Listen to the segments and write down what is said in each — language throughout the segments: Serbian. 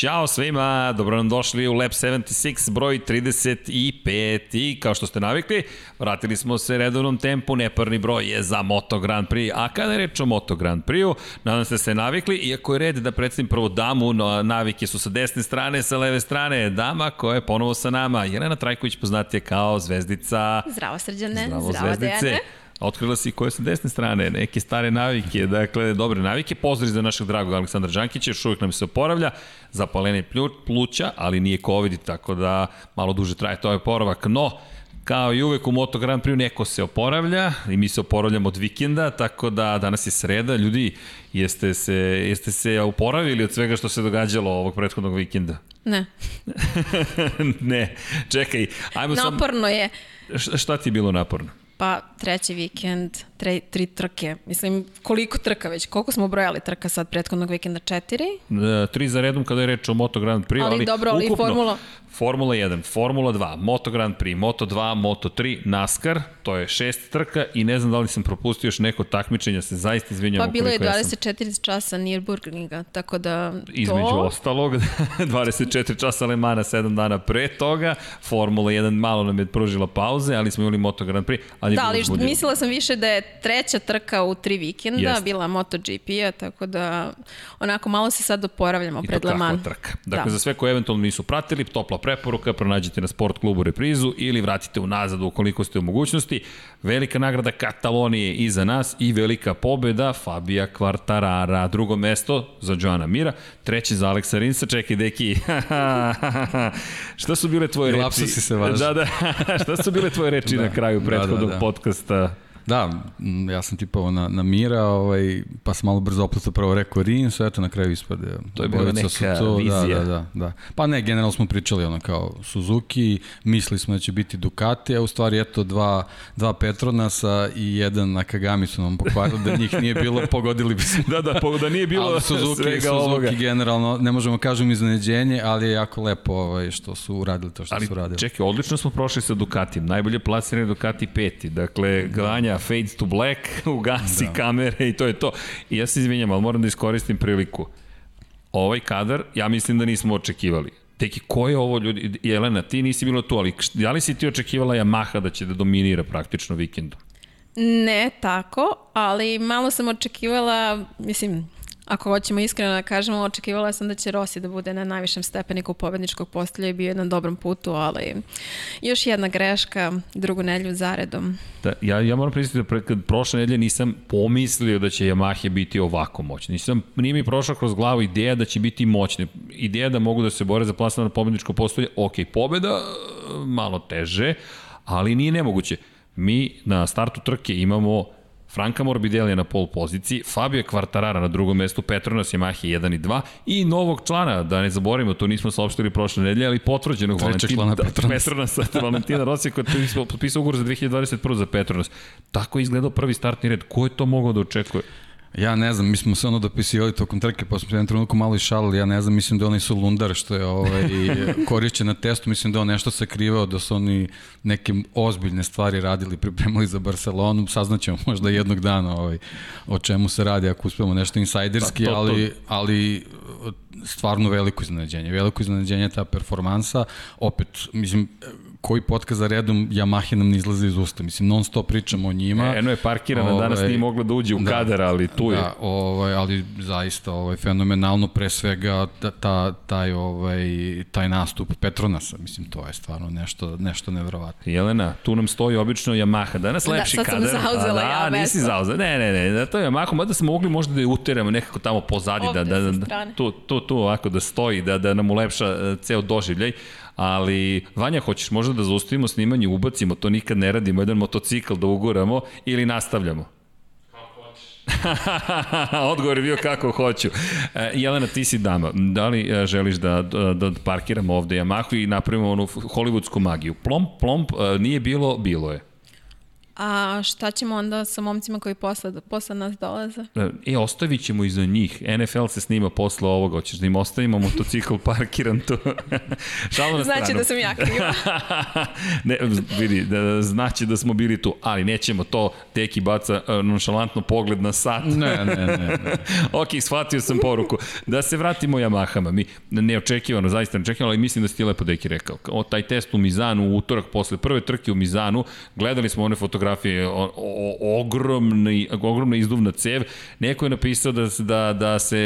Ćao svima, dobro nam došli u Lab 76, broj 35 i kao što ste navikli, vratili smo se redovnom tempu, neparni broj je za Moto Grand Prix, a kada je reč o Moto Grand Prix-u, nadam se da ste navikli, iako je red da predstavim prvo damu, no, navike su sa desne strane, sa leve strane, dama koja je ponovo sa nama, Jelena Trajković poznatija kao zvezdica. Zdravo srđane, zdravo, zdravo zvezdice. Dejane. Otkrila si koje su desne strane, neke stare navike, dakle, dobre navike. Pozdrav za našeg dragog Aleksandra Đankića, još uvijek nam se oporavlja, zapalene pluća, ali nije COVID, tako da malo duže traje to ovaj poravak. No, kao i uvek u Moto Grand Prix neko se oporavlja i mi se oporavljamo od vikenda, tako da danas je sreda. Ljudi, jeste se, jeste se oporavili od svega što se događalo ovog prethodnog vikenda? Ne. ne, čekaj. Ajmo Naporno sam... je. Šta ti je bilo naporno? Pa treći vikend, tre, tri trke. Mislim, koliko trka već? Koliko smo brojali trka sad prethodnog vikenda? Četiri? E, tri za redom kada je reč o Moto Grand Prix, ali, ali dobro, ali ukupno, Formula... Formula 1, Formula 2, Moto Grand Prix, Moto 2, Moto 3, NASCAR, to je šest trka i ne znam da li sam propustio još neko takmičenja, se zaista izvinjam. Pa bilo je 24 sam... časa Nürburgringa, tako da to... Između ostalog, 24 časa Le Mana 7 dana pre toga, Formula 1 malo nam je pružila pauze, ali smo imali Moto Grand Prix. Ali da, ali mislila sam više da je treća trka u tri vikenda, Jest. bila MotoGP-a, tako da onako malo se sad oporavljamo I pred Le Mans. trka. Dakle, da. za sve koje eventualno nisu pratili, topla preporuka, pronađite na sport klubu reprizu ili vratite unazad ukoliko ste u mogućnosti. Velika nagrada Katalonije iza nas i velika pobeda Fabija Kvartarara. Drugo mesto za Joana Mira, treći za Aleksa Rinsa. Čekaj, deki, šta su bile tvoje reči? Lapsu si se važi. Da, da, šta su bile tvoje reči da, na kraju prethodnog da, da, da. podcasta? Da, ja sam tipovao na, na Mira, ovaj, pa sam malo brzo opletao prvo rekao Rin, sve eto na kraju ispade. To je bila neka to, da, vizija. Da, da, da. Pa ne, generalno smo pričali ono kao Suzuki, mislili smo da će biti Ducati, a u stvari eto dva, dva Petronasa i jedan Nakagami su nam pokvarili, da njih nije bilo, pogodili bi se. da, da, da nije bilo ali Suzuki, svega Suzuki ovoga. generalno, ne možemo kažem iznenađenje, ali je jako lepo ovaj, što su uradili to što ali, su uradili. Čekaj, odlično smo prošli sa Ducatijem, najbolje plasirani Ducati peti, dakle, Granja fades to black, ugasi da. kamere i to je to. I ja se izvinjam, ali moram da iskoristim priliku. Ovaj kadar, ja mislim da nismo očekivali. Teki, ko je ovo ljudi? Jelena, ti nisi bila tu, ali da li si ti očekivala Yamaha da će da dominira praktično vikendom? Ne tako, ali malo sam očekivala, mislim, Ako hoćemo iskreno da kažemo, očekivala sam da će Rossi da bude na najvišem stepeniku pobedničkog postelja i bio je na dobrom putu, ali još jedna greška drugu nedlju zaredom. Da, ja, ja moram priznati da pre, prošle nedelje nisam pomislio da će Yamaha biti ovako moćni. Nisam, nije mi prošla kroz glavu ideja da će biti moćne. Ideja da mogu da se bore za plasman na pobedničko postolje, ok, pobeda malo teže, ali nije nemoguće. Mi na startu trke imamo Franka Morbidelli na pol poziciji, Fabio Quartarara na drugom mestu, Petronas Yamaha 1 i 2 i novog člana, da ne zaboravimo, to nismo saopštili prošle nedelje, ali potvrđenog Valentina Petronas. Petronasa, Valentina Rossi koji je potpisao ugovor za 2021 za Petronas. Tako je izgledao prvi startni red. Ko je to mogao da očekuje? Ja ne znam, mi smo se ono dopisivali tokom trke, pa smo se jedan trenutku malo i šalili, ja ne znam, mislim da oni su Lundar što je ovaj, korišćen na testu, mislim da on nešto sakrivao, da su oni neke ozbiljne stvari radili, pripremali za Barcelonu, saznaćemo možda jednog dana ovaj, o čemu se radi ako uspemo nešto insajderski, pa, to, to. ali, ali stvarno veliko iznenađenje, veliko iznenađenje ta performansa, opet, mislim, koji podcast za redom Yamaha nam ne izlazi iz usta. Mislim, non stop pričamo o njima. E, eno je parkirana, ovaj, danas nije mogla da uđe u da, kadar, ali tu je. Da, ovaj, ali zaista ovaj, fenomenalno, pre svega ta, ta, taj, ovaj, taj nastup Petronasa. Mislim, to je stvarno nešto, nešto nevrovatno. Jelena, tu nam stoji obično Yamaha. Danas da, lepši kadar. Da, sad sam zauzela ja mesto. Nisi zauzela. Ne, ne, ne, da to je Yamaha, mada smo mogli možda da je uteramo nekako tamo pozadi, da, da, da, da, tu, tu, tu ovako da stoji, da, da nam ulepša e, ceo doživljaj ali Vanja, hoćeš možda da zaustavimo snimanje, ubacimo, to nikad ne radimo, jedan motocikl da uguramo ili nastavljamo? Odgovor je bio kako hoću. E, Jelena, ti si dama. Da li e, želiš da, da, da parkiramo ovde Yamahu i napravimo onu hollywoodsku magiju? Plomp, plomp, e, nije bilo, bilo je. A šta ćemo onda sa momcima koji posle, posle nas dolaze? E, ostavit ćemo iza njih. NFL se snima posle ovoga. Hoćeš da im ostavimo motocikl parkiran tu? Šalo na znači stranu. da sam ja kriva. ne, vidi, da, znači da smo bili tu, ali nećemo to. Teki baca uh, nonšalantno pogled na sat. Ne, ne, ne. ne. ok, shvatio sam poruku. Da se vratimo Yamahama. Mi neočekivano, zaista neočekivano, ali mislim da si ti lepo Deki rekao. O, taj test u Mizanu u utorak posle prve trke u Mizanu, gledali smo one fotografije, o, o, ogromni, ogromna izduvna cev. Neko je napisao da, da, da se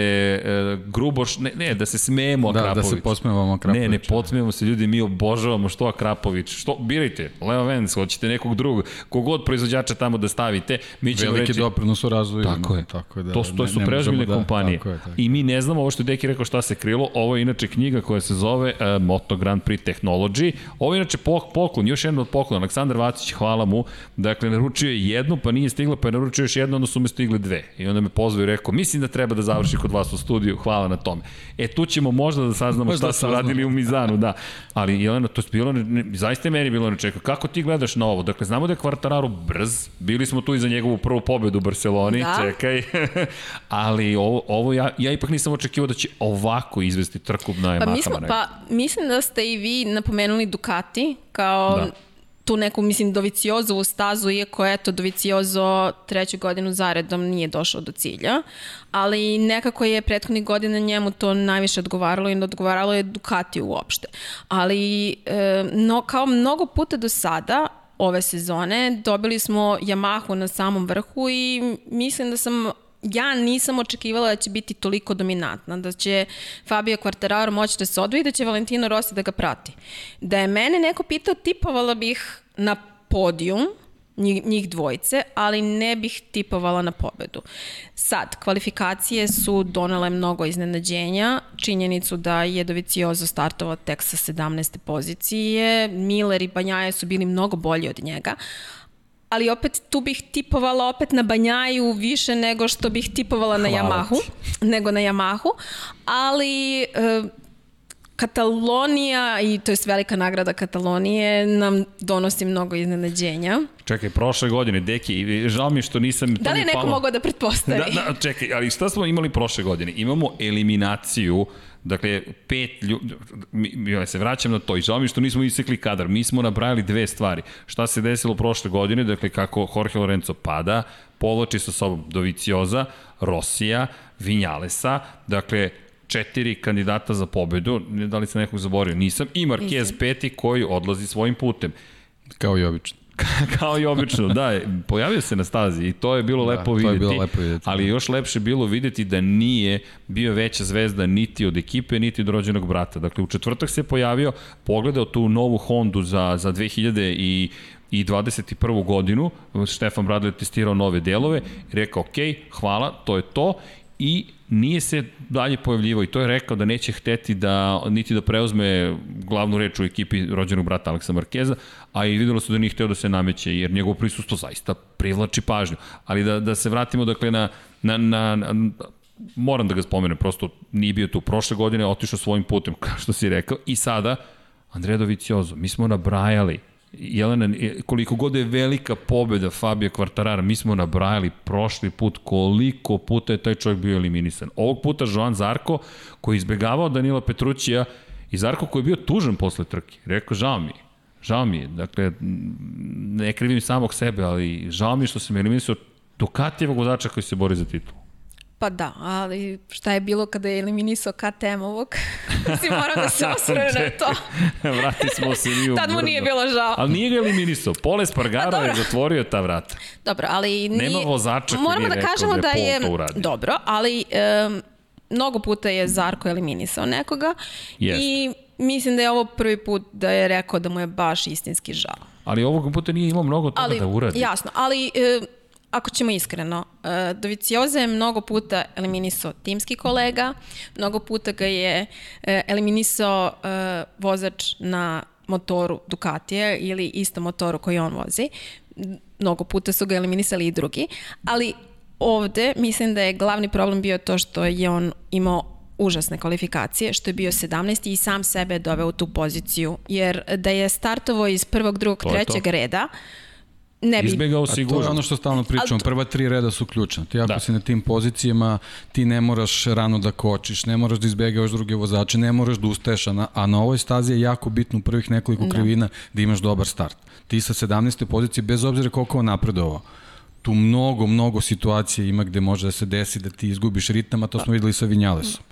e, grubo, ne, ne, da se smemo da, Akrapović. Da se posmevamo Akrapović. Ne, ne podsmevamo se ljudi, mi obožavamo što Akrapović. Što, birajte, Leo Vens, hoćete nekog drugog, kogod proizvođača tamo da stavite, mi ćemo Veliki reći... doprinos u razvoju. Tako je. Tako je da, to, to su preozbiljne da, kompanije. Tako je, tako. I mi ne znamo ovo što je Deki rekao šta se krilo. Ovo je inače knjiga koja se zove uh, Moto Grand Prix Technology. Ovo je inače poklon, još jedan od poklona. Aleksandar Vacić, hvala mu. Dakle, naručio je jednu, pa nije stigla, pa je naručio još jednu, onda su me stigle dve. I onda me pozvao i rekao, mislim da treba da završi kod vas u studiju, hvala na tome. E, tu ćemo možda da saznamo šta da su radili u Mizanu, da. Ali, Jelena, to je bilo, ne, zaista je meni bilo nečeko. Kako ti gledaš na ovo? Dakle, znamo da je Kvartararo brz, bili smo tu i za njegovu prvu pobedu u Barceloni, da. čekaj. Ali ovo, ovo ja, ja ipak nisam očekivao da će ovako izvesti trku na Yamaha. Pa, mi smo, pa mislim da ste i vi napomenuli Ducati kao da tu neku, mislim, Doviciozovu stazu, iako eto, Doviciozo treću godinu zaredom nije došao do cilja, ali nekako je prethodnih godina njemu to najviše odgovaralo i odgovaralo je Ducati uopšte. Ali e, no, kao mnogo puta do sada, ove sezone, dobili smo Yamahu na samom vrhu i mislim da sam ja nisam očekivala da će biti toliko dominantna, da će Fabio Quartararo moći da se odvoji da će Valentino Rossi da ga prati. Da je mene neko pitao, tipovala bih na podijum, njih, njih dvojice, ali ne bih tipovala na pobedu. Sad, kvalifikacije su donele mnogo iznenađenja, činjenicu da je Doviciozo startovao tek sa 17. pozicije, Miller i Banjaje su bili mnogo bolji od njega, ali opet tu bih tipovala opet na Banjaju više nego što bih tipovala na Hvala Yamahu, ti. nego na Yamahu, ali e, Katalonija i to je velika nagrada Katalonije nam donosi mnogo iznenađenja. Čekaj, prošle godine, Deki, žao mi što nisam... Da li je neko palo... mogao da pretpostavi? Da, da, čekaj, ali šta smo imali prošle godine? Imamo eliminaciju Dakle, pet ljudi, ja se vraćam na to i žao mi što nismo isekli kadar. Mi smo nabrajali dve stvari. Šta se desilo prošle godine, dakle kako Jorge Lorenzo pada, povlači sa sobom Dovicioza, Rosija, Vinjalesa, dakle četiri kandidata za pobedu, da li sam nekog zaborio, nisam, i Marquez peti koji odlazi svojim putem. Kao i obično. kao i obično, da, pojavio se na stazi i to je bilo da, lepo videti. To je bilo lepo videti. Ali da. još lepše bilo videti da nije bio veća zvezda niti od ekipe, niti od rođenog brata. Dakle, u četvrtak se pojavio, pogledao tu novu Hondu za, za 2000 i i 21. godinu, Štefan Bradley testirao nove delove, rekao, ok, hvala, to je to, i nije se dalje pojavljivo i to je rekao da neće hteti da niti da preuzme glavnu reč u ekipi rođenog brata Aleksa Markeza, a i videlo se da nije hteo da se nameće jer njegovo prisustvo zaista privlači pažnju. Ali da, da se vratimo dakle na, na, na, na moram da ga spomenem, prosto nije bio tu prošle godine, otišao svojim putem, kao što si rekao, i sada Andrea Doviciozo, mi smo nabrajali Jelena, koliko god je velika pobeda Fabio Kvartarara, mi smo nabrajali prošli put koliko puta je taj čovjek bio eliminisan. Ovog puta Joan Zarko, koji je izbegavao Danila Petrućija, i Zarko koji je bio tužan posle trke. Rekao, žao mi je. Žao mi je. Dakle, ne krivim samog sebe, ali žao mi je što sam eliminisao Ducatijevog vozača koji se bori za titul. Pa da, ali šta je bilo kada je eliminisao KTM-ovog? si morao da se osvrne na to. Vrati smo se mi u Tad mu nije bilo žao. Ali nije ga eliminisao. Pole Spargaro pa, je zatvorio ta vrata. Dobro, ali nije... Nema vozača koji je da kažemo da je, da je Dobro, ali um, mnogo puta je Zarko eliminisao nekoga Jest. i mislim da je ovo prvi put da je rekao da mu je baš istinski žao. Ali ovog puta nije imao mnogo toga ali, da uradi. Jasno, ali uh, ako ćemo iskreno, uh, Dovicioza je mnogo puta eliminisao timski kolega, mnogo puta ga je uh, eliminisao uh, vozač na motoru Ducatija ili isto motoru koji on vozi. Mnogo puta su ga eliminisali i drugi, ali ovde mislim da je glavni problem bio to što je on imao užasne kvalifikacije, što je bio 17. i sam sebe doveo u tu poziciju, jer da je startovo iz prvog, drugog, trećeg reda, ne bi. Izbegao A to je ono što stalno pričamo, to- prva tri reda su ključna. Ti ako Da. si na tim pozicijama, ti ne moraš rano da kočiš, ne moraš da izbegavaš druge vozače, ne moraš da ustaješ, a na, a na ovoj stazi je jako bitno u prvih nekoliko krivina da imaš dobar start. Ti sa 17. pozicije, bez obzira koliko on napredovao, tu mnogo, mnogo situacija ima gde može da se desi da ti izgubiš ritam, a to smo videli sa Vinjalesom.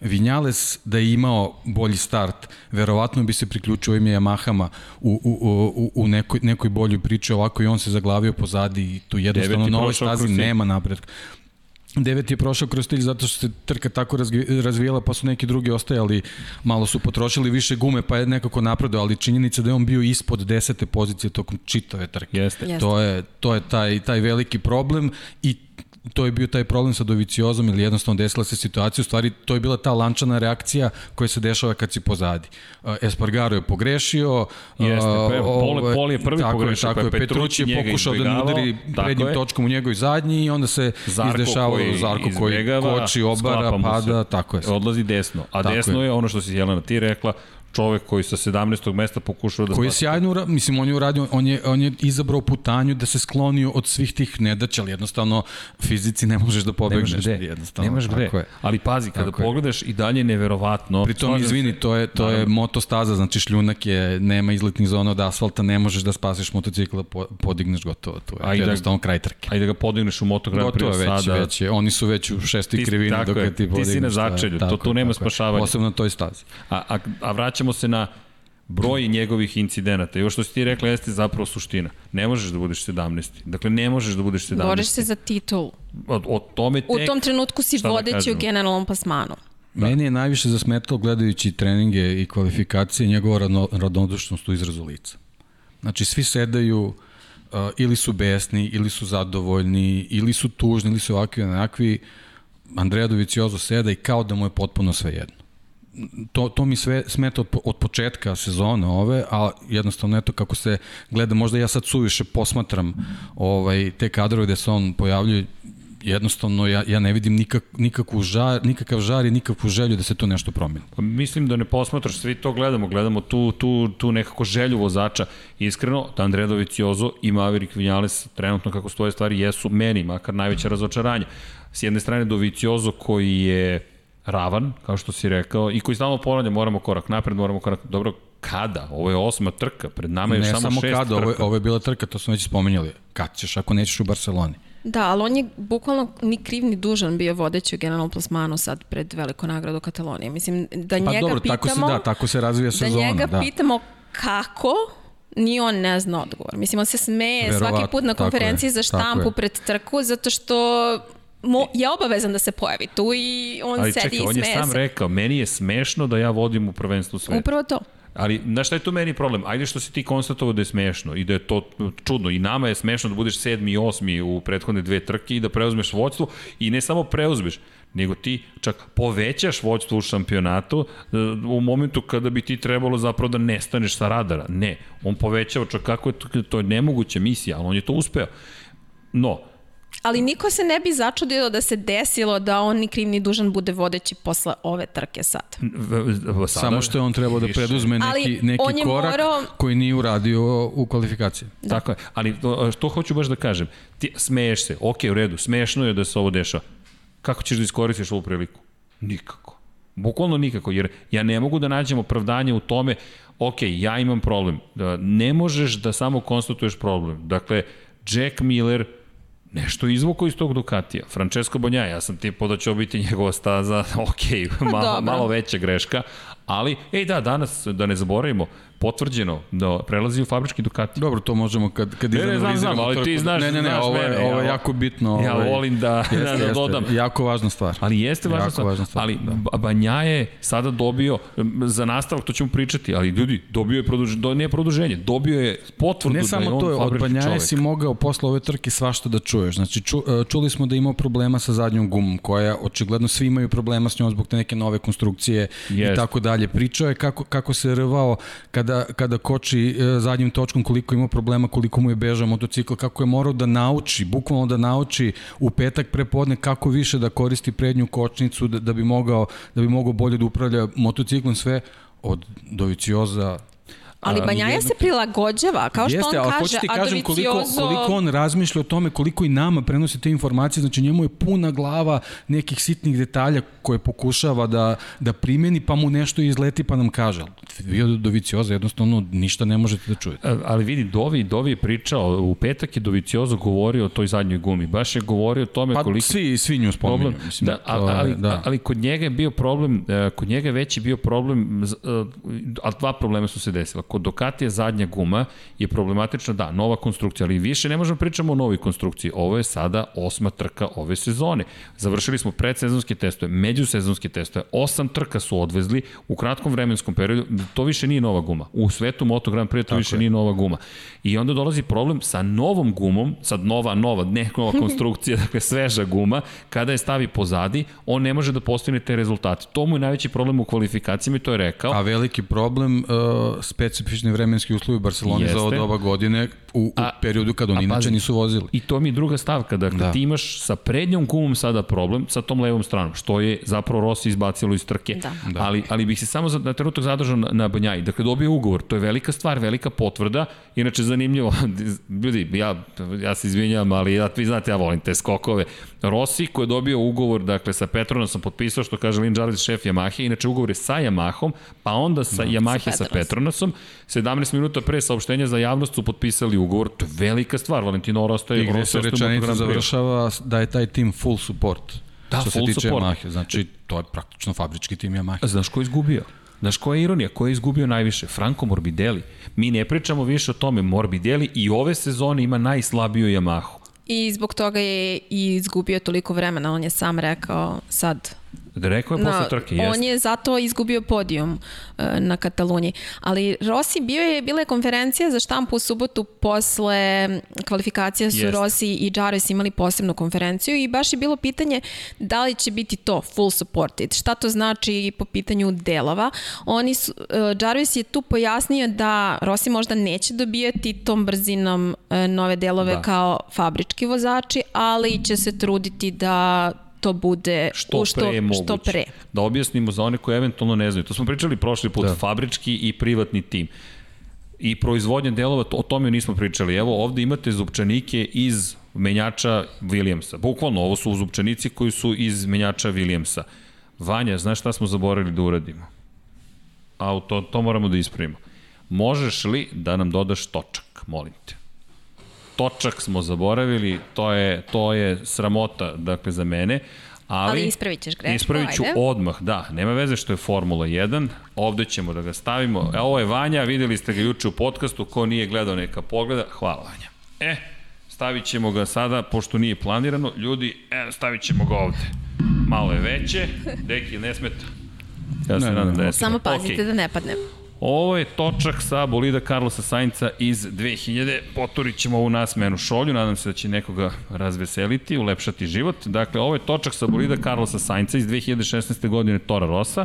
Vinjales da je imao bolji start, verovatno bi se priključio ovim Yamahama u, u, u, u nekoj, nekoj boljoj priči, ovako i on se zaglavio pozadi i tu jednostavno na ovoj stazi nema napretka. Devet je prošao kroz stilj zato što se trka tako razvi- razvijela pa su neki drugi ostajali, malo su potrošili više gume pa je nekako napredao, ali činjenica da je on bio ispod desete pozicije tokom čitave trke. Jeste. Jeste. To je, to je taj, taj veliki problem i to je bio taj problem sa Doviciozom ili jednostavno desila se situacija, u stvari to je bila ta lančana reakcija koja se dešava kad si pozadi. Uh, Espargaro je pogrešio, Jeste, Pole- ovaj, Pol je prvi tako pogrešio, tako pa je, Petrući je pokušao da ne udari prednjim je. točkom u njegovoj zadnji i onda se Zarko izdešavalo koji Zarko koji koči, obara, pada, se. tako je. Odlazi desno. A Tako desno je. je. ono što si Jelena ti rekla, čovek koji sa 17. mesta pokušao da koji je spasi. sjajno, ura- mislim, on je uradio, on je, on je izabrao putanju da se sklonio od svih tih nedaća, ali jednostavno fizici ne možeš da pobegneš. Nemaš gde, jednostavno, nemaš gde. je. Ali pazi, kada Tako je. pogledaš i dalje je neverovatno. Pri tom, Slažem izvini, se. to je, to je motostaza, znači šljunak je, nema izletnih zona od asfalta, ne možeš da spasiš motocikla, po, podigneš gotovo, to je A i da- jednostavno kraj trke. Ajde da ga podigneš u Moto Grand Prix je već, sada. već je, oni su već u šesti Ti- krivini dok je, je ti ti si podigneš. na to je- začelju, to tu je, nema je. spašavanja. Posebno na toj stazi. A, a, a vraćamo se na broj njegovih incidenata. I ovo što si ti rekla jeste zapravo suština. Ne možeš da budeš 17. Dakle, ne možeš da budeš 17. Boriš se za titul. O, o tome tek... U tom trenutku si da vodeći u kažemo? generalnom plasmanu. Da. Meni je najviše zasmetalo gledajući treninge i kvalifikacije njegova radno, radnodušnost u izrazu lica. Znači, svi sedaju uh, ili su besni, ili su zadovoljni, ili su tužni, ili su ovakvi, onakvi. Andreja Doviciozo seda i kao da mu je potpuno sve jedno. To, to mi sve smeta od, od početka sezone ove, a jednostavno eto kako se gleda, možda ja sad suviše posmatram ovaj, te kadrove gde se on pojavljuje, jednostavno ja, ja ne vidim nikak, nikakvu žar, nikakav žar i nikakvu želju da se tu nešto promeni. Pa Mislim da ne posmatraš, svi to gledamo, gledamo tu, tu, tu nekako želju vozača. Iskreno, Andrea Doviciozo i Maverick Vinales trenutno kako stoje stvari jesu meni, makar najveće razočaranje. S jedne strane Doviciozo koji je ravan, kao što si rekao, i koji stalno ponavlja, moramo korak napred, moramo korak... Dobro, kada? Ovo je osma trka, pred nama je Ne samo, samo šest kada, trka. ovo, je- ovo je bila trka, to smo već spomenjali. Kad ćeš, ako nećeš u Barceloni? Da, ali on je bukvalno ni kriv ni dužan bio vodeći u generalnom plasmanu sad pred veliko nagradu Katalonije. Mislim, da Pa njega dobro, pitamo... tako se, da, tako se razvija da sezona. njega da. pitamo kako, ni on ne zna odgovor. Mislim, on se smeje Verovatno, svaki put na konferenciji je, za štampu pred trku, zato što mo, je obavezan da se pojavi tu i on Ali sedi čekaj, i on je smeje sam se. rekao, meni je smešno da ja vodim u prvenstvu sveta. Upravo to. Ali, znaš šta je tu meni problem? Ajde što si ti konstatovao da je smešno i da je to čudno. I nama je smešno da budeš sedmi i osmi u prethodne dve trke i da preuzmeš vođstvo i ne samo preuzmeš, nego ti čak povećaš vođstvo u šampionatu e, u momentu kada bi ti trebalo zapravo da nestaneš sa radara. Ne, on povećava čak kako je to, to je nemoguća misija, ali on je to uspeo. No, Ali niko se ne bi začudio da se desilo da on ni kriv ni dužan bude vodeći posle ove trke sad. sada, Samo što je on trebao da preduzme neki, Ali neki on je korak morao- koji nije uradio u kvalifikaciji. Da. Tako je, ali to, što hoću baš da kažem, ti smeješ se, ok, u redu, smešno je da se ovo dešava. Kako ćeš da iskoristiš ovu priliku? Nikako. Bukvalno nikako, jer ja ne mogu da nađem opravdanje u tome, ok, ja imam problem. Da, ne možeš da samo konstatuješ problem. Dakle, Jack Miller nešto izvuko iz tog Ducatija. Francesco Bonja, ja sam tipao da će biti njegova staza, ok, malo, dobro. malo veća greška, ali, ej da, danas, da ne zaboravimo, potvrđeno da prelazi u fabrički Ducati. Dobro, to možemo kad, kad Ne, ne, znam, izanaliziramo znam, ali ti znaš, Ne, ne, ne, znaš ovo je, mene, ovo je ja- jako bitno. Ja ovaj, volim da, jeste, da, da jeste, dodam. Jako važna stvar. Ali jeste važna Jako stvar. važna stvar, ali da. Banja je sada dobio, za nastavak to ćemo pričati, ali ljudi, dobio je produženje, do, nije produženje, dobio je potvrdu Ne da je samo on to, od fabrički Banjaje si mogao posle ove trke svašta da čuješ. Znači, ču, e, čuli smo da imao problema sa zadnjom gumom, koja očigledno svi imaju problema s njom zbog te neke nove konstrukcije i tako dalje. Pričao je kako, kako se rvao kada, kada koči e, zadnjim točkom, koliko ima problema, koliko mu je bežao motocikl, kako je morao da nauči, bukvalno da nauči u petak prepodne kako više da koristi prednju kočnicu da, da bi mogao da bi mogao bolje da upravlja motociklom sve od Dovicioza Ali A, Banjaja se prilagođava, kao što Jeste, on kaže, hoću ti kažem koliko, koliko on razmišlja o tome, koliko i nama prenosi te informacije, znači njemu je puna glava nekih sitnih detalja koje pokušava da, da primeni, pa mu nešto izleti pa nam kaže. Od Dovicioza jednostavno ništa ne možete da čujete. A- Ali vidi, Dovi, Dovi je pričao, u petak je Doviciozo govorio o toj zadnjoj gumi. Baš je govorio o tome Pa koliko... svi, svi nju spominju. problem. Mislim, Da, ali, je- ali, da. ali kod njega je bio problem, e, kod njega je veći bio problem, e, ali dva problema su se desila. Kod Ducatija zadnja guma je problematična, da, nova konstrukcija, ali više ne možemo pričamo o novoj konstrukciji. Ovo je sada osma trka ove sezone. Završili smo predsezonske testove, međusezonske testove, osam trka su odvezli u kratkom vremenskom periodu, to više nije nova guma. U svetu Moto Grand Prix to Tako više je. nije nova guma. I onda dolazi problem sa novom gumom, sad nova, nova, ne nova konstrukcija, dakle sveža guma, kada je stavi pozadi, on ne može da postigne te rezultate. To mu je najveći problem u kvalifikacijama i to je rekao. A veliki problem, uh, specifični vremenski uslovi u Barceloni Jeste. za ovo doba godine u, u A- periodu kad oni inače nisu vozili. I to mi je druga stavka, dakle da. Da. ti imaš sa prednjom gumom sada problem, sa tom levom stranom, što je zapravo Rossi izbacilo iz trke. Da. Da. Ali, ali bih se samo za, na trenutak zadržao na, na Banjaji. Dakle, dobio ugovor, to je velika stvar, velika potvrda, inače zanimljivo, ljudi, ja, ja se izvinjam, ali ja, vi znate, ja volim te skokove. Rossi koji je dobio ugovor, dakle, sa Petronasom potpisao, što kaže Lin Jarvis, šef Yamahe, inače ugovor je sa Yamahom, pa onda sa da, Yamahe sa, Sa Petronasom. 17 minuta pre saopštenja za javnost su potpisali ugovor, to je velika stvar, Valentino Rossi I gde se rečenica završava da je taj tim full support. Da, što se full tiče support. Yamahe. Znači, to je praktično fabrički tim Yamahe. Znaš ko je izgubio? Znaš koja je ironija? Ko je izgubio najviše? Franco Morbidelli. Mi ne pričamo više o tome. Morbidelli i ove sezone ima najslabiju Yamahu. I zbog toga je i izgubio toliko vremena, on je sam rekao sad. Rekao je posle trke, on jeste. je zato izgubio podijum e, na Kataluniji. Ali Rossi bio je, bila je konferencija za štampu u subotu posle kvalifikacija su Jeste. Rossi i Jarvis imali posebnu konferenciju i baš je bilo pitanje da li će biti to full supported. Šta to znači po pitanju delova? Oni su, e, Jarvis je tu pojasnio da Rossi možda neće dobijati tom brzinom e, nove delove Da. kao fabrički vozači, ali će se truditi da to bude što, u pre moguće. što pre. Da objasnimo za one koji eventualno ne znaju. To smo pričali prošli put, da. fabrički i privatni tim. I proizvodnja delova, o tome nismo pričali. Evo, ovde imate zupčanike iz menjača Williamsa. Bukvalno, ovo su zupčanici koji su iz menjača Williamsa. Vanja, znaš šta smo zaboravili da uradimo? A to, to moramo da ispravimo. Možeš li da nam dodaš točak, molim te? Točak smo zaboravili, to je, to je sramota, dakle, za mene. Ali, Ali ispravit ćeš grešku, Ispravit ću ajde. odmah, da. Nema veze što je Formula 1. Ovde ćemo da ga stavimo. E, ovo je Vanja, videli ste ga juče u podcastu. Ko nije gledao, neka pogleda. Hvala, Vanja. E, stavit ćemo ga sada, pošto nije planirano. Ljudi, e, stavit ćemo ga ovde. Malo je veće. Deki, ne smeta. Ja se Ne, ne, nadam ne. da je Samo pazite da ne padne. Ovo je točak sa bolida Carlosa Sainca iz 2000. Poturit ćemo ovu nasmenu šolju, nadam se da će nekoga razveseliti, ulepšati život. Dakle, ovo je točak sa bolida Carlosa Sainca iz 2016. godine Tora Rosa.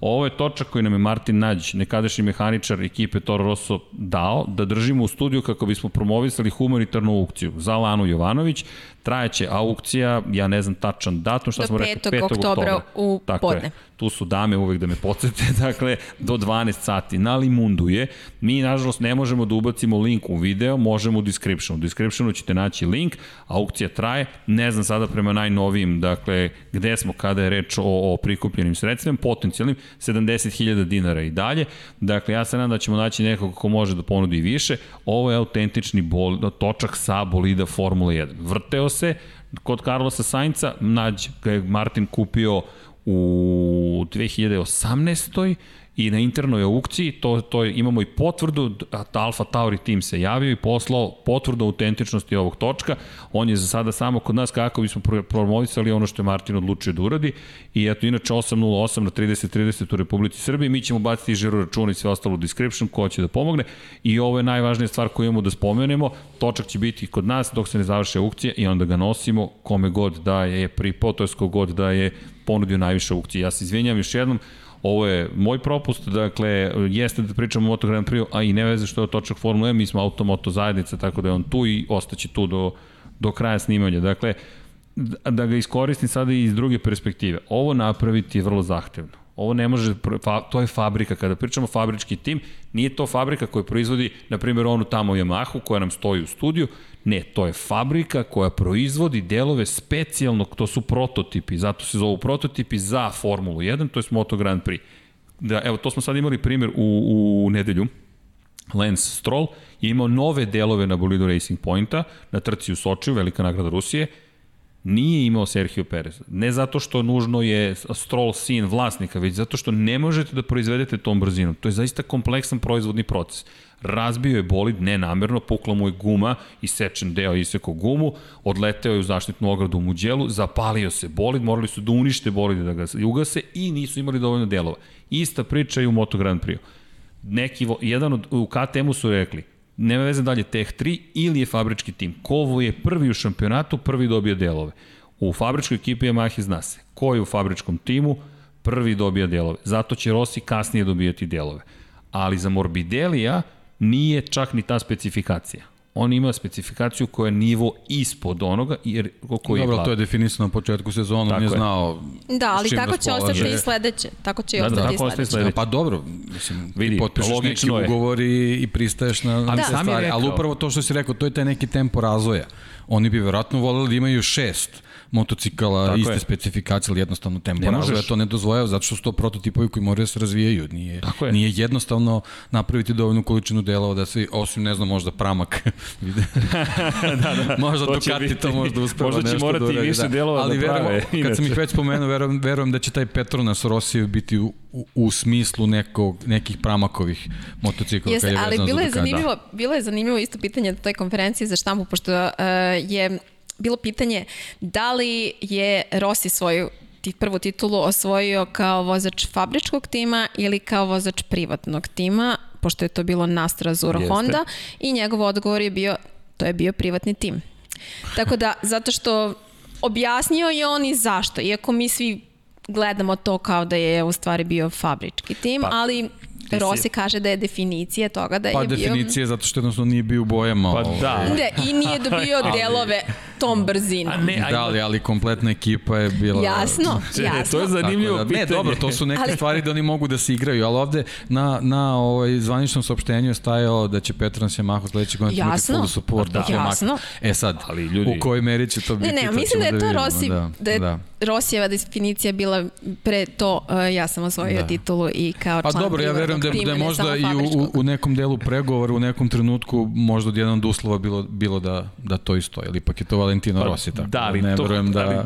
Ovo je točak koji nam je Martin Nađ, nekadašnji mehaničar ekipe Toro Rosso, dao da držimo u studiju kako bismo promovisali humanitarnu aukciju za Lanu Jovanović. Trajaće aukcija, ja ne znam tačan datum, šta Do smo rekli, 5. 5. oktobra u Tako podne. Je. Tu su dame uvek da me podsjete, dakle, do 12 sati na Limundu je. Mi, nažalost, ne možemo da ubacimo link u video, možemo u descriptionu. U descriptionu ćete naći link, aukcija traje, ne znam sada prema najnovijim, dakle, gde smo kada je reč o, o prikupljenim sredstvima, potencijalnim, 70.000 dinara i dalje. Dakle, ja se nadam da ćemo naći nekog ko može da ponudi više. Ovo je autentični bol, točak sa bolida Formula 1. Vrteo se, kod Carlosa Sainca, nađ ga je Martin kupio u 2018. i na internoj aukciji, to, to je, imamo i potvrdu, Alfa Tauri tim se javio i poslao potvrdu autentičnosti ovog točka. On je za sada samo kod nas kako bismo pro- promovisali ono što je Martin odlučio da uradi. I eto, inače 808 na 3030 u Republici Srbiji, mi ćemo baciti žiro računa i sve ostalo u description, ko će da pomogne. I ovo je najvažnija stvar koju imamo da spomenemo. Točak će biti kod nas dok se ne završe aukcija i onda ga nosimo kome god da je pripao, to je da je ponudio najviše aukcije. Ja se izvinjam još jednom, Ovo je moj propust, dakle, jeste da pričamo o Moto Grand Prix, a i ne veze što je točak Formula 1, mi smo automoto zajednica, tako da je on tu i ostaće tu do, do kraja snimanja. Dakle, da ga iskoristim sada i iz druge perspektive. Ovo napraviti je vrlo zahtevno. Ovo ne može, fa, to je fabrika. Kada pričamo fabrički tim, nije to fabrika koja proizvodi, na primjer, onu tamo Yamahu koja nam stoji u studiju. Ne, to je fabrika koja proizvodi delove specijalnog, to su prototipi, zato se zovu prototipi za Formulu 1, to je Moto Grand Prix. Da, evo, to smo sad imali primjer u, u nedelju. Lance Stroll je imao nove delove na bolidu Racing Pointa, na trci u Sočiju, velika nagrada Rusije, nije imao Sergio Perez. Ne zato što nužno je Stroll sin vlasnika, već zato što ne možete da proizvedete tom brzinom. To je zaista kompleksan proizvodni proces. Razbio je bolid nenamerno, pukla mu je guma, isečen deo iseko gumu, odleteo je u zaštitnu ogradu u muđelu, zapalio se bolid, morali su da unište bolid da ga ugase i nisu imali dovoljno delova. Ista priča i u Moto Grand Prix. Neki, jedan od, u KTM-u su rekli, nema veze dalje Tech 3 ili je fabrički tim. Kovo je prvi u šampionatu, prvi dobija delove. U fabričkoj ekipi Yamaha zna se. Ko je u fabričkom timu, prvi dobija delove. Zato će Rossi kasnije dobijati delove. Ali za Morbidelija nije čak ni ta specifikacija on ima specifikaciju koja je nivo ispod onoga jer koji Dobro, je to je definisano na početku sezona, on je znao Da, ali tako će ostati i sledeće. Tako će i da, ostati da, i sledeće. sledeće. Pa dobro, mislim, Vidi, ti potpišeš neki ugovor i, i pristaješ na, na da. stvari, ali upravo to što si rekao, to je taj neki tempo razvoja. Oni bi verovatno voleli da imaju šest motocikala Tako iste je. specifikacije, ali jednostavno tempo ne razvoja to ne dozvojava, zato što su to prototipovi koji moraju da se razvijaju. Nije, Tako je. nije jednostavno napraviti dovoljnu količinu delova da se, osim ne znam, možda pramak vide. da, da, možda to Ducati to možda uspeva možda će nešto morati da više da. delova ali da prave. Verujem, kad sam ih već spomenuo, verujem, verujem da će taj Petronas Rossi biti u, u, u smislu nekog, nekih pramakovih motocikla. Jeste, ali bilo je, zanimljivo, da. bilo je zanimljivo isto pitanje na toj konferenciji za štampu, pošto uh, je bilo pitanje da li je Rossi svoju prvu titulu osvojio kao vozač fabričkog tima ili kao vozač privatnog tima, pošto je to bilo Nastra Zuro Jeste. Honda i njegov odgovor je bio, to je bio privatni tim. Tako da, zato što objasnio je on i zašto, iako mi svi gledamo to kao da je u stvari bio fabrički tim, pa, ali Rossi kaže da je definicija toga da pa, je bio... Pa definicija zato što jednostavno nije bio u bojama. Pa da. Ne, I nije dobio delove tom brzinom. A ne, Da, ali, ali kompletna ekipa je bila... Jasno, jasno. To je zanimljivo da, pitanje. Ne, dobro, to su neke ali... stvari da oni mogu da se igraju, ali ovde na, na ovaj zvaničnom saopštenju je stajalo da će Petronas Yamaha sledeće godine imati full support da. Jasno. E sad, ali ljudi... u kojoj meri će to biti? Ne, ne, mislim da je to Rossi, da, da je da. Rosijeva definicija bila pre to, uh, ja sam osvojio da. titulu i kao pa član Pa dobro, ja verujem da, da je možda i u, u nekom delu pregovora, u nekom trenutku možda od jedan od uslova bilo, bilo da, da to isto, ili ipak je to Valentino pa, Rossi, tako da, ali ne to, verujem da... Ali,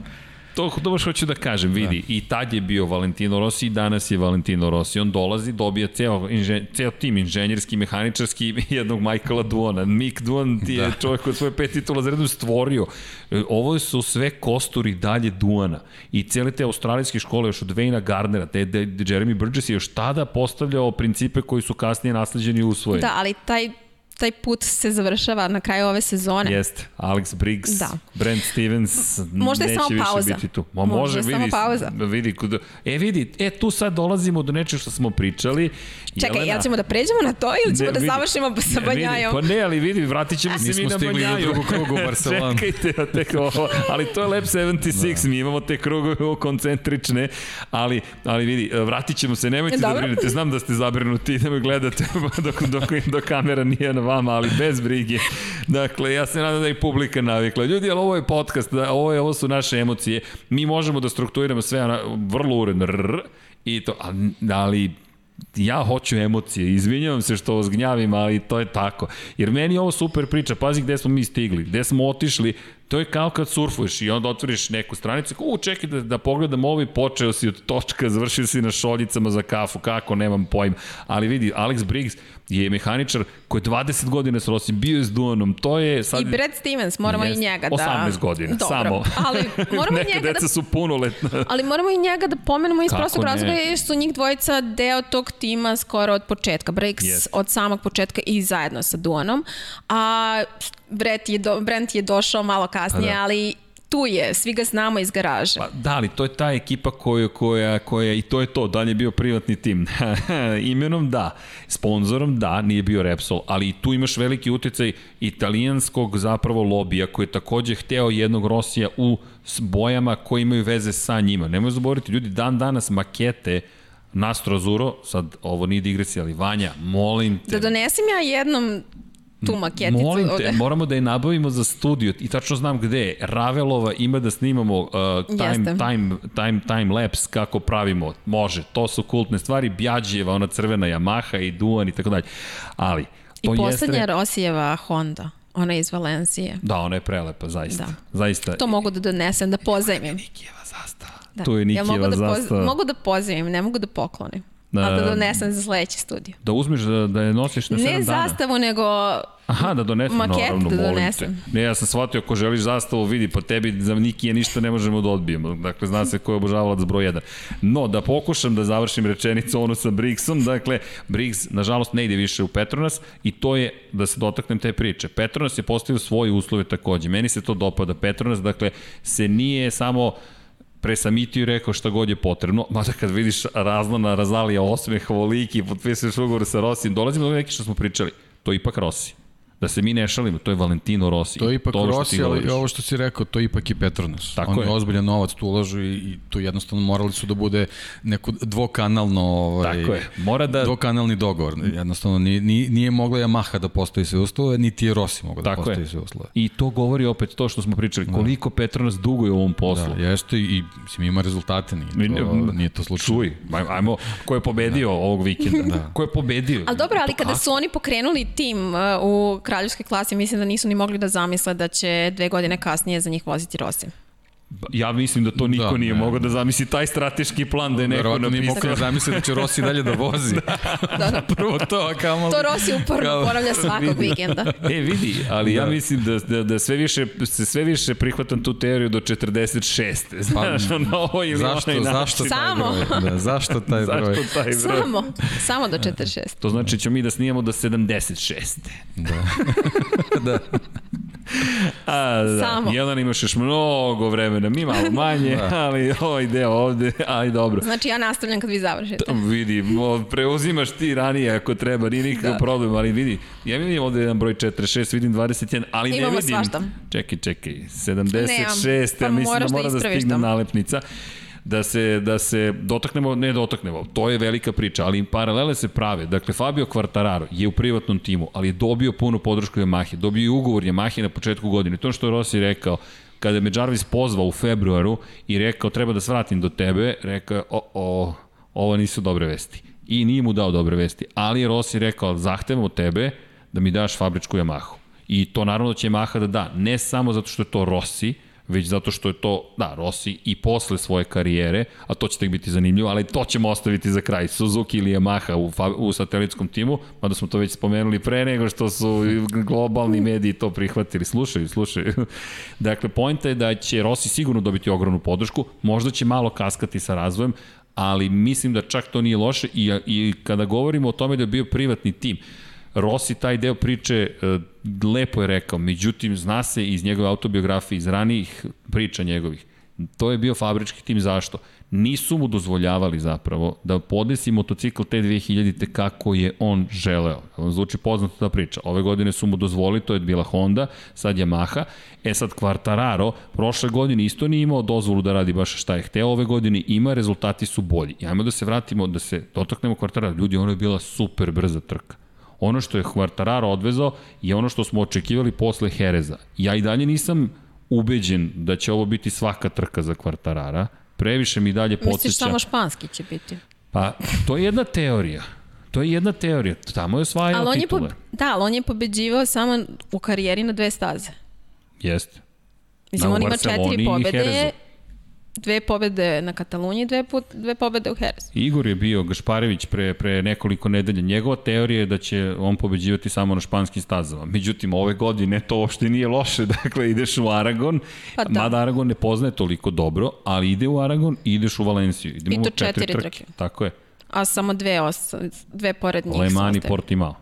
to, to baš hoću da kažem, vidi, da. i tad je bio Valentino Rossi i danas je Valentino Rossi. On dolazi, dobija ceo, inžen, ceo tim inženjerski, mehaničarski jednog Michaela Duona. Mick Duon ti je da. čovjek koji svoje pet titula za redom stvorio. E, ovo su sve kosturi dalje Duana. I cijele te australijske škole još od Vejna Gardnera, te, de, de Jeremy Burgess je još tada postavljao principe koji su kasnije nasleđeni u usvojeni. Da, ali taj taj put se završava na kraju ove sezone. Jeste. Alex Briggs, da. Brent Stevens Možda je samo pauza. biti tu. Ma može, može vidi, samo pauza. Vidi, kod, e vidi, e tu sad dolazimo do nečeg što smo pričali. Čekaj, Jelena, ja ćemo da pređemo na to ili ćemo ne, da vidi, završimo sa Banjajom? Pa ne, ali vidi, vratit ćemo se mi na Banjaju. Mi smo stigli u drugu krugu u Barcelona. Čekajte, tek ovo, ali to je Lab 76, da. mi imamo te krugove koncentrične, ali, ali vidi, vratit ćemo se, nemojte da Dobro. da brinete, znam da ste zabrinuti, da me gledate dok, dok, dok kamera nije na vama, ali bez brige. Dakle, ja se nadam da je publika navikla. Ljudi, ali ovo je podcast, da, ovo, je, ovo su naše emocije. Mi možemo da strukturiramo sve ona, vrlo uredno. Rrr, I to, ali ja hoću emocije, izvinjavam se što vas gnjavim, ali to je tako. Jer meni je ovo super priča, pazi gde smo mi stigli, gde smo otišli, To je kao kad surfuješ i onda otvoriš neku stranicu, u čekaj da, da pogledam ovo i počeo si od točka, završio si na šoljicama za kafu, kako, nemam pojma. Ali vidi, Alex Briggs je mehaničar koji je 20 godina s Rosim, bio je s Duanom, to je sad... I Brad Stevens, moramo jest, i njega da... 18 godina, Dobro, samo. ali moramo Neka njega deca da... su punoletna. ali moramo i njega da pomenemo iz prostog razloga jer su njih dvojica deo tog tima skoro od početka. Briggs yes. od samog početka i zajedno sa Duanom. A Brent je, do, Brent je došao malo kasnije, pa da. ali tu je, svi ga znamo iz garaže. Pa, da, ali to je ta ekipa koja, koja, koja i to je to, dalje je bio privatni tim. Imenom da, sponzorom da, nije bio Repsol, ali tu imaš veliki uticaj italijanskog zapravo lobija koji je takođe hteo jednog Rosija u bojama koji imaju veze sa njima. Nemoj zaboraviti, ljudi, dan danas makete Nastro Azuro, sad ovo nije digresija, ali Vanja, molim te. Da donesem ja jednom tu maketicu. Molim te, ovde. moramo da je nabavimo za studio i tačno znam gde je. Ravelova ima da snimamo uh, time, Jeste. time, time, time lapse kako pravimo. Može, to su kultne stvari. Bjađijeva, ona crvena Yamaha i Duan i tako dalje. Ali, I to poslednja jeste... Rosijeva Honda. Ona je iz Valencije. Da, ona je prelepa, zaista. Da. Zaista. To mogu da donesem, da pozajmim. Nikijeva zastava. Da. Tu je Nikijeva mogu da poz- zastava. Mogu da pozajmim, ne mogu da poklonim. Da, Ali da donesem za sledeći studio. Da uzmeš da, da je nosiš na 7 Ne dana. zastavu, nego Aha, da donesem, Maketu naravno, da donesem. te. Ne, ja sam shvatio, ako želiš zastavu, vidi, pa tebi za Nikije ništa ne možemo da odbijemo. Dakle, zna se ko je obožavalac broj 1. No, da pokušam da završim rečenicu ono sa Briggsom, dakle, Briggs, nažalost, ne ide više u Petronas i to je, da se dotaknem te priče, Petronas je postavio svoje uslove takođe. Meni se to dopada. Petronas, dakle, se nije samo presamitio i rekao šta god je potrebno, mada kad vidiš razlana razalija osmeh, voliki, potpisuješ ugovor sa Rosijem, dolazimo do neki što smo pričali, to je ipak Rossi. Da se mi ne šalimo, to je Valentino Rossi. To je ipak što Rossi, ali ovo što si rekao, to je ipak i Petronas. Tako Oni je. ozbiljan novac tu ulažu i, i tu jednostavno morali su da bude neko dvokanalno ovaj, Tako je. Mora da- dvokanalni dogovor. Jednostavno nije, nije, nije mogla Yamaha da postoji sve uslove, niti je Rossi mogao da Tako postoji je. sve uslove. I to govori opet to što smo pričali, koliko Petronas duguje u ovom poslu. Da, jeste i mislim, ima rezultate, nije to, nije to slučajno. Čuj, aj- ajmo, ko je pobedio da. ovog vikenda? Da. Ko je pobedio? Ali dobro, ali To kada su oni pokrenuli tim uh, u kraljevskoj klasi, mislim da nisu ni mogli da zamisle da će dve godine kasnije za njih voziti Rossi. Ja mislim da to niko Da, nije ne. mogao da zamisli taj strateški plan da je neko Verovatno nije napisao. mogao da zamisli da će Rossi dalje da vozi. Da, da. Prvo to, a kamo... To Rossi uporno Kao- ponavlja svakog vikenda. E, vidi, ali ja mislim da, da, da sve više, se sve više prihvatam tu teoriju do 46. Znaš, pa, na ovo ili Zašto, onaj način. zašto taj Samo. broj? Da, zašto taj broj? Zašto taj broj? Samo, samo do 46. To znači ćemo mi da snijemo do 76. Da. da. A, da. Samo. Jelena imaš još mnogo vremena, mi malo manje, da. ali ovaj deo ovde, aj dobro. Znači ja nastavljam kad vi završite. Vidi, preuzimaš ti ranije ako treba, nije nikakav da. problem, ali vidi, ja vidim ovde jedan broj 46, vidim 21, ali ne Imamo vidim. svašta. Čekaj, čekaj, 76, Nemam. Pa ja mislim moraš da da mora da, ispraviš stigne nalepnica da se, da se dotaknemo, ne dotaknemo, to je velika priča, ali paralele se prave. Dakle, Fabio Quartararo je u privatnom timu, ali je dobio puno podršku Yamahe, dobio i ugovor Yamahe na početku godine. To što je Rossi rekao, kada me Jarvis pozvao u februaru i rekao treba da svratim do tebe, rekao o, o, ovo nisu dobre vesti. I nije mu dao dobre vesti, ali je Rossi rekao, zahtevam od tebe da mi daš fabričku Yamahu. I to naravno da će Yamaha da da, ne samo zato što je to Rossi, već zato što je to, da, Rossi i posle svoje karijere, a to će tek biti zanimljivo, ali to ćemo ostaviti za kraj. Suzuki ili Yamaha u, u satelitskom timu, mada smo to već spomenuli pre nego što su globalni mediji to prihvatili. Slušaju, slušaju. Dakle, pojenta je da će Rossi sigurno dobiti ogromnu podršku, možda će malo kaskati sa razvojem, ali mislim da čak to nije loše i, i kada govorimo o tome da je bio privatni tim, Rossi taj deo priče e, lepo je rekao, međutim zna se iz njegove autobiografije, iz ranijih priča njegovih, to je bio fabrički tim zašto? Nisu mu dozvoljavali zapravo da podesi motocikl te 2000-te kako je on želeo. On zvuči poznato ta priča. Ove godine su mu dozvolili, to je bila Honda, sad Yamaha. E sad Quartararo, prošle godine isto nije imao dozvolu da radi baš šta je hteo, ove godine ima, rezultati su bolji. I ajmo da se vratimo, da se dotaknemo Quartararo. Ljudi, ono je bila super brza trka. Ono što je Quartararo odvezao je ono što smo očekivali posle Hereza. Ja i dalje nisam ubeđen da će ovo biti svaka trka za Quartarara. Previše mi dalje Misliš podsjeća. samo španski će biti. Pa, to je jedna teorija. To je jedna teorija. Tamo je osvajao Ali on je, titule. po, da, ali on je pobeđivao samo u karijeri na dve staze. Jeste. Mislim, Da, on ima četiri pobede. Dve pobede na Kataluniji, dve, put, dve pobede u Herezu. Igor je bio Gašparević pre, pre nekoliko nedelja. Njegova teorija je da će on pobeđivati samo na španskim stazama. Međutim, ove godine to uopšte nije loše. Dakle, ideš u Aragon, Pa da. mada Aragon ne poznaje toliko dobro, ali ide u Aragon i ideš u Valenciju. Idemo I to u četiri, četiri trke. trke. Tako je. A samo dve, os, dve pored njih Le su Mans i ostale. Portimao.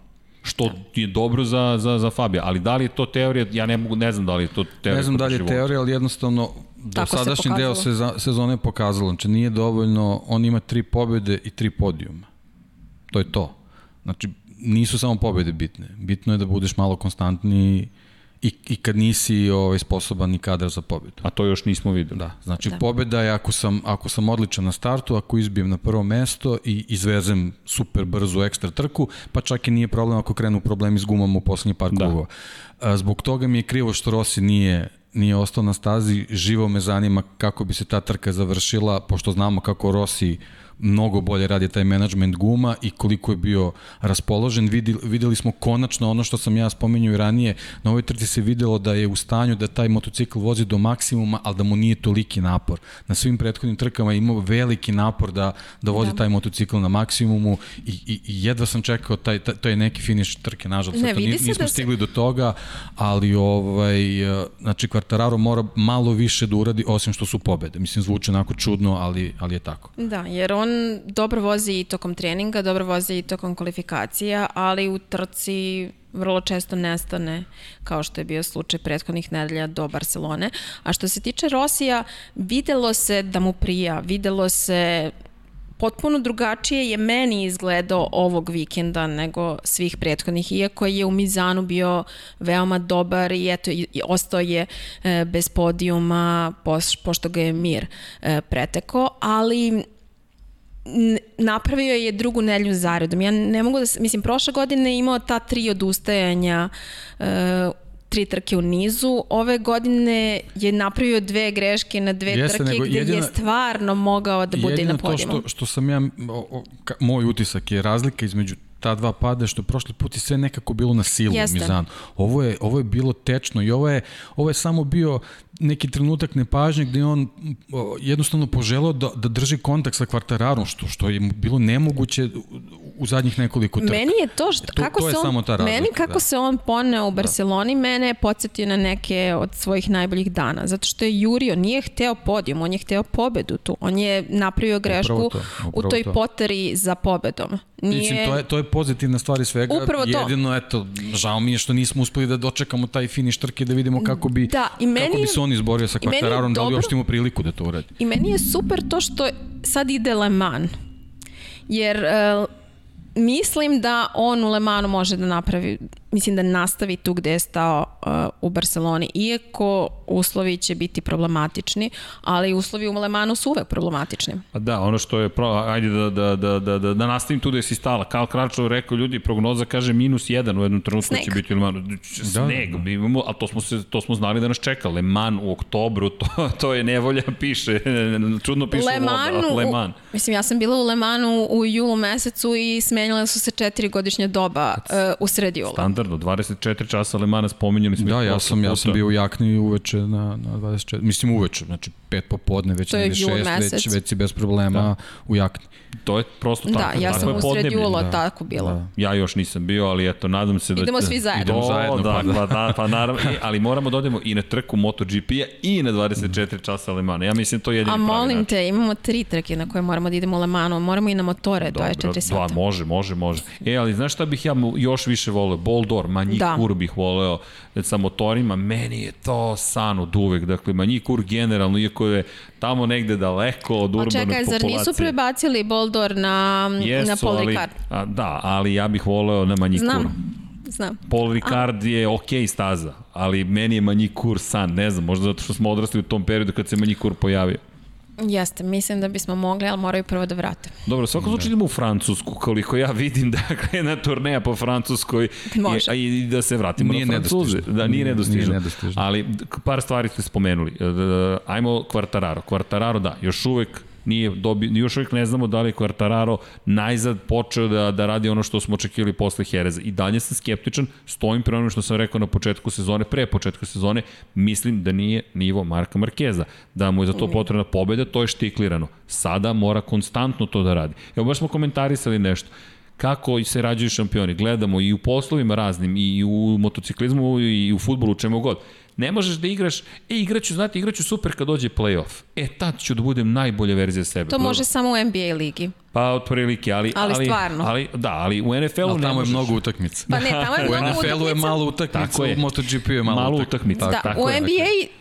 Što je dobro za, za, za Fabija. Ali da li je to teorija, ja ne, mogu, ne znam da li je to teorija. Ne znam da li je teorija, ali jednostavno Tako se dosadašnji deo seza, sezone je pokazalo. Znači nije dovoljno, on ima tri pobede i tri podijuma. To je to. Znači nisu samo pobede bitne. Bitno je da budeš malo konstantniji i, i kad nisi ovaj, sposoban ni kadar za pobedu. A to još nismo videli. Da, znači da. Da. pobeda je ako sam, ako sam odličan na startu, ako izbijem na prvo mesto i izvezem super brzu ekstra trku, pa čak i nije problem ako krenu problemi s gumama u poslednji par Da. krugova. A, Zbog toga mi je krivo što Rossi nije nije ostao na stazi, živo me zanima kako bi se ta trka završila, pošto znamo kako Rossi mnogo bolje radi taj management guma i koliko je bio raspoložen. Videli, videli smo konačno ono što sam ja spomenuo i ranije, na ovoj trci se videlo da je u stanju da taj motocikl vozi do maksimuma, ali da mu nije toliki napor. Na svim prethodnim trkama je imao veliki napor da, da vozi da. taj motocikl na maksimumu i, i, i jedva sam čekao taj, taj, to je neki finiš trke, nažalost. Ne, se nismo da se- stigli do toga, ali ovaj, znači Quartararo mora malo više da uradi, osim što su pobede. Mislim, zvuči onako čudno, ali, ali je tako. Da, jer on dobro vozi i tokom treninga, dobro vozi i tokom kvalifikacija, ali u trci vrlo često nestane, kao što je bio slučaj prethodnih nedelja do Barcelone. A što se tiče Rosija, videlo se da mu prija, videlo se potpuno drugačije je meni izgledao ovog vikenda nego svih prethodnih, iako je u Mizanu bio veoma dobar i eto, i, ostao je e, bez podijuma poš, pošto ga je mir e, preteko, ali napravio je drugu nelju zaredom. Ja ne mogu da, se- mislim, prošle godine je imao ta tri odustajanja e, tri trke u nizu. Ove godine je napravio dve greške na dve Jeste, trke nego gde je jedina- stvarno mogao da bude i Jedino na to što, što sam ja, o, o, ka, moj utisak je razlika između ta dva pada što je prošli put i sve nekako bilo na silu Jeste. Mizanu. Ovo je, ovo je bilo tečno i ovo je, ovo je samo bio neki trenutak nepažnje gde on jednostavno poželao da, da drži kontakt sa kvartararom, što, što je bilo nemoguće u, u zadnjih nekoliko trka. Meni je to što, To- kako to se on, razlika, meni kako da. se on poneo u Barceloni, mene je podsjetio na neke od svojih najboljih dana, zato što je jurio, nije hteo podijum, on je hteo pobedu tu. On je napravio grešku to, u upravo toj to. poteri za pobedom. Nije... Mislim, to je, to je pozitivna stvar iz svega. Upravo to. Jedino, eto, žao mi je što nismo uspeli da dočekamo taj finiš trke da vidimo kako bi, Da, i meni kako bi se on izborio sa Quartararom, da li uopšte imamo priliku da to uradi. I meni je super to što sad ide Le Mans. Jer uh, mislim da on u Le Mansu može da napravi, mislim da nastavi tu gde je stao uh, u Barceloni. Iako uslovi će biti problematični, ali uslovi u Le Mansu su uvek problematični. Pa da, ono što je, pro, ajde da, da, da, da, da, da nastavim tu da si stala. Karl Kračov rekao, ljudi, prognoza kaže minus jedan u jednom trenutku Sneg. će biti u Le Manu. Sneg, mi imamo, ali to smo, se, to smo znali da nas čeka. Le Mans u oktobru, to, to je nevolja, piše, čudno piše Le Manu, voda, Le Mans. mislim, ja sam bila u Le Manu u julu mesecu i smenjala su se četiri godišnje doba uh, u sred jula. Standardno, 24 časa Le Mana spominjali smo. Da, ja sam, ja sam bio u jakni uveče na, na 24, mislim uveče, znači pet popodne, već negde šest, već, mesec. već si bez problema da. u jakni. To je prosto Da, tako. ja tako sam je u sred podneblje. jula da. tako bila. Da. Ja još nisam bio, ali eto, nadam se da... Idemo svi zajedno. Idemo O, zajedno, da, pa pa, da. da, pa naravno, i- ali moramo da odemo i na trku MotoGP-a i na 24 časa Le Mana. Ja mislim to je jedini A pravi molim način. te, imamo tri trke na koje moramo da idemo u Le Manu, moramo i na motore Dobro, 24 dva, sata. može, može, može. E, ali znaš šta bih ja još više voleo? Boldor, Manjikur Da. bih voleo sa motorima. Meni je to san od uvek. Dakle, Manjikur generalno, iako je tamo negde daleko od A urbane čekaj, populacije. zar nisu prebacili Boldor na, na Jesu, Paul ali, Ricard? a, da, ali ja bih voleo na Manjikuru. Znam, znam. Paul Ricard je okej staza, ali meni je Manjikur san, ne znam, možda zato što smo odrasli u tom periodu kad se Manjikur pojavio. Jeste, mislim da bismo mogli, ali moraju prvo da vrate. Dobro, svako slučaj idemo u Francusku, koliko ja vidim da je na turneja po Francuskoj Može. i, a i da se vratimo Nije na Francuze. Da, nije nedostižno. Nije nedostižno. Ali par stvari ste spomenuli. E, Ajmo Quartararo. Quartararo, da, još uvek nije dobi, još uvijek ne znamo da li je Quartararo najzad počeo da, da radi ono što smo očekivali posle Hereza. I dalje sam skeptičan, stojim pre onome što sam rekao na početku sezone, pre početka sezone, mislim da nije nivo Marka Markeza, da mu je za to potrebna pobeda, to je štiklirano. Sada mora konstantno to da radi. Evo, baš smo komentarisali nešto kako se rađaju šampioni. Gledamo i u poslovima raznim, i u motociklizmu, i u futbolu, čemu god. Ne možeš da igraš, e, igraću, znate, igraću super kad dođe playoff. E, tad ću da budem najbolja verzija sebe. To može samo u NBA ligi. Pa otprilike, ali, Ali stvarno. Ali, da, ali u NFL-u Ali ne tamo je možeš. mnogo utakmica. Pa ne, tamo je U mnogo NFL-u je utakmica. malo utakmica, Tako je. u MotoGP-u je malo, Malo utakmica. utakmica. Da, tako u je. NBA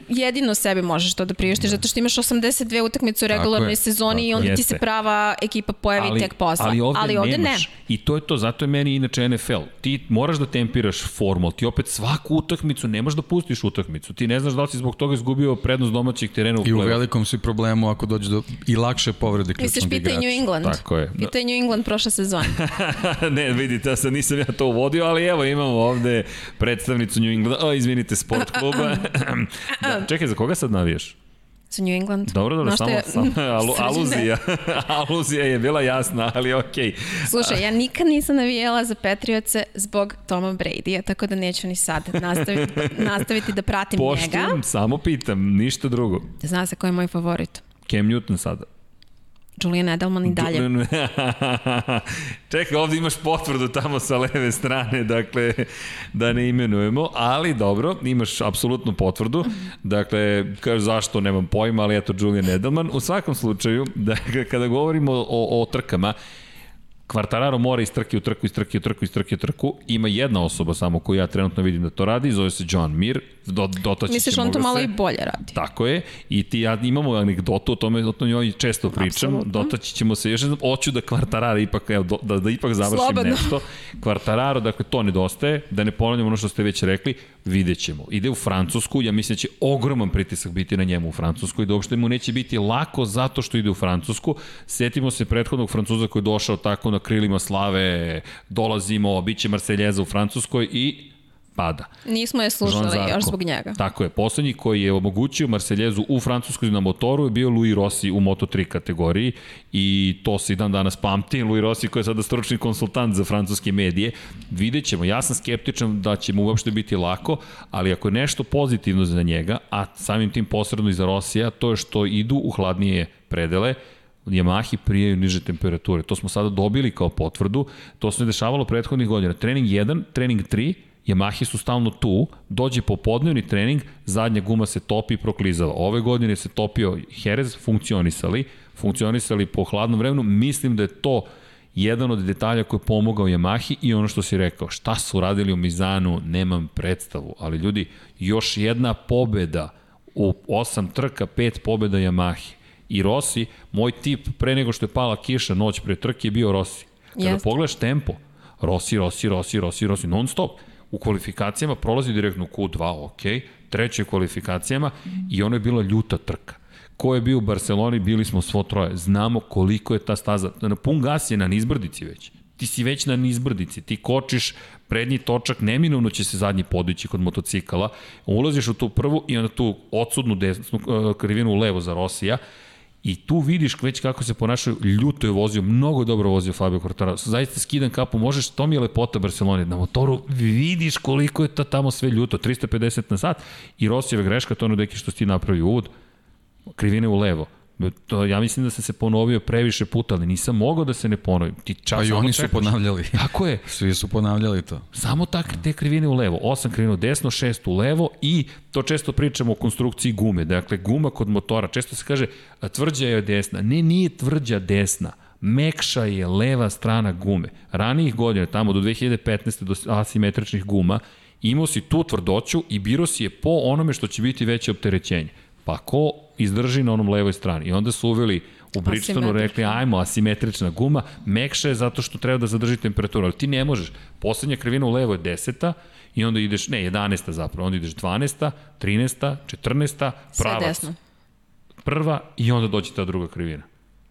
jedino sebi možeš to da priuštiš, zato što imaš 82 utakmice u regularnoj sezoni i onda je. ti se Jeste. prava ekipa pojavi tek posle. Ali ovde, ali ovde nemaš. ne. I to je to, zato je meni inače NFL. Ti moraš da tempiraš formu, ali ti opet svaku utakmicu nemaš da pustiš utakmicu. Ti ne znaš da li si zbog toga izgubio prednost domaćeg terena u I u velikom si problemu ako dođe do i lakše povrede Misliš, ključnog pita i igrača. New England. Tako je. Pita i New England prošle sezone. ne, vidite, ja sad nisam ja to uvodio, ali evo imamo ovde predstavnicu New England, o, izvinite, sport kluba. da, čekaj, za koga sad navijaš? Za New England. Dobro, dobro, šta samo, je- samo alu, aluzija. aluzija je bila jasna, ali okej. Slušaj, ja nikad nisam navijela za Patriotse zbog Toma Brady-a, tako da neću ni sad nastaviti, nastaviti da pratim njega. Poštujem, samo pitam, ništa drugo. Zna se ko je moj favorit. Cam Newton sada. Julian Edelman i dalje. Čekaj, ovde imaš potvrdu tamo sa leve strane, dakle, da ne imenujemo, ali dobro, imaš apsolutnu potvrdu. Dakle, kaže zašto, nemam pojma, ali eto, Julian Edelman. U svakom slučaju, dakle, kada govorimo o, o trkama, Kvartararo mora iz trke u trku, iz trke u trku, iz trke u trku. Ima jedna osoba samo koju ja trenutno vidim da to radi, zove se John Mir. Do, dotaći Misliš, on to malo se. i bolje radi. Tako je. I ti ja imamo anegdotu o tome, o tome njoj često pričam. Apsolutno. Dotaći ćemo se još jednom. Hoću da Kvartararo ipak, evo, do, da, da ipak završim Slobodno. nešto. Kvartararo, dakle, to nedostaje. Da ne ponavljam ono što ste već rekli, vidjet ćemo. Ide u Francusku, ja mislim da će ogroman pritisak biti na njemu u Francusku i da uopšte mu neće biti lako zato što ide u Francusku. Setimo se prethodnog Francuza koji je došao tako na krilima slave, dolazimo, bit će Marseljeza u Francuskoj i pada. Nismo je slušali još zbog njega. Tako je. Poslednji koji je omogućio Marseljezu u Francuskoj na motoru je bio Louis Rossi u Moto3 kategoriji i to se i dan danas pamti. Louis Rossi koji je sada stručni konsultant za francuske medije. Vidjet ćemo. Ja sam skeptičan da će mu uopšte biti lako, ali ako je nešto pozitivno za njega, a samim tim posredno i za Rossija, to je što idu u hladnije predele, Yamahi prijaju niže temperature. To smo sada dobili kao potvrdu. To se dešavalo prethodnih godina. Trening 1, trening 3, Yamahi su stalno tu, dođe popodnevni trening, zadnja guma se topi i proklizava. Ove godine se topio Jerez, funkcionisali, funkcionisali po hladnom vremenu. Mislim da je to jedan od detalja koji je pomogao Yamahi i ono što si rekao, šta su radili u Mizanu, nemam predstavu, ali ljudi, još jedna pobeda u osam trka, pet pobeda Yamahi. I Rossi, moj tip pre nego što je pala kiša noć pre trke je bio Rossi. Kada Jeste. pogledaš tempo, Rossi, Rossi, Rossi, Rossi, Rossi, non stop. U kvalifikacijama prolazi direktno u Q2, ok, treće kvalifikacijama i ono je bila ljuta trka. Ko je bio u Barceloni, bili smo svo troje. Znamo koliko je ta staza. Na pun gas je na nizbrdici već. Ti si već na nizbrdici, ti kočiš, prednji točak, neminovno će se zadnji podići kod motocikala, ulaziš u tu prvu i onda tu odsudnu desnu uh, krivinu u levo za Rosija, I tu vidiš već kako se ponašaju, ljuto je vozio, mnogo dobro vozio Fabio Quartararo. Zaista skidan kapu, možeš, to mi je lepota Barcelone, na motoru vidiš koliko je to tamo sve ljuto, 350 na sat i Rosijeva greška, to ono deki što ti napravio uvod, krivine u levo. To, ja mislim da sam se ponovio previše puta, ali nisam mogao da se ne ponovim. Ti čas, Pa i oni su ponavljali. Tako je. Svi su ponavljali to. Samo tak, te krivine u levo. Osam krivina u desno, šest u levo i to često pričamo o konstrukciji gume. Dakle, guma kod motora, često se kaže tvrđa je desna. Ne, nije tvrđa desna. Mekša je leva strana gume. Ranijih godina, tamo do 2015. do asimetričnih guma, imao si tu tvrdoću i biro si je po onome što će biti veće opterećenje. Pa ko izdrži na onom levoj strani? I onda su uveli u Bridgestonu rekli ajmo asimetrična guma, mekša je zato što treba da zadrži temperaturu, ali ti ne možeš. Poslednja krivina u levo je 10 i onda ideš, ne, 11 zapravo, onda ideš 12 13 14 Sve pravac. desno. Prva i onda dođe ta druga krivina.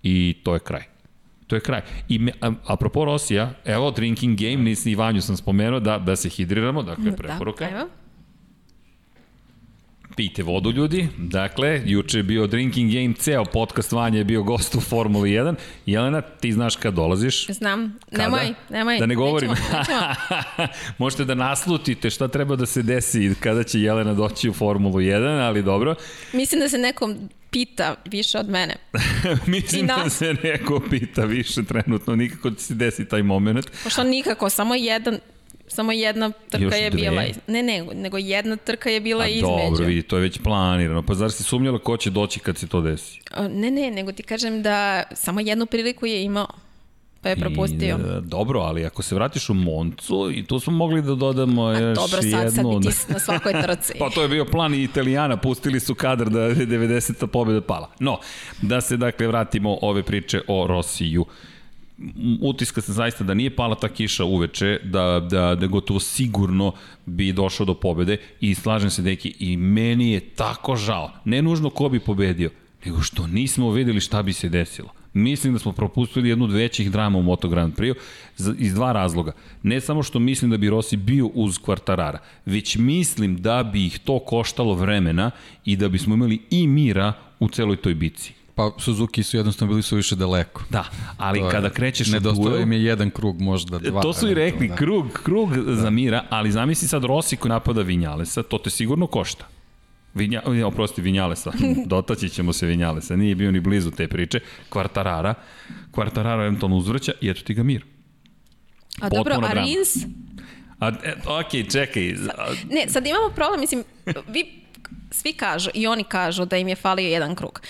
I to je kraj. To je kraj. I me, a, apropo Rosija, evo drinking game, nisi i Vanju sam spomenuo da, da se hidriramo, dakle preporuka. Da, evo. Pijte vodu, ljudi. Dakle, juče je bio Drinking Game, ceo podcast Vanja je bio gost u Formuli 1. Jelena, ti znaš kad dolaziš? Znam. Kada? Nemoj, nemoj. Da ne govorim. Nećemo, nećemo. Možete da naslutite šta treba da se desi kada će Jelena doći u Formulu 1, ali dobro. Mislim da se nekom pita više od mene. Mislim da se neko pita više trenutno, nikako će se desi taj moment. Pošto nikako, samo jedan Samo jedna trka Još je dve? bila, ne, ne, nego jedna trka je bila A između. dobro, vidi, to je već planirano. Pa zar si sumnjala ko će doći kad se to desi? A, Ne, ne, nego ti kažem da samo jednu priliku je imao, pa je propustio. I, e, dobro, ali ako se vratiš u Moncu, i tu smo mogli da dodamo A, još dobro, sad, sad jednu... bi ti na svakoj trci. Pa to je bio plan i Italijana, pustili su kadar da je 90. pobjeda pala. No, da se dakle vratimo ove priče o Rosiju. M, Utiska se zaista da nije pala ta kiša uveče, da, da, da gotovo sigurno bi došao do pobede i slažem se deki i meni je tako žao. Ne nužno ko bi pobedio, nego što nismo videli šta bi se desilo. Mislim da smo propustili jednu od većih drama u Moto Grand Prix iz dva razloga. Ne samo što mislim da bi Rossi bio uz Kvartarara, već mislim da bi ih to koštalo vremena i da bismo imali i mira u celoj toj bici. Pa Suzuki su jednostavno bili su više daleko. Da, ali To je- kada krećeš u Nedostao duel... im je jedan krug, možda dva. To su i rekli, da. krug, krug za mira, ali zamisli sad Rossi koji napada Vinjalesa, to te sigurno košta. Vinja, ne, oprosti, Vinjalesa, dotaći ćemo se Vinjalesa, nije bio ni blizu te priče, Kvartarara, Kvartarara eventualno uzvraća i eto ti ga mir. A dobro, potpuna a. Rins, A, e, ok, čekaj, Ne, sad imamo problem, mislim, vi svi kažu i oni kažu da im je falio jedan krug.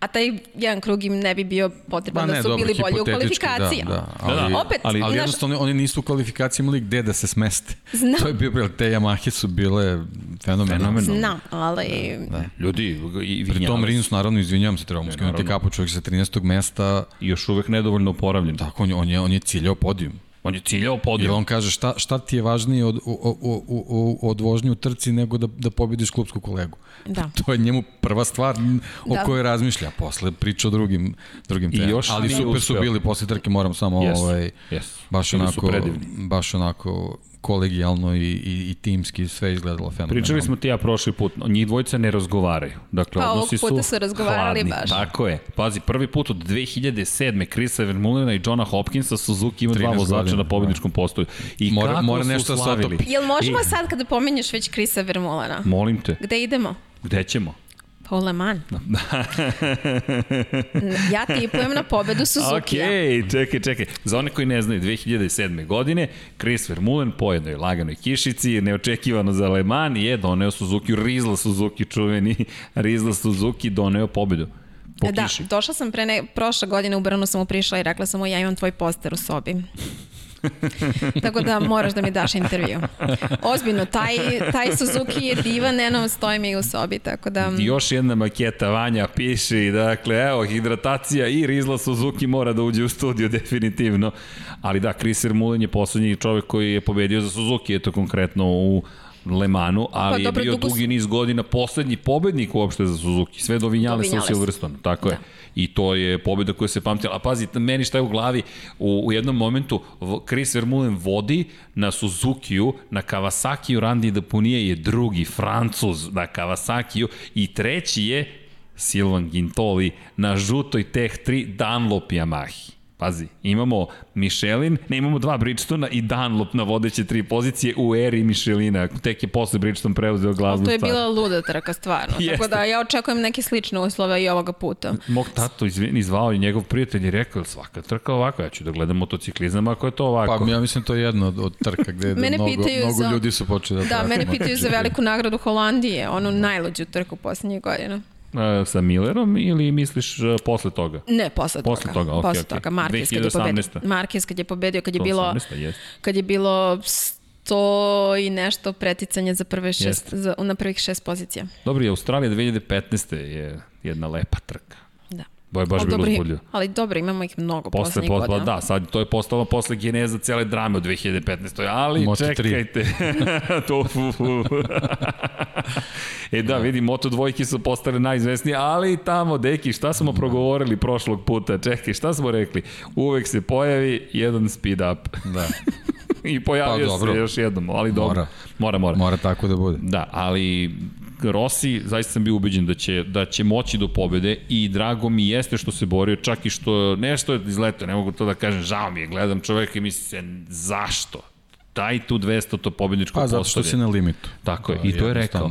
A taj jedan krug im ne bi bio potreban Pa da ne, su dobro, bili bolji u hipotetički, kvalifikacijama. Da, da, ali, Da, da. Opet, ali, ali znaš- jednostavno oni nisu u kvalifikaciji imali gde da se smeste. Znam. To je bio, te Yamahe su bile fenomenalne. Fenomenalne. Znam, ali... Da. ljudi, i Pri tom Rins, naravno, izvinjavam se, trebamo skinuti kapu čovjek sa 13. mesta, još uvek nedovoljno oporavljen. tako on je, on je, on je ciljao podijum. On je ciljao podijel. on kaže šta, šta ti je važnije od, od, od, od, od vožnje u trci nego da, da pobediš klubsku kolegu. Da. To je njemu prva stvar o Da. kojoj razmišlja, posle priča o drugim, drugim temama. još Ali nije super su bili posle trke, moram samo Jesu, ovaj, jesu. baš Bili onako, baš onako kolegijalno i, i, i timski sve izgledalo fenomenalno. Pričali smo ti ja prošli put, njih dvojica ne razgovaraju. Dakle, Pa, ovog odnosi su puta su razgovarali hladni. baš. Tako je. Pazi, prvi put od 2007. Chrisa Vermulena i Johna Hopkinsa Suzuki ima dva 13 vozača na pobedničkom postoju. I Mora- kako mora su nešto da se slavili. Jel možemo I- sad kada pomenješ već Krisa Vermulana? Molim te, Gde idemo? gde ćemo? Pa u Le Mans. ja tipujem na pobedu Suzuki-a. Ok, čekaj, čekaj. Za one koji ne znaju, 2007. godine Chris Vermulen po jednoj laganoj kišici, neočekivano za Le Mans, je doneo Suzuki, Rizla Suzuki, čuveni Rizla Suzuki, doneo pobedu. Po Da, kiši. došla sam pre ne, prošle godine u Brnu sam mu prišla i rekla sam mu ja imam tvoj poster u sobi. Tako da moraš da mi daš intervju. Ozbiljno, taj, taj Suzuki je divan, eno, stoji mi u sobi, tako da... I još jedna maketa Vanja piše dakle, evo, hidratacija i Rizla Suzuki mora da uđe u studio definitivno. Ali da, Chris Vermeulen je poslednji čovek koji je pobedio za Suzuki, eto konkretno u Le Manu, ali Pa dobro, je bio dugo su- dugi niz godina poslednji pobednik uopšte za Suzuki, sve do u Vinjalesa. Silverstone, tako je. I to je pobeda koja se pamtila. A pazi, meni šta je u glavi, u, u jednom momentu Chris Vermeulen vodi na Suzukiju, na Kawasakiju Randy Dapunije je drugi Francuz na Kawasakiju i treći je Silvan Gintoli na žutoj Tech 3 Dunlop Yamahi. Pazi, imamo Michelin, ne imamo dva Bridgestona i Dunlop na vodeće tri pozicije u eri Michelina. Tek je posle Bridgestone preuzeo glavnu To je stvar. bila luda trka, stvarno. Jeste. Tako da ja očekujem neke slične uslove i ovoga puta. Mog tato izvini, zvao i njegov prijatelj je rekao, svaka trka ovako, ja ću da gledam motociklizam ako je to ovako. Pa ja mislim to je jedna od, od trka gde Mene mnogo, pitaju mnogo za- ljudi su počeli da Da, mene pitaju za veliku nagradu Holandije, onu najluđu trku poslednjih godina. E, sa Millerom ili misliš e, posle toga? Ne, posle, Posle toga, okej, posle okej. toga. Marquez kad je 2018. pobedio. Marquez kad je pobedio, kad je bilo, 18. jest. kad je bilo sto i nešto preticanja za prve šest, za, na prvih šest pozicija. Dobro, i Australija 2015. je jedna lepa trka. Da. Bo je baš Ali bilo uzbudljivo. Ali dobro, imamo ih mnogo Posle, poslednjih posle, godina. da, sad to je postalo posle geneza cele drame u 2015. Ali Moto čekajte. to, fu, fu. e da, vidi, Moto dvojke su postale najizvesnije, ali tamo, deki, šta smo progovorili prošlog puta? Čekaj, šta smo rekli? Uvek se pojavi jedan speed up. Da, I pojavio Pa, dobro. se još jednom, ali dobro. Mora. Mora, mora. mora tako da bude. Da, ali Rossi, zaista sam bio ubeđen da će, da će moći do pobede i drago mi jeste što se borio, čak i što nešto je izletao, ne mogu to da kažem, žao mi je, gledam čoveka i mislim se, zašto? Daj tu 200 to pobedničko Pa zato što si na limitu. Tako je, i to je rekao.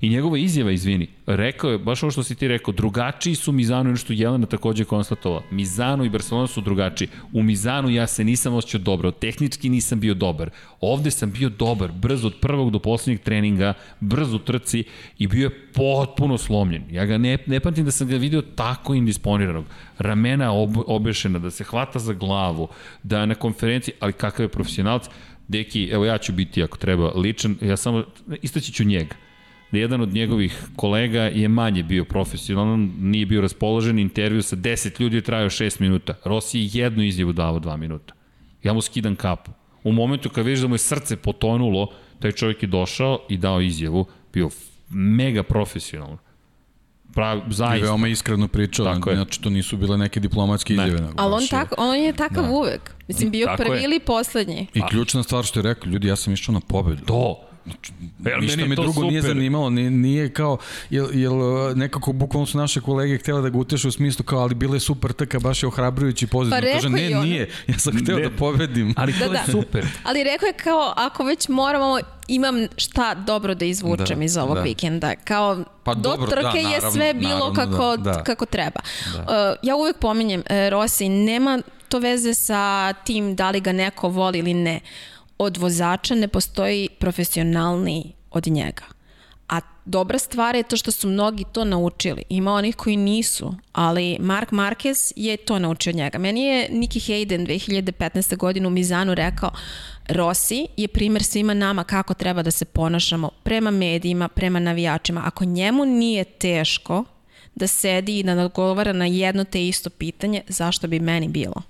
I njegova izjava, izvini, rekao je, baš ovo što si ti rekao, drugačiji su Mizano i što Jelena takođe konstatovala. Mizano i Barcelona su drugačiji. U Mizanu ja se nisam osjećao dobro, tehnički nisam bio dobar. Ovde sam bio dobar, brzo od prvog do poslednjeg treninga, brzo u trci i bio je potpuno slomljen. Ja ga ne, ne pamtim da sam ga video tako indisponiranog. Ramena ob, obešena, da se hvata za glavu, da na konferenciji, ali kakav je profesionalac, Deki, evo ja ću biti ako treba ličan, ja samo istaći ću njega jedan od njegovih kolega je manje bio profesionalan, nije bio raspoložen, intervju sa 10 ljudi je trajao 6 minuta. Rossi je jednu izjavu davo 2 minuta. Ja mu skidam kapu. U momentu kad vidiš da mu je srce potonulo, taj čovjek je došao i dao izjavu, bio mega profesionalan. Prav, zaista. I veoma iskreno pričao, tako znači to nisu bile neke diplomatske ne. izjave. Ali on, tako, on je takav da. uvek. Mislim, bio tako prvi je. ili poslednji. I ključna stvar što je rekao, ljudi, ja sam išao na pobedu. To, Znači, ja, ništa me drugo super. nije zanimalo, nije, nije kao, jel, jel nekako bukvalno su naše kolege htjela da ga uteše u smislu kao, ali bile super trka, baš je ohrabrujući pozitivno. Pa Kaže, ne, on... nije, ja sam hteo da pobedim. Ali to da, je da. super. Ali rekao je kao, ako već moramo, imam šta dobro da izvučem da, iz ovog da. vikenda. Kao, pa do dobro, trke da, naravno, je sve bilo naravno, kako, da, da. kako treba. Da. Uh, ja uvek pominjem, uh, Rossi, nema to veze sa tim da li ga neko voli ili ne. Uh, od vozača ne postoji profesionalniji od njega. A dobra stvar je to što su mnogi to naučili. Ima onih koji nisu, ali Mark Marquez je to naučio od njega. Meni je Nicky Hayden 2015. godinu u Mizanu rekao Rossi je primer svima nama kako treba da se ponašamo prema medijima, prema navijačima. Ako njemu nije teško da sedi i da odgovara na jedno te isto pitanje, zašto bi meni bilo?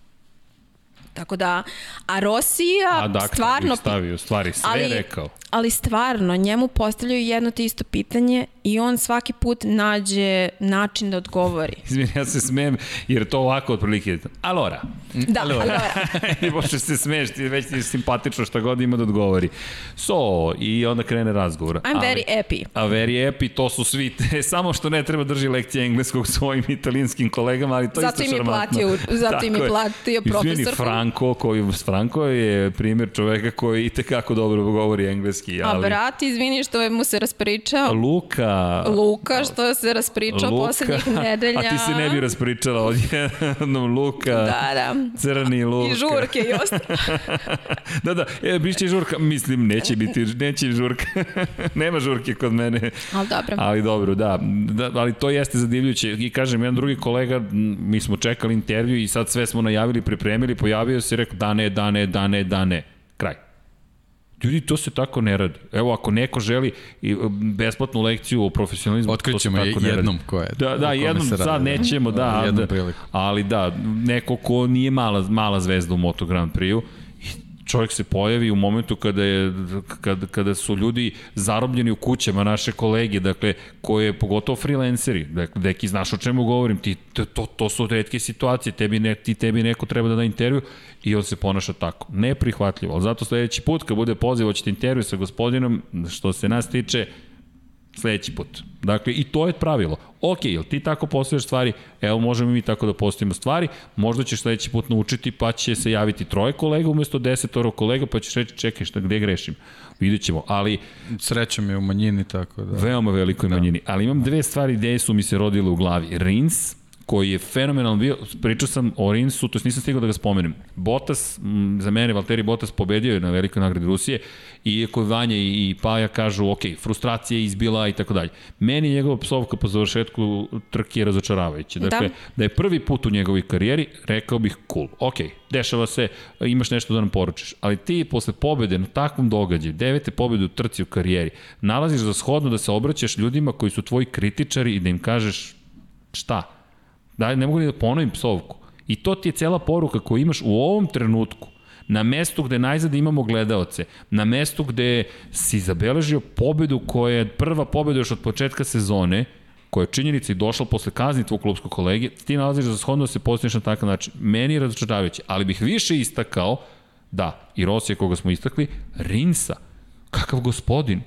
Tako da, a Rosija a dakle, stvarno... stavio, stvari sve ali, rekao. Ali stvarno, njemu postavljaju jedno te isto pitanje i on svaki put nađe način da odgovori. Izvini, ja se smijem, jer to ovako otprilike. Alora. Da, alora. alora. I pošto se smeješ, ti već ti simpatično šta god ima da odgovori. So, i onda krene razgovor. I'm ali, very happy. A very happy, to su svi, te, samo što ne treba drži lekcije engleskog svojim italijanskim kolegama, ali to zato isto šarmantno. Platio, zato im je platio profesor. Izvini, Franco, koji, Franco je primjer čoveka koji i tekako dobro govori engleski. Ali... A brat, izvini što mu se raspričao. Luka. Luka, što se raspričao Luka, poslednjih nedelja. A ti se ne bi raspričala od jednom Luka. Da, da. Crni Luka. I žurke i ostalo. da, da, e, biće žurka, mislim, neće biti, neće žurka. Nema žurke kod mene. Ali dobro. Ali dobro, da. da. Ali to jeste zadivljuće. I kažem, jedan drugi kolega, mi smo čekali intervju i sad sve smo najavili, pripremili, pojavio se i rekao da ne, da ne, da ne, da ne. Kraj. Ljudi, to se tako ne radi. Evo, ako neko želi besplatnu lekciju o profesionalizmu, Otkrićemo to se tako jednom ne radi. ko je. Da, da, jednom sad radi. nećemo, da, jednom da, ali da, neko ko nije mala, mala zvezda u Moto Grand Prix-u, čovjek se pojavi u momentu kada, je, kada, kada su ljudi zarobljeni u kućama, naše kolege, dakle, koje, pogotovo freelanceri, dakle, deki, znaš o čemu govorim, ti, to, to su redke situacije, tebi, ne, ti, tebi neko treba da da intervju i on se ponaša tako. Neprihvatljivo, ali zato sledeći put, kad bude poziv, hoćete intervju sa gospodinom, što se nas tiče, sledeći put. Dakle, i to je pravilo. Ok, jel ti tako postojaš stvari, evo možemo mi tako da postavimo stvari, možda ćeš sledeći put naučiti pa će se javiti troje kolega umesto desetoro kolega pa ćeš reći čekaj šta, gde grešim. Vidjet ćemo, ali... Srećem je u manjini, tako da... Veoma velikoj da. manjini, ali imam dve stvari gde su mi se rodile u glavi. Rins, koji je fenomenalan bio, pričao sam o Rinsu, to nisam stigao da ga spomenem. Botas, za mene, Valtteri Botas pobedio je na velikoj nagradi Rusije, iako Vanja i Paja kažu, ok, frustracija je izbila i tako dalje. Meni njegova psovka po završetku trke je razočaravajuća. Da. Dakle, da. da je prvi put u njegovoj karijeri, rekao bih, cool, ok, dešava se, imaš nešto da nam poručiš, ali ti posle pobede na takvom događaju, devete pobede u trci u karijeri, nalaziš za shodno da se obraćaš ljudima koji su tvoji kritičari i da im kažeš šta? Da, ne mogu ni da ponovim psovku. I to ti je cela poruka koju imaš u ovom trenutku. Na mestu gde najzad imamo gledaoce, na mestu gde si zabeležio pobedu koja je prva pobeda još od početka sezone, koja je činjenica i došla posle kazni tvog klubskog kolege, ti nalaziš za shodno da se postaviš na takav način. Meni je razočaravajuće, ali bih više istakao, da, i Rosija koga smo istakli, Rinsa, kakav gospodin,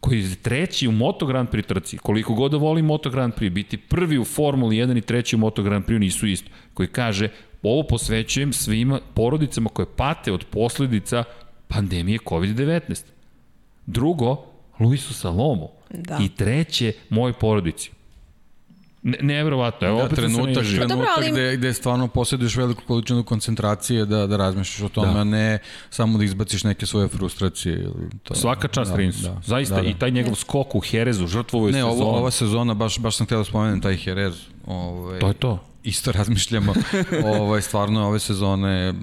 koji je treći u Moto Grand Prix trci, koliko god da voli Moto Grand Prix, biti prvi u Formuli 1 i treći u Moto Grand Prix nisu isto, koji kaže, ovo posvećujem svima porodicama koje pate od posledica pandemije COVID-19. Drugo, Luisu Salomu, Da. I treće, moj porodici. Ne, nevjerovatno, evo Da, opet trenutak, naježio. trenutak Dobro, ali- gde, gde stvarno posjeduješ veliku količinu koncentracije da, da razmišljaš o tome, Da. a ne samo da izbaciš neke svoje frustracije. Ili to. Svaka čast Da, Rinsu. da, Zaista, da, da. i taj njegov skok u Herezu, žrtvovo je Ne, sezonu. ovo, ova sezona, baš, baš sam htio da spomenem taj Jerez. Ovaj, To je to. Isto razmišljamo. ovaj, stvarno ove sezone,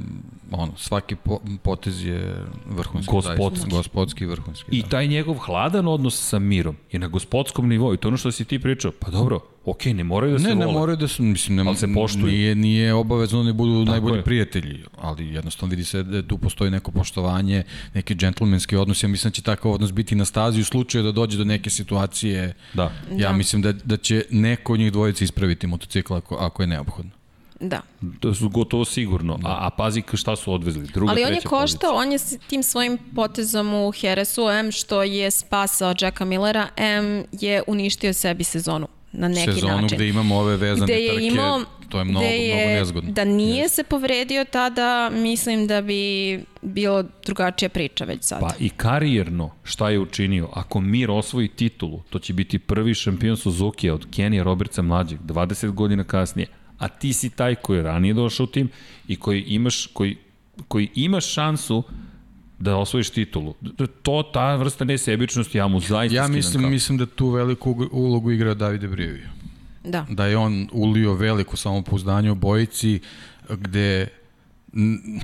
ono, svaki po, potez je vrhunski. Gospodski. zaista. Gospodski vrhunski. I da. taj njegov hladan odnos sa mirom je na gospodskom nivou. I to ono što si ti pričao. Pa dobro, okej, ne moraju da se Ne, ne vole. moraju da su, mislim, ne, Ali se poštuju. Nije, nije obavezno da ne budu najbolji je. prijatelji, ali jednostavno vidi se da tu postoji neko poštovanje, neki džentlmenski odnos. Ja mislim da će takav odnos biti na stazi u slučaju da dođe do neke situacije. Da. Ja Da. mislim da, da će neko od njih dvojice ispraviti motocikl ako, ako je neophodno. Da. To su gotovo sigurno. A, a pazi šta su odvezli. Druga, Ali on je koštao, on je s tim svojim potezom u Heresu, M što je spasao Jacka Millera, M je uništio sebi sezonu na neki Sezonu način. gde imamo ove vezane Gde je trke, imao, to je mnogo, je, mnogo nezgodno. Da nije se povredio tada, mislim da bi bilo drugačija priča već sad. Pa i karijerno šta je učinio? Ako Mir osvoji titulu, to će biti prvi šampion Suzuki od Kenija Robertsa mlađeg, 20 godina kasnije. A ti si taj koji je ranije došao u tim i koji imaš, koji, koji imaš šansu da osvojiš titulu. To, ta vrsta nesebičnosti, ja mu zaista Ja mislim, kapu. mislim da tu veliku ulogu igra Davide Brivio. Da. da je on ulio veliko samopouzdanje u bojici gde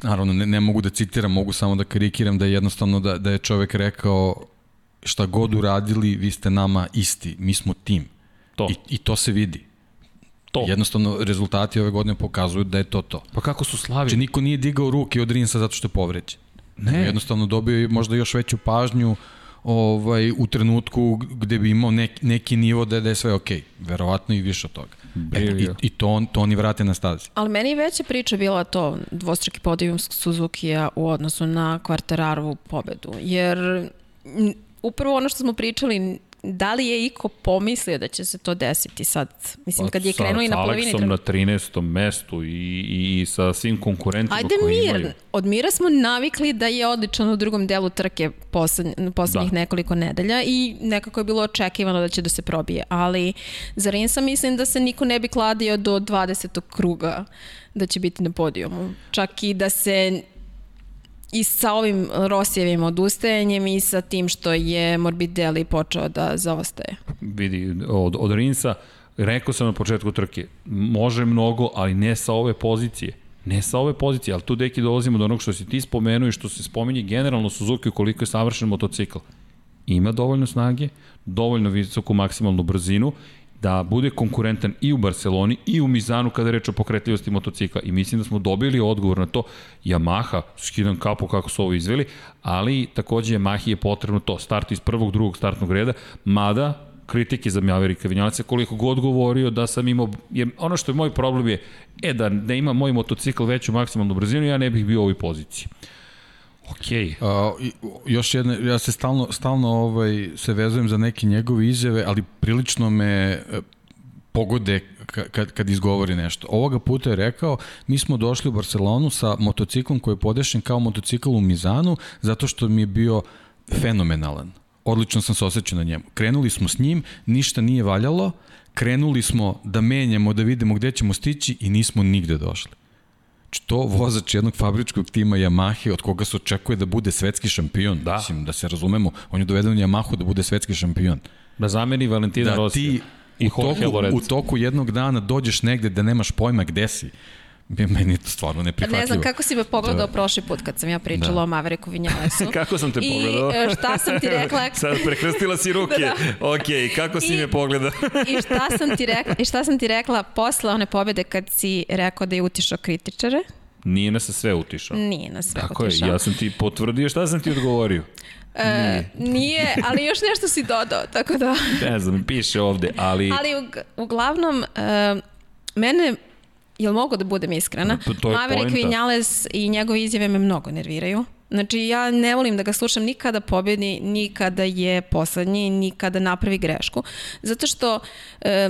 naravno ne, ne mogu da citiram, mogu samo da karikiram da je jednostavno da, da je čovek rekao šta god uradili, vi ste nama isti, mi smo tim. To. I, I to se vidi. To. Jednostavno, rezultati ove godine pokazuju da je to to. Pa kako su slavili? Znači, niko nije digao ruke od Rinsa zato što je povređen. Ne. Jednostavno dobio je možda još veću pažnju ovaj, u trenutku gde bi imao nek, neki nivo da, je- da je sve okej. Verovatno i više od toga. E, i. I to, on, to oni vrate na stazi. Ali meni je veća priča bila to dvostruki podijum Suzukija u odnosu na Quartararovu pobedu. Jer upravo ono što smo pričali, da li je iko pomislio da će se to desiti sad? Mislim, kad je Pa Sa- krenuo i na sa polovini... Aleksom trk- na 13. mestu i, i, i sa svim konkurentima Ajde koji mir, imaju. od mira smo navikli da je odličan u drugom delu trke poslednj, poslednjih Da. nekoliko nedelja i nekako je bilo očekivano da će da se probije, ali za Rinsa mislim da se niko ne bi kladio do 20. kruga da će biti na podijumu. Čak i da se i sa ovim Rosijevim odustajanjem i sa tim što je Morbidelli počeo da zaostaje. vidi, od, od Rinsa, rekao sam na početku trke, može mnogo, ali ne sa ove pozicije. Ne sa ove pozicije, ali tu deki dolazimo do onog što si ti spomenuo i što se spominje generalno Suzuki koliko je savršen motocikl. Ima dovoljno snage, dovoljno visoku maksimalnu brzinu, da bude konkurentan i u Barceloni i u Mizanu kada je reč o pokretljivosti motocikla. I mislim da smo dobili odgovor na to. Yamaha, skidam kapu kako su ovo izveli, ali takođe Yamahi je potrebno to, start iz prvog, drugog startnog reda, mada kritike za Mjaverika Vinjalaca, koliko god govorio da sam imao, jer ono što je moj problem je, e da, da ima moj motocikl veću maksimalnu brzinu, ja ne bih bio u ovoj poziciji. Okej, i, još jedna, ja se stalno, stalno ovaj, se vezujem za neke njegove izjave, ali prilično me e, pogode ka- kad, kad izgovori nešto. Ovoga puta je rekao, mi smo došli u Barcelonu sa motociklom koji je podešen kao motocikl u Mizanu, zato što mi je bio fenomenalan. Odlično sam se osjećao na njemu. Krenuli smo s njim, ništa nije valjalo, krenuli smo da menjamo, da vidimo gde ćemo stići i nismo nigde došli. To vozač jednog fabričkog tima Yamahe, od koga se očekuje da bude svetski šampion. Da. Mislim, da se razumemo, on je doveden u Yamahu da bude svetski šampion. da zameni Valentina Da Rosija. ti i u toku, u toku jednog dana dođeš negde da nemaš pojma gde si. Meni je to stvarno neprihvatljivo. Ne znam kako si me pogledao da. prošli put kad sam ja pričala da. o Maveriku Vinjalesu. Kako sam te I pogledao? e, šta sam ti rekla Sad prekrstila si ruke. da, da. Ok, kako si I- me pogledao? i šta sam ti rekla, i šta sam ti rekla posle one pobede kad si rekao da je utišao kritičare? Nije nas sve utišao. Nije nas sve Tako utišao. je, ja sam ti potvrdio šta sam ti odgovorio. E, nije, ali još nešto si dodao, tako da... Ne znam, piše ovde, ali... Ali ug, uglavnom, e, mene, jel mogu da budem iskrena, to je Maverick. Vinales i njegove izjave me mnogo nerviraju. Znači, ja ne volim da ga slušam nikada pobedi, nikada je poslednji, nikada napravi grešku. Zato što e,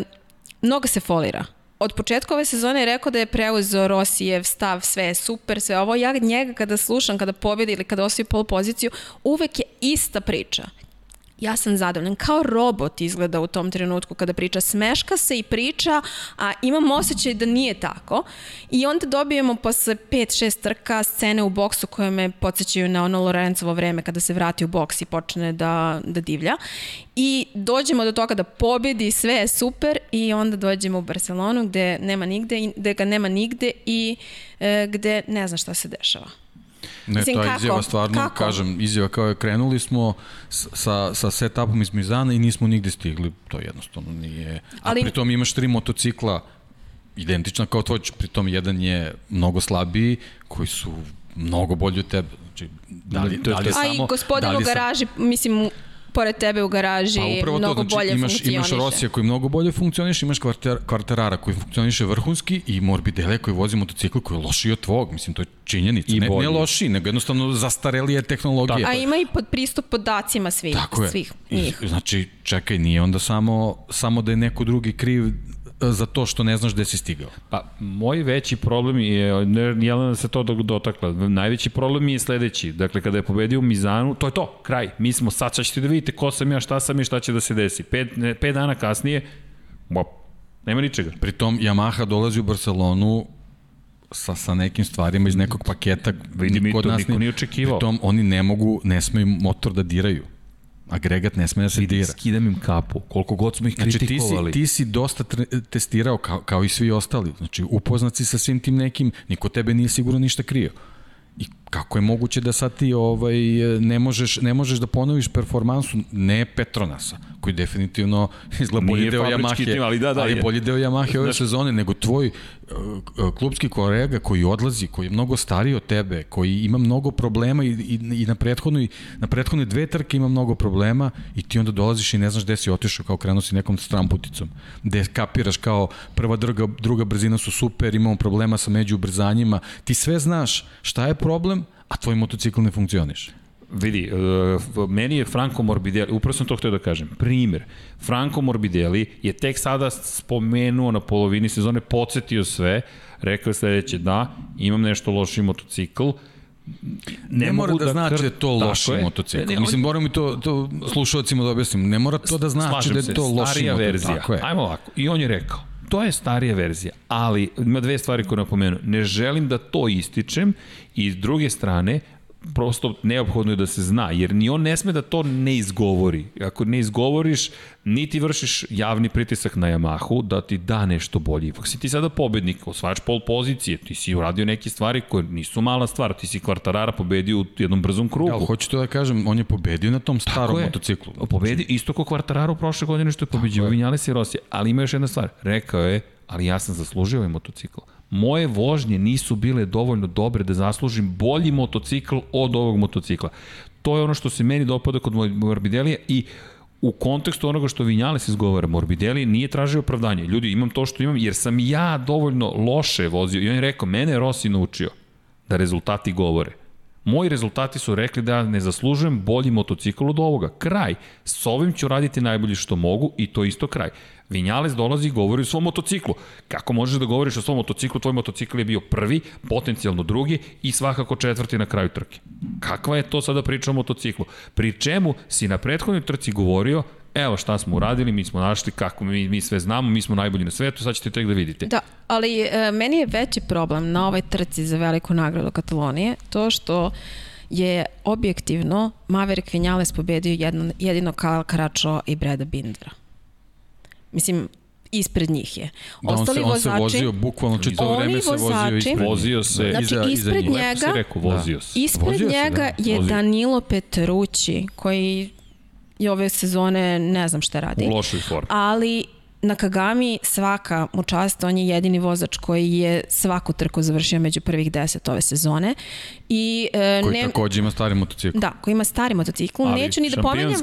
mnogo se folira. Od početka ove sezone je rekao da je preuzeo Rosijev stav, sve je super, sve ovo. Ja njega kada slušam, kada pobedi ili kada osvoji pol poziciju, uvek je ista priča ja sam zadovoljan. Kao robot izgleda u tom trenutku kada priča. Smeška se i priča, a imam osjećaj da nije tako. I onda dobijemo posle 5-6 trka scene u boksu koje me podsjećaju na ono Lorenzovo vreme kada se vrati u boks i počne da, da divlja. I dođemo do toga da pobedi, sve je super i onda dođemo u Barcelonu gde nema nigde, gde ga nema nigde i e, gde ne zna šta se dešava. Ne, Mislim, to je izjava stvarno, kako? kažem, izjava kao je krenuli smo sa, sa setupom iz Mizana i nismo nigde stigli, to jednostavno nije. A Ali... pritom imaš tri motocikla identična kao tvoj, pritom jedan je mnogo slabiji, koji su mnogo bolji od tebe. Znači, da li, da li je samo... A i gospodin da u garaži, mislim, pored tebe u garaži pa, upravo mnogo to, znači, bolje imaš, funkcioniše. Imaš Rosija koji mnogo bolje funkcioniše, imaš kvarter, kvarterara koji funkcioniše vrhunski i Morbidelli koji vozi motocikl koji je lošiji od tvog. Mislim, to je činjenica. I ne, bolje. ne lošiji, nego jednostavno zastarelije tehnologije. A ima i pod pristup podacima svih, Tako je. svih njih. I, znači, čekaj, nije onda samo, samo da je neko drugi kriv za to što ne znaš gde si stigao? Pa, moj veći problem je, Jelena se to dotakla, najveći problem je sledeći. Dakle, kada je pobedio u Mizanu, to je to, kraj. Mi smo, sad ćete da vidite ko sam ja, šta sam i šta će da se desi. Pet, ne, pet dana kasnije, bop, nema ničega. Pritom, Yamaha dolazi u Barcelonu sa, sa nekim stvarima iz nekog paketa. Vidi mi to, niko nije očekivao. Pritom, oni ne mogu, ne smeju motor da diraju agregat ne sme da se dira. Skidam im kapu, koliko god smo ih znači, kritikovali. Ti si, ti si dosta testirao kao, kao i svi ostali. Znači, upoznat si sa svim tim nekim, niko tebe nije sigurno ništa krio. I kako je moguće da sad ti ovaj, ne, možeš, ne možeš da ponoviš performansu ne Petronasa, koji definitivno izgleda bolji deo Yamahe, tim, ali, da, da, ali je. bolji deo Yamahe ove sezone, nego tvoj uh, klubski kolega koji odlazi, koji je mnogo stariji od tebe, koji ima mnogo problema i, i, i na, prethodnoj, na prethodne dve trke ima mnogo problema i ti onda dolaziš i ne znaš gde si otišao, kao krenuo si nekom stramputicom, gde kapiraš kao prva, druga, druga brzina su super, imamo problema sa među ubrzanjima, ti sve znaš šta je problem, a tvoj motocikl ne funkcioniše. Vidi, uh, meni je Franco Morbidelli, upravo sam to htio da kažem, primer, Franco Morbidelli je tek sada spomenuo na polovini sezone, podsjetio sve, rekao je sledeće, da, imam nešto loši motocikl, ne, ne mora da, da znači da je to loši motocikl. Ne, ne, Mislim, moram i to, to slušalcima da objasnim. Ne mora to da znači da je to loši motocikl. verzija. Tako je. Ajmo ovako. I on je rekao, to je starija verzija, ali ima dve stvari koje napomenu. Ne želim da to ističem i s druge strane, prosto neophodno je da se zna, jer ni on ne sme da to ne izgovori. Ako ne izgovoriš, niti vršiš javni pritisak na Yamahu da ti da nešto bolje. Ipak si ti sada pobednik, osvajaš pol pozicije, ti si uradio neke stvari koje nisu mala stvar, ti si kvartarara pobedio u jednom brzom krugu. Ja, hoću to da kažem, on je pobedio na tom starom motociklu. Pobedio isto kao kvartararu prošle godine što je pobedio Vinjales i Rosija. Ali ima još jedna stvar, rekao je, ali ja sam zaslužio ovaj motocikl moje vožnje nisu bile dovoljno dobre da zaslužim bolji motocikl od ovog motocikla. To je ono što se meni dopada kod Morbidelija i u kontekstu onoga što Vinjales izgovara, Morbidelli nije tražio opravdanje. Ljudi, imam to što imam jer sam ja dovoljno loše vozio i on je rekao, mene je Rossi naučio da rezultati govore. Moji rezultati su rekli da ne zaslužujem bolji motocikl od ovoga. Kraj. S ovim ću raditi najbolje što mogu i to isto kraj. Vinjales dolazi i govori o svom motociklu. Kako možeš da govoriš o svom motociklu? Tvoj motocikl je bio prvi, potencijalno drugi i svakako četvrti na kraju trke. Kakva je to sada priča o motociklu? Pri čemu si na prethodnoj trci govorio evo šta smo uradili, mi smo našli kako mi, mi sve znamo, mi smo najbolji na svetu, sad ćete tek da vidite. Da, ali e, meni je veći problem na ovoj trci za veliku nagradu Katalonije, to što je objektivno Maverick Vinales pobedio jedno, jedino Kyle Karačo i Breda Bindera. Mislim, ispred njih je. Da, Ostali on se, vozači, on se vozio, bukvalno čito vreme se vozio ispred Vozio se znači, iza, ispred iza njega, si rekao, vozio se. Ispred vozio njega se, da. je vozio. Danilo Petrući, koji je ove sezone ne znam šta radi. U lošoj formi. Ali na Kagami svaka mu čast, on je jedini vozač koji je svaku trku završio među prvih deset ove sezone. I, e, koji ne, takođe ima stari motocikl. Da, koji ima stari motocikl. Ali Neću ni da pominjem.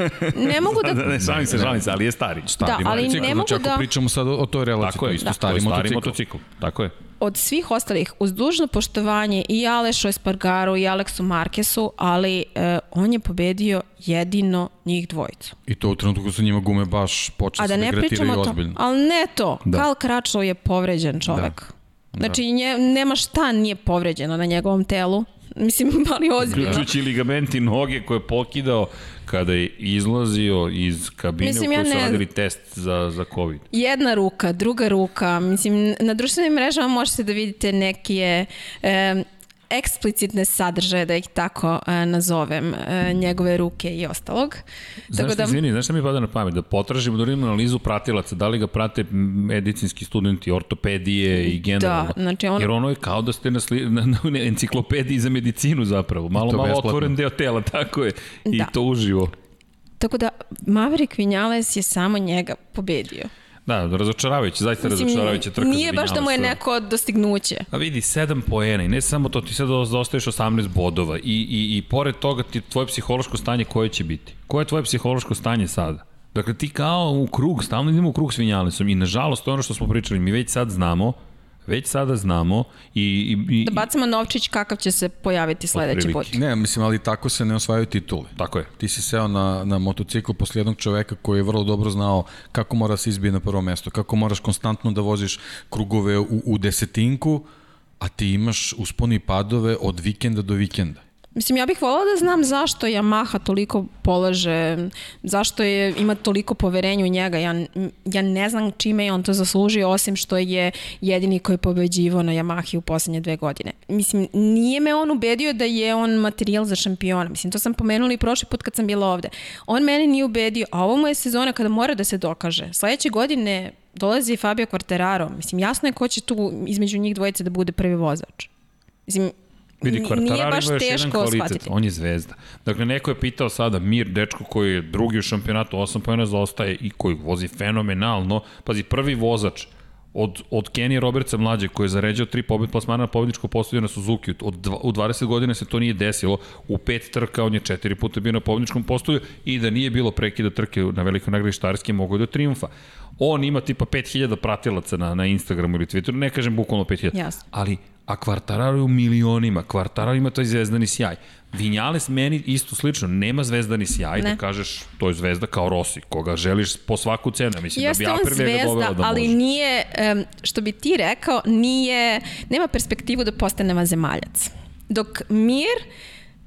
ne mogu da... da ne, šalim se, šalim se, ali je stari. stari da, ali motocikl. ne mogu znači, da... Ako pričamo sad o, o toj relaciji, Tako to je isto da. stari, stari motocikl. Tako je od svih ostalih, uz dužno poštovanje i Alešu Espargaru i Aleksu Markesu, ali e, on je pobedio jedino njih dvojicu. I to u trenutku su njima gume baš počeli da, da ne pričamo ozbiljno. Ali ne to. Da. Kal Kračov je povređen čovek. Da. Znači, nje, nema šta nije povređeno na njegovom telu. Mislim, ali ozbiljno. Uključujući ligamenti noge koje je pokidao kada je izlazio iz kabine Mislim, u kojoj ja su radili test za, za COVID. Jedna ruka, druga ruka. Mislim, na društvenim mrežama možete da vidite neke e, eksplicitne sadržaje, da ih tako e, nazovem, e, njegove ruke i ostalog. Znaš, da... izvini, znaš šta mi pada na pamet? Da potražimo da uradimo analizu pratilaca, da li ga prate medicinski studenti ortopedije i generalno. Da, znači on- Jer ono je kao da ste na, sli, na, na enciklopediji za medicinu zapravo. Malo, malo besplatno. otvoren deo tela, tako je. I Da. to uživo. Tako da, Maverick Vinales je samo njega pobedio. Da, razočaravajuće, zaista Mislim, razočaravajuće trka. nije baš da mu je neko dostignuće. A vidi, 7 poena i ne samo to, ti sad zaostaješ 18 bodova i, i, i pored toga ti tvoje psihološko stanje koje će biti? Koje je tvoje psihološko stanje sada? Dakle, ti kao u krug, stalno idemo u krug s Vinjalesom i nažalost to je ono što smo pričali, mi već sad znamo, već sada znamo i... i, i Da bacamo novčić kakav će se pojaviti sledeći put. Ne, mislim, ali tako se ne osvajaju titule. Tako je. Ti si seo na, na motocikl posle jednog čoveka koji je vrlo dobro znao kako mora se izbije na prvo mesto, kako moraš konstantno da voziš krugove u, u desetinku, a ti imaš usponi i padove od vikenda do vikenda. Mislim, ja bih volala da znam zašto Yamaha toliko polaže, zašto je, ima toliko poverenja u njega. Ja, ja ne znam čime je on to zaslužio, osim što je jedini koji je pobeđivo na Yamahi u poslednje dve godine. Mislim, nije me on ubedio da je on materijal za šampiona. Mislim, to sam pomenula i prošli put kad sam bila ovde. On mene nije ubedio, a ovo mu je sezona kada mora da se dokaže. Sledeće godine dolazi Fabio Quartararo. Mislim, jasno je ko će tu između njih dvojice da bude prvi vozač. Mislim, Vidi, baš ima još jedan kvalitet, shvatiti. on je zvezda. Dakle, neko je pitao sada, Mir, dečko koji je drugi u šampionatu, 8 pojena zaostaje i koji vozi fenomenalno, pazi, prvi vozač od, od Kenny Robertsa mlađe koji je zaređao tri pobed plasmana na pobedničko postoje na Suzuki. Od, dva, u 20 godina se to nije desilo. U pet trka on je četiri puta bio na pobedničkom postoju i da nije bilo prekida trke na velikoj nagradi Štarske mogo je do triumfa. On ima tipa 5000 pratilaca na, na Instagramu ili Twitteru, ne kažem bukvalno 5000, Jasno. ali a Kvartararo je u milionima, Kvartararo ima taj zvezdani sjaj. Vinjales meni isto slično, nema zvezdani sjaj, ne. Ne. da kažeš to je zvezda kao Rossi, koga želiš po svaku cenu. Mislim Jeste da bi Aprilia ga dovela zvezda, da ali može. nije, što bi ti rekao, nije, nema perspektivu da postane vanzemaljac. Dok Mir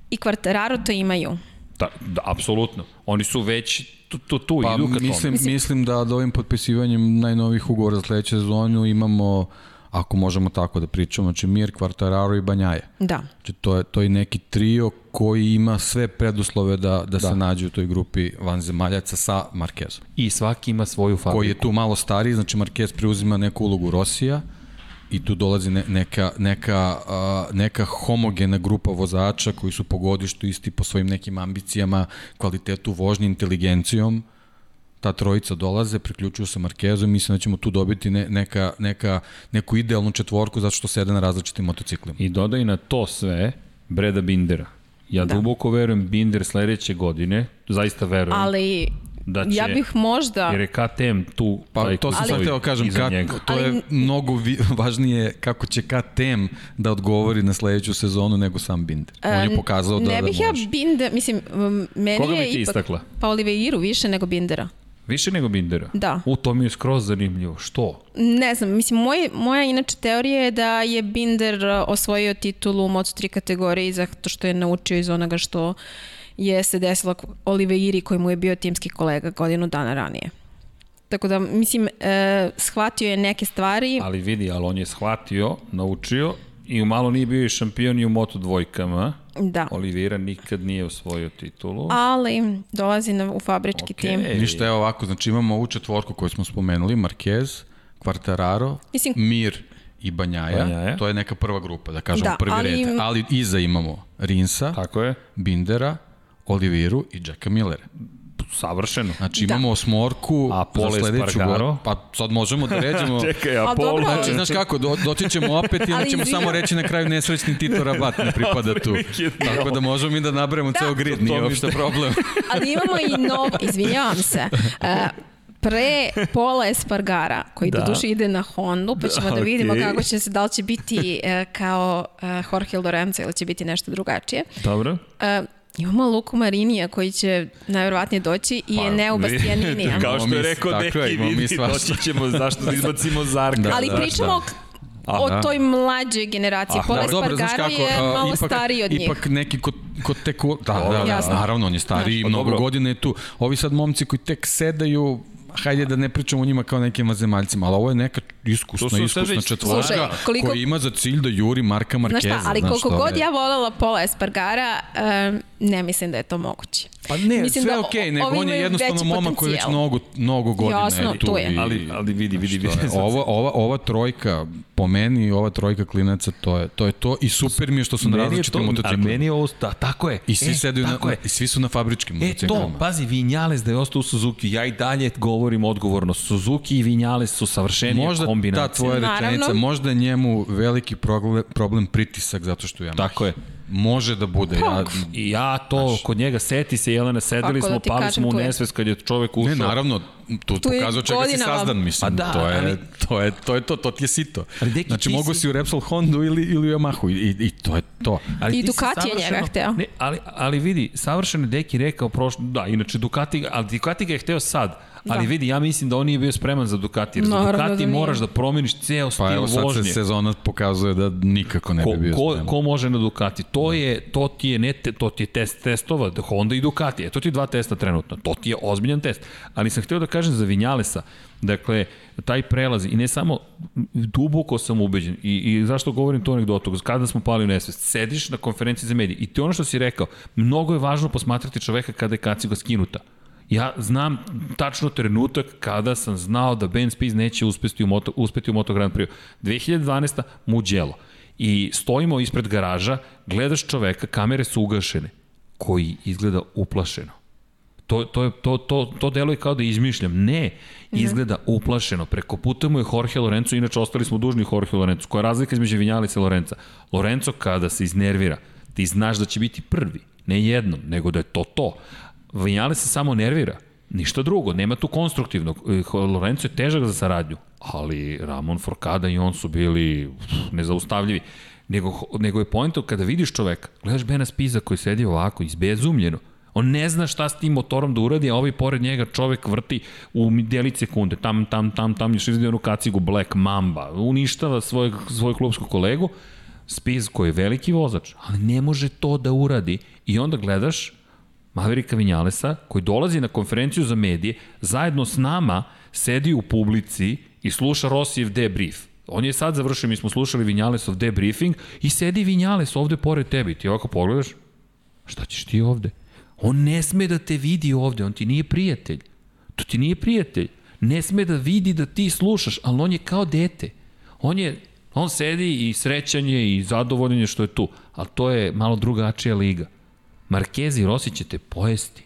i Quartararo to imaju. Da, da, apsolutno. Oni su već tu, tu, tu Pa idu ka tome. mislim, mislim da da ovim potpisivanjem najnovih ugovora za sledeću sezonu imamo ako možemo tako da pričamo, znači Mir, Kvartararo i Banjaje. Da. Znači to je, to je neki trio koji ima sve preduslove da, da, da. se nađe u toj grupi vanzemaljaca sa Markezom. I svaki ima svoju fabriku. Koji je tu malo stariji, znači Marquez preuzima neku ulogu Rosija i tu dolazi ne, neka, neka, a, neka homogena grupa vozača koji su po godištu isti po svojim nekim ambicijama, kvalitetu vožnje, inteligencijom. Ta trojica dolaze, priključuju sa Markezom, mislim da ćemo tu dobiti ne, neka, neka, neku idealnu četvorku zato što sede na različitim motociklima. I dodaj na to sve Breda Bindera. Ja. Da. duboko verujem Binder sledeće godine, zaista verujem. Ali Da će- ja bih možda... Jer je KTM tu Pa taj to sam sad teo kažem, iza ka, njega. to je Ali- mnogo vi, važnije kako će KTM da odgovori na sledeću sezonu nego sam Binder. On je E, pokazao da, ne bih da ja. Binder, mislim, meni Koga bi je ti ipak... istakla? Pa Oliveiru više nego Bindera. Više nego Bindera? Da. U, to mi je skroz zanimljivo. Što? Ne znam, mislim, moj, moja inače teorija je da je Binder uh, osvojio titulu u Moto3 kategoriji zato što je naučio iz onoga što je se desilo Oliveiri koji mu je bio timski kolega godinu dana ranije. Tako da, mislim, e, shvatio je neke stvari. Ali vidi, ali on je shvatio, naučio i u malo nije bio i šampion i u moto dvojkama. Da. Olivira nikad nije osvojio titulu. Ali dolazi na, u fabrički Okej. tim. Ništa je ovako, znači imamo ovu četvorku koju smo spomenuli, Marquez, Quartararo, Mislim- Mir i Banjaja. Banjaja. To je neka prva grupa, da kažemo Da, prvi ali- red. Ali iza imamo Rinsa, Tako je. Bindera, Oliviru i Jacka Millera. Savršeno. Znači Da. imamo osmorku A Pole za sledeću godinu. Pa sad možemo da ređemo... Čekaj, A Apollo... dobro, Znači, znaš kako, do, doći ćemo opet i onda ćemo samo reći na kraju nesrećni Tito Rabat ne pripada tu. Tako da možemo mi da nabrajemo da, ceo grid, nije uopšte problem. Ali imamo i nov, izvinjavam se, e, pre Pola Espargara, koji Da. da. doduše ide na Hondu, pa ćemo da, Da, vidimo okej. kako će se, da li će biti e, kao e, Jorge Lorenzo ili će biti nešto drugačije. Dobro. E, imamo Luku Marinija koji će najverovatnije doći i Pa, Eneu Bastianinija. Kao što je rekao Deki, je, vidi, doći ćemo, zašto da izbacimo Zarka. Da, Ali znaš pričamo, šta. A, o da. toj mlađoj generaciji. Ah, da, dobro, znaš Espargaro kako, je malo ipak, stariji od njih. Ipak neki ko, ko tek... u- Da, da, da, Jasno. naravno, on je stariji, Pa mnogo godina je tu. Ovi sad momci koji tek sedaju, hajde da ne pričamo o njima kao nekim zemaljcima, ali ovo je neka iskusna, iskusna četvorka koliko- koja ima za cilj da juri Marka Znaš Markeza. šta, ali koliko god je- ja volela Pola Espargara, um, ne mislim da je to moguće. Pa ne, Mislim sve da je okej, o- nego on je jednostavno momak koji već mnogo, mnogo godina Jasno, je tu. tu je. I, Ali, ali vidi, vidi, vidi. Je, ova, ova, ova trojka, po meni, ova trojka klinaca, to je to, je to i super mi je što su na različitim to- motociklima. A meni je ovo, da, tako je. I svi e, sedaju na, tako je. i svi su na fabričkim E motociklima. to, pazi, Vinjales da je ostao u Suzuki, ja i dalje govorim odgovorno, Suzuki i Vinjales su savršenije Možda kombinacije. ta tvoja Naravno. rečenica, možda je njemu veliki problem, problem pritisak zato što je Yamaha. Tako je. Može da bude. Ja, I ja to, kod njega seti se, Jelena, sedeli da smo, ti pali kažem, smo u nesvest kad je čovek ušao. ne, naravno, tu, Tu pokazao čega si sazdan, mislim. Pa da, to, je, ali- to, je, to je to, to ti je sito. Ali, deki, znači, mogu si- si u Repsol Hondu ili, ili u Yamahu i, i, i to je to. Ali I Ducati je njega hteo. Ne, ali, ali vidi, savršeno je Deki rekao prošlo, da, inače Ducati, ali Ducati ga je hteo sad, ali Da. vidi, ja mislim da on nije bio spreman za Ducati, jer za Naravno Ducati da nije. moraš da promeniš ceo stil Pa evo sad vožnje. se sezona pokazuje da nikako ne ko, bi bio ko, spreman. ko može na Ducati? To je to ti je ne te, to ti je test testova, da Honda i Ducati. E, to ti je dva testa trenutno. To ti je ozbiljan test. Ali sam hteo da kažem za Vinjalesa, dakle, taj prelaz i ne samo duboko sam ubeđen i, i zašto govorim tu anegdotu, kada smo pali u nesvest, sediš na konferenciji za medije i to je ono što si rekao, mnogo je važno posmatrati čoveka kada je kaciga skinuta. Ja znam tačno trenutak kada sam znao da Ben Spies neće uspeti u Moto, uspeti u Moto Grand Prix. 2012. Mugello. I stojimo ispred garaža, gledaš čoveka, kamere su ugašene, koji izgleda uplašeno. To, to, je, to, to, to deluje kao da izmišljam. Ne, izgleda uplašeno. Preko puta mu je Jorge Lorenzo, inače ostali smo dužni Jorge Lorenzo. Koja je razlika između Vinjalica i Lorenza? Lorenzo kada se iznervira, ti znaš da će biti prvi. Ne jednom, nego da je to to. Vinjale se samo nervira. Ništa drugo, nema tu konstruktivnog. E, Lorenzo je težak za saradnju, ali Ramon Forcada i on su bili nezaustavljivi. Nego, nego je pojento kada vidiš čoveka, gledaš Bena Spiza koji sedi ovako, izbezumljeno, On ne zna šta s tim motorom da uradi, a ovaj pored njega čovek vrti u delić sekunde. Tam, tam, tam, tam, još izvedi onu kacigu Black Mamba. Uništava svojeg, svoj klubskog kolegu. Spiz koji je veliki vozač, ali ne može to da uradi. I onda gledaš Maverika Vinjalesa, koji dolazi na konferenciju za medije, zajedno s nama sedi u publici i sluša Rosijev debrief. On je sad završio, mi smo slušali Vinjalesov debriefing i sedi Vinjales ovde pored tebe. I ti ovako pogledaš, šta ćeš ti ovde? On ne sme da te vidi ovde, on ti nije prijatelj. To ti nije prijatelj. Ne sme da vidi da ti slušaš, ali on je kao dete. On je, on sedi i srećan je i zadovoljan je što je tu, ali to je malo drugačija liga. Markezi i Rossi će te pojesti.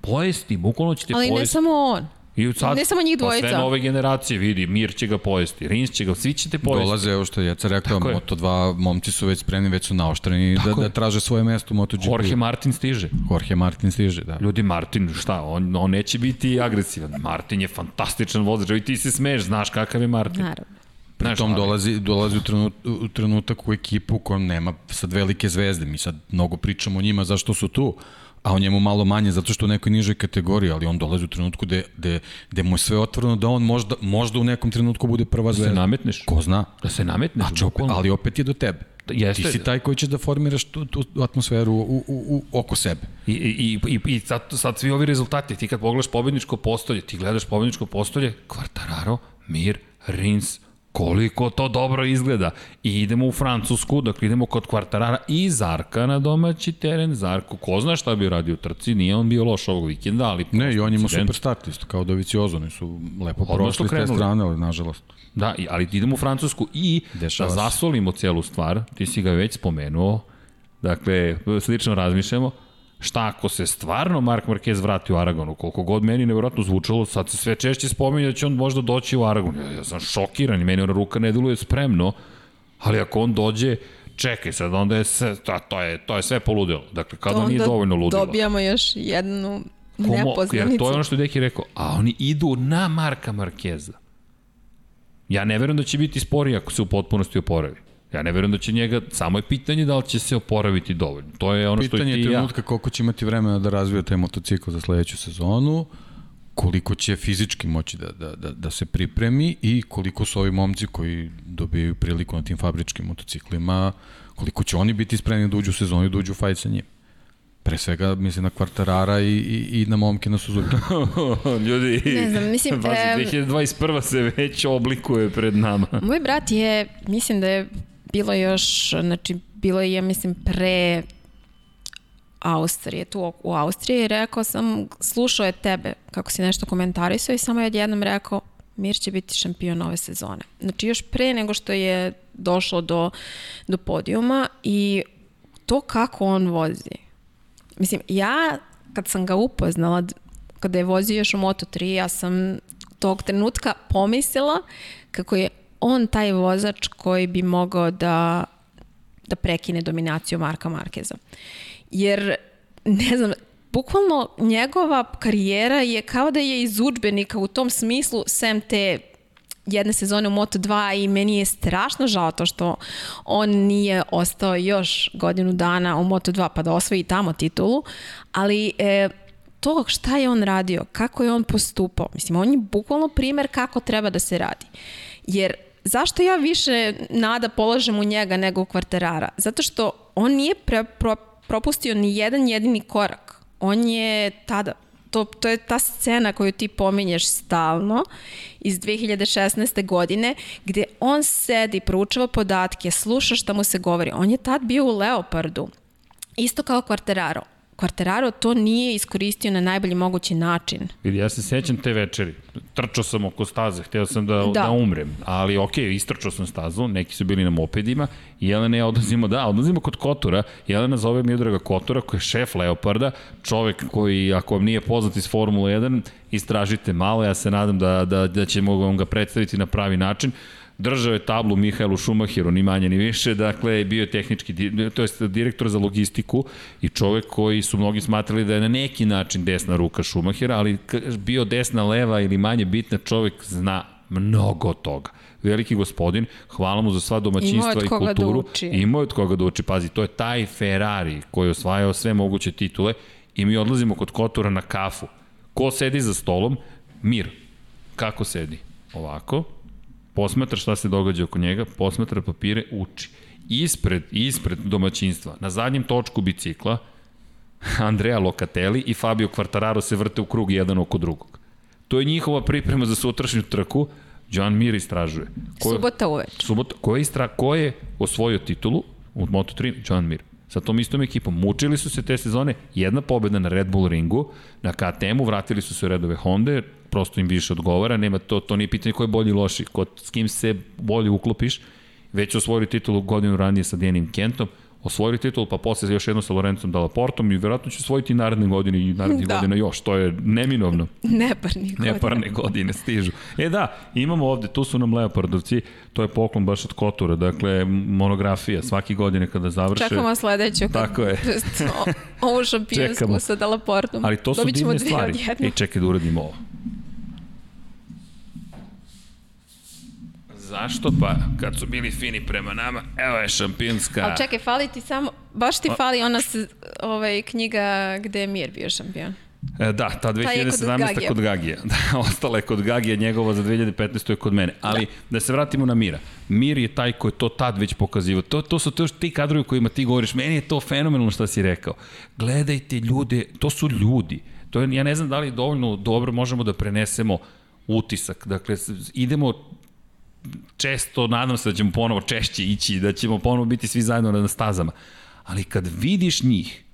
Pojesti, bukvalno će te Ali pojesti. ne samo on. I sad, ne samo njih Pa sve dvojica. nove generacije, vidi, Mir će ga pojesti, Rins će ga, svi će te pojesti. Dolaze, evo što je Jeca rekao, Tako je. Moto2 momci su već spremni, već su naoštreni da, Tako da je. traže svoje mesto u MotoGP. Jorge Martin stiže. Jorge Martin stiže, da. Ljudi, Martin, šta, on, on neće biti agresivan. Martin je fantastičan vozač, i ti se smeješ, znaš kakav je Martin. Naravno. Znaš, Tom ali- dolazi, dolazi u, trenut, u trenutak u ekipu u kojem nema sad velike zvezde. Mi sad mnogo pričamo o njima zašto su tu, a o njemu malo manje zato što u nekoj nižoj kategoriji, ali on dolazi u trenutku gde, gde, gde mu je sve otvoreno da on možda, možda u nekom trenutku bude prva Da se zvezda. nametneš. Ko zna? Da se nametneš. Znači, opet, ali opet je do tebe. Jeste. Ti si taj koji će da formiraš tu, tu atmosferu u, u, u, oko sebe. I, i, i, i sad, sad svi ovi rezultati, ti kad pogledaš pobedničko postolje, ti gledaš pobedničko postolje, Quartararo, Mir, Rins, koliko to dobro izgleda. I idemo u Francusku, dakle idemo kod Quartarara i Zarka na domaći teren. Zarko, ko zna šta bi radio u trci, nije on bio loš ovog vikenda, ali... Ne, i on ima super start isto, kao Doviciozo, oni su lepo prošli s te strane, ali nažalost. Da, ali idemo u Francusku i Dešava da zasolimo celu stvar, ti si ga već spomenuo, dakle, slično razmišljamo, šta ako se stvarno Mark Marquez vrati u Aragonu, koliko god meni nevjerojatno zvučalo, sad se sve češće spominje da će on možda doći u Aragon. Ja, ja sam šokiran i meni ona ruka ne deluje spremno, ali ako on dođe, čekaj sad, onda je sve, to, to, je, to je sve poludelo. Dakle, kada nije dovoljno ludilo. dobijamo još jednu Komo, jer nepoznanicu. to je ono što je Deki rekao, a oni idu na Marka Markeza. Ja ne verujem da će biti sporiji ako se u potpunosti oporavi. Ja ne verujem da će njega, samo je pitanje da li će se oporaviti dovoljno. To je ono Pitanje što i je ti i ja. trenutka koliko će imati vremena da razvija taj motocikl za sledeću sezonu, koliko će fizički moći da, da, da, da se pripremi i koliko su ovi momci koji dobijaju priliku na tim fabričkim motociklima, koliko će oni biti spremni da uđu u sezonu i da uđu u fajt sa njim. Pre svega mislim na Kvartarara i, i, i na momke na Suzuki. Ljudi, Ne znam, mislim, em, 2021. se već oblikuje pred nama. Moj brat je, mislim da je bilo još, znači, bilo je, ja mislim, pre Austrije, tu u Austriji, rekao sam, slušao je tebe kako si nešto komentarisao i samo je odjednom rekao, Mir će biti šampion ove sezone. Znači, još pre nego što je došlo do, do podijuma i to kako on vozi. Mislim, ja kad sam ga upoznala, kada je vozio još u Moto3, ja sam tog trenutka pomislila kako je on taj vozač koji bi mogao da, da prekine dominaciju Marka Markeza. Jer, ne znam, bukvalno njegova karijera je kao da je iz udžbenika u tom smislu, sem te jedne sezone u Moto2 i meni je strašno žao to što on nije ostao još godinu dana u Moto2 pa da osvoji tamo titulu, ali e, to šta je on radio, kako je on postupao, mislim, on je bukvalno primer kako treba da se radi. Jer zašto ja više nada polažem u njega nego u kvarterara? Zato što on nije pre, pro, propustio ni jedan jedini korak. On je tada, to, to je ta scena koju ti pominješ stalno iz 2016. godine gde on sedi, proučava podatke, sluša šta mu se govori. On je tad bio u Leopardu, isto kao Quartararo. Quartararo to nije iskoristio na najbolji mogući način. Vidi, ja se sećam te večeri. Trčao sam oko staze, hteo sam da, da. Da. umrem. Ali okej, okay, istrčao sam stazu, neki su bili na mopedima Jelena ja odlazimo, da, odlazimo kod Kotora. Jelena zove Miodraga Kotora, koji je šef Leoparda, čovek koji, ako vam nije poznat iz Formule 1, istražite malo, ja se nadam da, da, da ćemo vam ga predstaviti na pravi način. Držao je tablu Mihajlu Šumahiru, ni manje ni više, dakle bio je tehnički, to jest direktor za logistiku i čovek koji su mnogi smatrali da je na neki način desna ruka Šumahira, ali bio desna, leva ili manje bitna, čovek zna mnogo toga. Veliki gospodin, hvala mu za sva domaćinstva je i da kulturu. uči. Imao je od koga da uči. Pazi, to je taj Ferrari koji je osvajao sve moguće titule i mi odlazimo kod Kotora na kafu. Ko sedi za stolom? Mir. Kako sedi? Ovako, posmatra šta se događa oko njega, posmatra papire, uči. Ispred, ispred domaćinstva, na zadnjem točku bicikla, Andrea Locatelli i Fabio Quartararo se vrte u krug jedan oko drugog. To je njihova priprema za sutrašnju trku, John Mir istražuje. Ko je, Subota uveč. subota, ko je, istra, ko je osvojio titulu u Moto3? John Mir. Sa tom istom ekipom. Mučili su se te sezone, jedna pobeda na Red Bull ringu, na KTM-u, vratili su se u redove Honda, prosto im više odgovara, nema to, to nije pitanje ko je bolji i loši, ko, s kim se bolje uklopiš, već osvojili titulu godinu ranije sa Denim Kentom, osvojili titulu, pa posle još jedno sa Lorencom Dalaportom i verovatno će osvojiti i naredne godine i narednih Da. godina još, to je neminovno. Neparni godina. Neparne godine stižu. E da, imamo ovde, tu su nam Leopardovci, to je poklon baš od Kotura, dakle monografija svake godine kada završe. Čekamo sledeću. Tako je. o- ovu šampionsku sa Dalaportom. Ali to su Dobit ćemo divne stvari. odjednom. E, čekaj da uradimo ovo. Zašto? Pa, kad su bili fini prema nama, evo je šampionska... Ali čekaj, fali ti samo, baš ti fali ona se, ovaj, knjiga gde je Mir bio šampion. E, da, ta je kod 2017. Gagija. kod Gagija. Da, ostala je kod Gagija, njegova za 2015. je kod mene. Ali, da. da se vratimo na Mira. Mir je taj koji je to tad već pokazivo. To, to su to ti kadrovi o kojima ti govoriš. Meni je to fenomenalno što si rekao. Gledajte ljude, to su ljudi. To je, ja ne znam da li dovoljno dobro možemo da prenesemo utisak. Dakle, idemo često, nadam se da ćemo ponovo češće ići, da ćemo ponovo biti svi zajedno na stazama. Ali kad vidiš njih,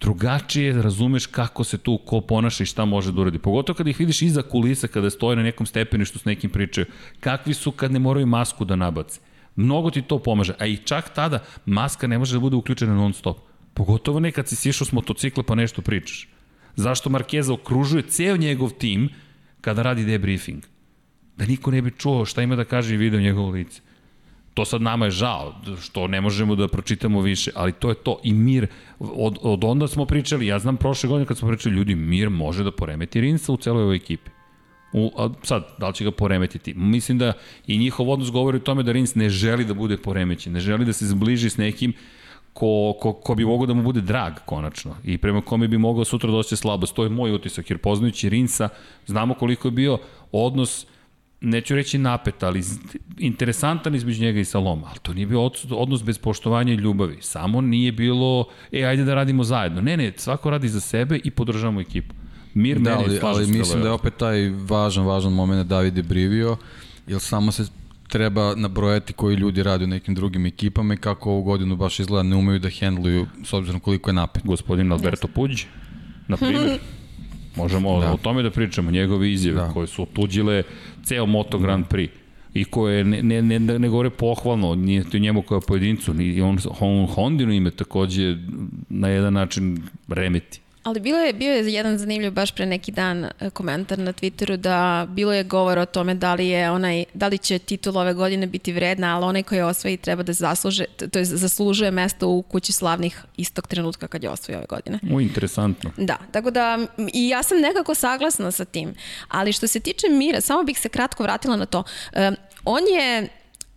drugačije razumeš kako se tu ko ponaša i šta može da uradi. Pogotovo kada ih vidiš iza kulisa, kada stoje na nekom stepeništu s nekim pričaju. Kakvi su kad ne moraju masku da nabace. Mnogo ti to pomaže. A i čak tada maska ne može da bude uključena non stop. Pogotovo ne kad si sišao s motocikla pa nešto pričaš. Zašto Markeza okružuje ceo njegov tim kada radi debriefing? Da niko ne bi čuo šta ima da kaže i video njegovo lice. To sad nama je žao, što ne možemo da pročitamo više, ali to je to. I mir, od, od onda smo pričali, ja znam prošle godine kad smo pričali, ljudi, mir može da poremeti Rinsa u celoj ovoj ekipi. U, a sad, da li će ga poremetiti? Mislim da i njihov odnos govori o tome da Rins ne želi da bude poremećen, ne želi da se zbliži s nekim ko, ko, ko bi mogao da mu bude drag konačno i prema kome bi mogao sutra doći slabost. To je moj utisak, jer poznajući Rinsa, znamo koliko je bio odnos neću reći napet, ali interesantan između njega i Saloma, ali to nije bio odnos bez poštovanja i ljubavi. Samo nije bilo, e, ajde da radimo zajedno. Ne, ne, svako radi za sebe i podržavamo ekipu. Mir da, ali, ali mislim da je opet taj važan, važan moment David je brivio, jer samo se treba nabrojati koji ljudi rade u nekim drugim ekipama i kako ovu godinu baš izgleda ne umeju da hendluju s obzirom koliko je napet. Gospodin Alberto Puđ, na primjer. Možemo da. o tome da pričamo, njegove izjave da. koje su otuđile ceo Moto Grand Prix i koje ne, ne, ne, ne govore pohvalno, nije to njemu kao pojedincu, ni on, on Hondino ime takođe na jedan način remeti. Ali bilo je, bio je jedan zanimljiv baš pre neki dan e, komentar na Twitteru da bilo je govor o tome da li je onaj, da li će titul ove godine biti vredna, ali onaj koji je osvoji treba da zasluže, to je zaslužuje mesto u kući slavnih istog trenutka kad je osvoji ove godine. U, interesantno. Da, tako da i ja sam nekako saglasna sa tim, ali što se tiče Mira, samo bih se kratko vratila na to. Um, on je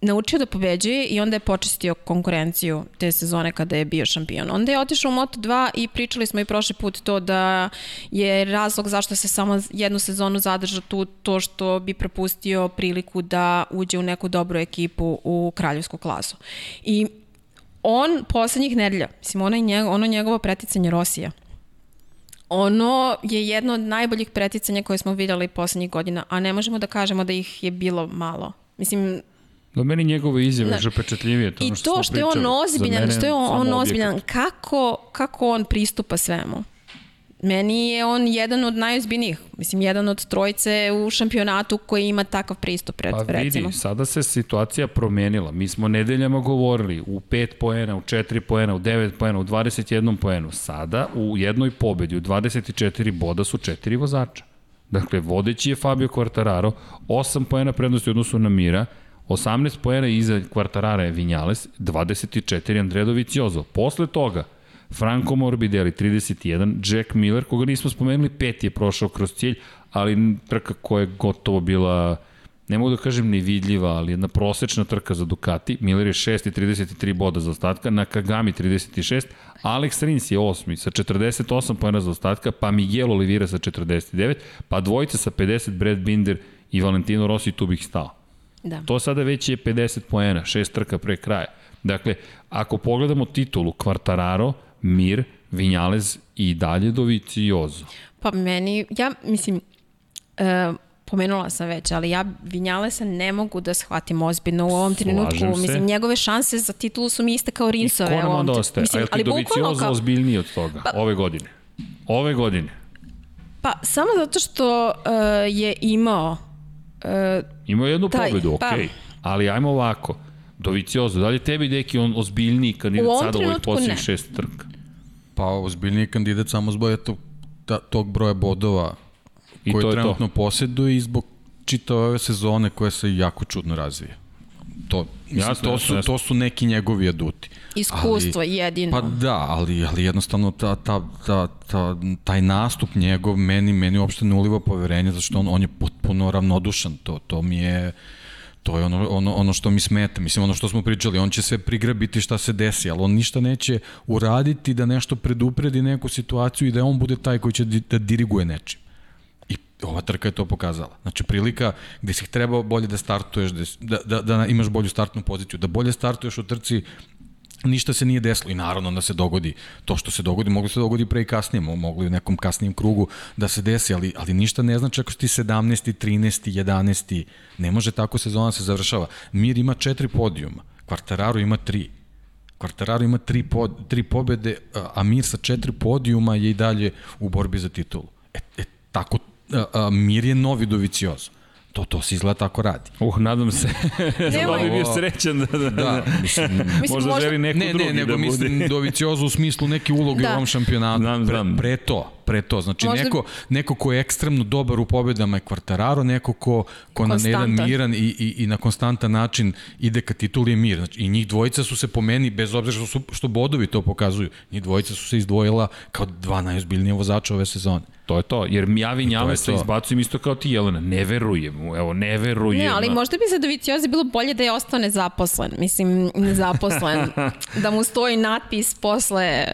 naučio da pobeđuje i onda je počistio konkurenciju te sezone kada je bio šampion. Onda je otišao u Moto2 i pričali smo i prošli put to da je razlog zašto se samo jednu sezonu zadrža tu to što bi propustio priliku da uđe u neku dobru ekipu u kraljevsku klasu. I on poslednjih nedelja, mislim, ono, njego, ono njegovo preticanje Rosija, ono je jedno od najboljih preticanja koje smo videli poslednjih godina, a ne možemo da kažemo da ih je bilo malo. Mislim, Do meni njegove izjave je pečetljivije. To I što, to što je on ozbiljan, što je on, on ozbiljan, kako, kako on pristupa svemu? Meni je on jedan od najozbiljnijih, mislim, jedan od trojice u šampionatu koji ima takav pristup, recimo. Pa vidi, recimo. sada se situacija promenila. Mi smo nedeljama govorili u 5 poena, u 4 poena, u 9 poena, u 21 poenu. Sada u jednoj pobedi, u 24 boda su četiri vozača. Dakle, vodeći je Fabio Quartararo, 8 poena prednosti u odnosu na Mira, 18 poena iza Kvartarara je Vinjales, 24 Andredović Jozo. Posle toga, Franco Morbidelli 31, Jack Miller, koga nismo spomenuli, pet je prošao kroz cilj, ali trka koja je gotovo bila ne mogu da kažem nevidljiva, ali jedna prosečna trka za Ducati. Miller je 6 i 33 boda za ostatka, na Kagami 36, Alex Rins je 8 sa 48 pojena za ostatka, pa Miguel Oliveira sa 49, pa dvojica sa 50, Brad Binder i Valentino Rossi, tu bih stao. Da. To sada već je 50 poena, šest trka pre kraja. Dakle, ako pogledamo titulu Quartararo, Mir, Vinjalez i dalje Doviciozo. Pa meni, ja mislim, e, pomenula sam već, ali ja Vinjalesa ne mogu da shvatim ozbiljno u ovom trenutku. Se. Mislim, njegove šanse za titulu su mi iste kao Rinsove. I ko nam onda ostaje? Mislim, A je ti Doviciozo kao... ozbiljniji od toga pa, ove godine? Ove godine? Pa, samo zato što uh, je imao Uh, Imao jednu taj, pobedu, okej. Okay. Pa, ali ajmo ovako. Doviciozo, da li je tebi neki on ozbiljniji kandidat sada u ovih posljednjih šest trka? Pa ozbiljniji kandidat samo zbog tog, ta, tog broja bodova I koji trenutno to. posjeduje i zbog čitave ove sezone koja se jako čudno razvija. To, mislim, jasno, to, su, jasno. to su neki njegovi aduti. Iskustvo ali, jedino. Pa da, ali, ali jednostavno ta, ta, ta, ta, taj nastup njegov meni, meni uopšte ne uliva poverenje, zato što on, on je potpuno ravnodušan. To, to mi je... To je ono, ono, ono što mi smeta, mislim ono što smo pričali, on će sve prigrabiti šta se desi, ali on ništa neće uraditi da nešto predupredi neku situaciju i da on bude taj koji će da diriguje nečim. I ova trka je to pokazala. Znači prilika gde si trebao bolje da startuješ, da, da, da imaš bolju startnu poziciju, da bolje startuješ u trci ništa se nije desilo i naravno da se dogodi to što se dogodi, moglo se dogodi pre i kasnije, moglo i u nekom kasnijem krugu da se desi, ali, ali ništa ne znači ako si ti 17. 13. 11. ne može tako sezona se završava. Mir ima četiri podijuma, Quartararo ima tri. Quartararo ima tri, pod, tri pobede, a Mir sa četiri podijuma je i dalje u borbi za titulu. E, e tako, a, a, Mir je novi Doviciozo. To, to se izgleda tako radi. Uh, nadam se. da bi bio srećan da, da, da mislim, možda, možda želi neko ne, drugi ne, nego da bude. mislim Doviciozo u smislu neke uloge da. u ovom šampionatu. Znam, znam. Pre, pre to, pre to. Znači Možda- neko, neko ko je ekstremno dobar u pobedama je Quartararo, neko ko, ko na jedan miran i, i, i na konstantan način ide ka tituli je mir. Znači, I njih dvojica su se po meni, bez obzira što, su, što bodovi to pokazuju, njih dvojica su se izdvojila kao dva najozbiljnije vozača ove sezone. To je to, jer ja Vinjale se to. izbacujem isto kao ti, Jelena. Ne verujem mu, evo, ne verujem. Ne, ali možda bi za Doviciozi bilo bolje da je ostao nezaposlen. Mislim, nezaposlen. da mu stoji natpis posle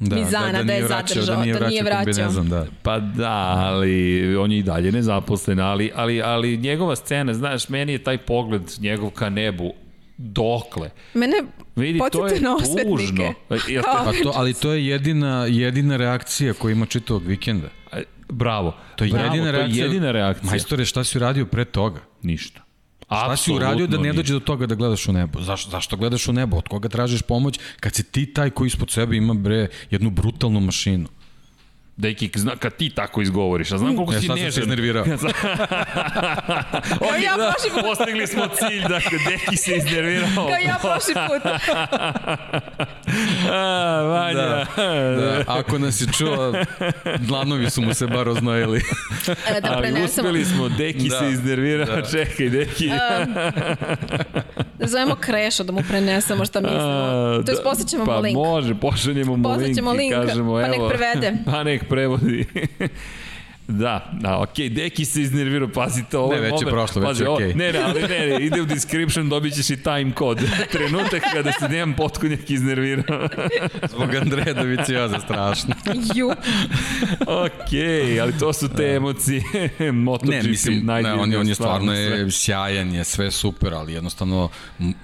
Mizana da je nije vraćao- zadržao, da nije vraćao. kombinezon, da. Pa da, ali on je i dalje nezaposlen, ali, ali, ali njegova scena, znaš, meni je taj pogled njegov ka nebu, dokle? Mene Vidi, to je na tužno. Jel Kao, Pa to, ali to je jedina, jedina reakcija koju ima čitavog vikenda. E, Bravo. To je Bravo, jedina to je reakcija. jedina reakcija. Majstore, šta si uradio pre toga? Ništa. Šta si uradio da ne dođe do toga da gledaš u nebo? Zašto, zašto gledaš u nebo? Od koga tražiš pomoć kad si ti taj koji ispod sebe ima bre jednu brutalnu mašinu? Deki, zna, kad ti tako izgovoriš, a znam koliko Ja si sad sam nežan. se iznervirao. Ok, ja da, prošli put. postigli smo cilj, dakle, Deki se iznervirao. Kao ja prošli put. A, Vanja. Da, da, ako nas je čuo, dlanovi su mu se bar oznojili. E, da Ali prenesemo. uspeli smo, Deki Da, se iznervirao, da. čekaj, Deki. Da zovemo Krešo da mu prenesemo šta mislimo. A, To je posle ćemo pa mu link. može, pošaljemo mu link Poslaćemo i link, kažemo, pa nek evo, prevede. Pa nek prevodi. Da, da, okej, okay. Deki se iznervirao, pazite, ovo Ne, je već je prošlo, već je okej. Ne, ne, ali ne, ne, ide u description, dobit ćeš i time kod. Trenutak kada se Dejan Potkonjak iznervirao. Zbog Andreja Dovicioza, strašno. Ju. okej, ali to su te emocije. MotoGP, Ne, mislim, ne, on, je- on je stvar stvarno je sjajan, je sve super, ali jednostavno,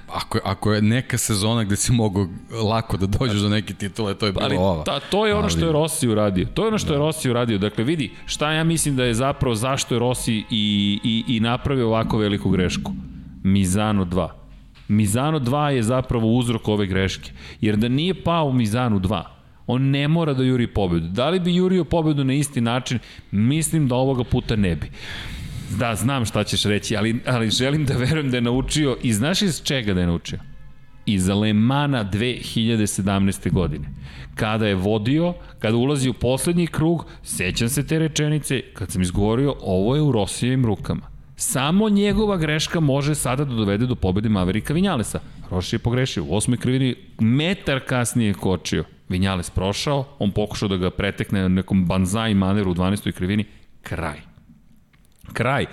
ako, je- ako je neka sezona gde si mogao lako da dođeš do neke titule, to je bilo Ali ova. ta, to je ono što je Rossi uradio. To je ono što je Rossi uradio. Dakle, vidi, šta ja mislim da je zapravo, zašto je Rossi i, i, i napravio ovako veliku grešku. Mizano 2. Mizano 2 je zapravo uzrok ove greške. Jer da nije pao u Mizanu 2, on ne mora da juri pobedu. Da li bi jurio pobedu na isti način? Mislim da ovoga puta ne bi. Da, znam šta ćeš reći, ali, ali želim da verujem da je naučio i znaš iz čega da je naučio? Iz Lemana 2017. godine. Kada je vodio, kada ulazi u poslednji krug, sećam se te rečenice, kad sam izgovorio, ovo je u Rosijevim rukama. Samo njegova greška može sada da dovede do pobede Maverika Vinjalesa. Roši je pogrešio. U osmoj krivini metar kasnije je kočio. Vinjales prošao, on pokušao da ga pretekne na nekom banzai maneru u 12. krivini. Kraj kraj.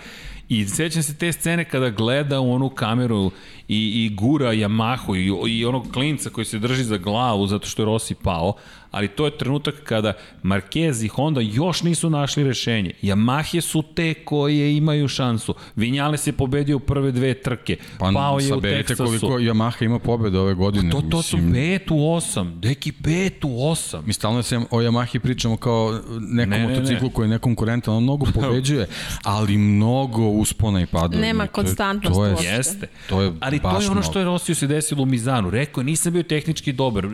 I sećam se te scene kada gleda u onu kameru i, i gura Yamahu i, i onog klinca koji se drži za glavu zato što je Rossi pao, ali to je trenutak kada Marquez i Honda još nisu našli rešenje. Yamahe su te koje imaju šansu. Vinjales je pobedio u prve dve trke. Pa pao je u saberite Teksasu. koliko Yamaha ima pobjeda ove godine. To, to su mislim. 5 u 8. Deki, 5 u 8. Mi stalno se o Yamahi pričamo kao nekom Ne, ne, ne, ne. motociklu koji je nekonkurentan, on mnogo pobeđuje, ali mnogo uspona i padova. Nema I to je- konstantnost to je. Jeste. To je Ali to je ono što je Rosiju se desilo u Mizanu. Rekao je, nisam bio tehnički dobar. E,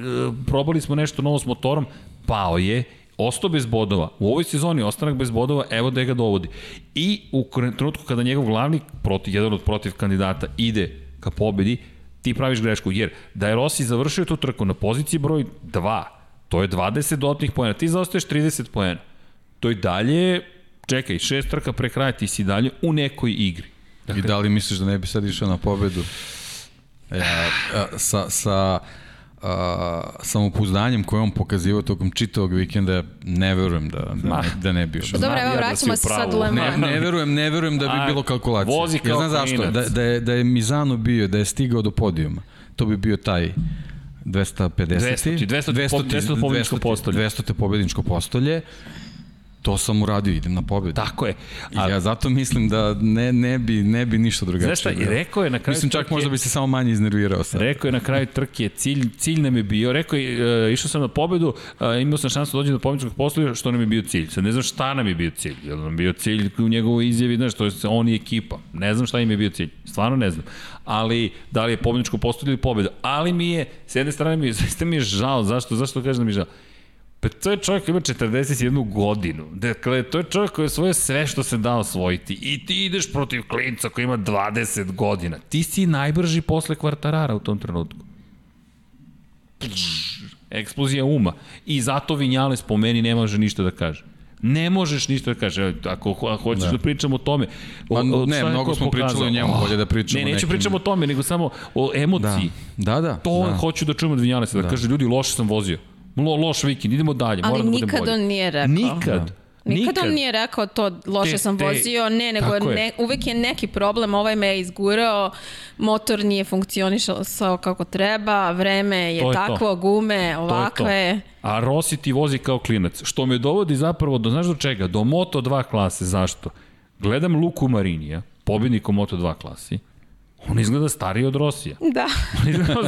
Probali smo nešto novo s motorom, pao je, ostao bez bodova. U ovoj sezoni ostanak bez bodova, evo da ga dovodi. I u trenutku kada njegov glavni, protiv, jedan od protiv kandidata, ide ka pobedi, ti praviš grešku. Jer da je Rossi završio tu trku na poziciji broj 2, to je 20 dodatnih pojena. Ti zaostaješ 30 pojena. To i dalje, čekaj, šest trka pre kraja, ti si dalje u nekoj igri. I da li misliš da ne bi sad išao na pobedu? Ja, a, sa, sa a, samopouzdanjem koje on pokazivao tokom čitavog vikenda, ne verujem da, da, Ma. ne, da ne bi išao. Dobro, Znam evo da vraćamo se sad u. Le Ne, Mans. ne verujem, ne verujem da bi Aj, bilo kalkulacije. vozi kao ja znam zašto, da, da, je, da je Mizano bio, da je stigao do podijuma. To bi bio taj 250. 200, 200 200 pobedničko postolje. 200 pobedničko postolje. To sam uradio, idem na pobedu. Tako je. A, ja zato mislim da ne, ne, bi, ne bi ništa drugačije. Znaš šta, i rekao je na kraju Mislim čak trke- možda bi se samo manje iznervirao sad. Rekao je na kraju trke, cilj, cilj nam je bio, rekao je, uh, išao sam na pobedu, uh, imao sam šansu da dođem do pobedničkog postolja, što nam je bio cilj. Sad ne znam šta nam je bio cilj, je li nam bio cilj u njegovoj izjavi, znaš, to je on i ekipa. Ne znam šta im je bio cilj, stvarno ne znam. Ali, da li je pobedničko postolje ili pobeda. Ali mi je, s jedne strane mi je, zaista mi je žao, zašto, zašto kažem da mi je žao? Pa to je čovjek koji ima 41 godinu. Dakle, to je čovjek koji je svoje sve što se da osvojiti. I ti ideš protiv klinca koji ima 20 godina. Ti si najbrži posle kvartarara u tom trenutku. Eksplozija uma. I zato Vinjales po meni ne može ništa da kaže. Ne možeš ništa da kaže. Ako ako hoćeš da, da pričamo o tome. O, Ma, o, ne, mnogo smo pričali pokazao? o njemu, bolje da pričamo Ne, neću nekim- pričamo o tome, nego samo o emociji. Da, da. To da. hoću da čujem od Vinjalesa, da, da kaže ljudi loše sam vozio. Lo, loš vikend, idemo dalje, Ali moram da budem nikad bolji. on nije rekao. Nikad. Nikad on nije rekao to loše Te- sam te- vozio, ne, nego je. ne, uvek je neki problem, ovaj me je izgurao, motor nije funkcionisao kako treba, vreme je, To je to. takvo, gume, To je to. ovakve. A Rossi ti vozi kao klinac, što me dovodi zapravo do, znaš do čega? Do Moto2 klase, zašto? Gledam Luku Marinija, pobjednik u Moto2 klasi, on izgleda stariji od Rosija. Da. On izgleda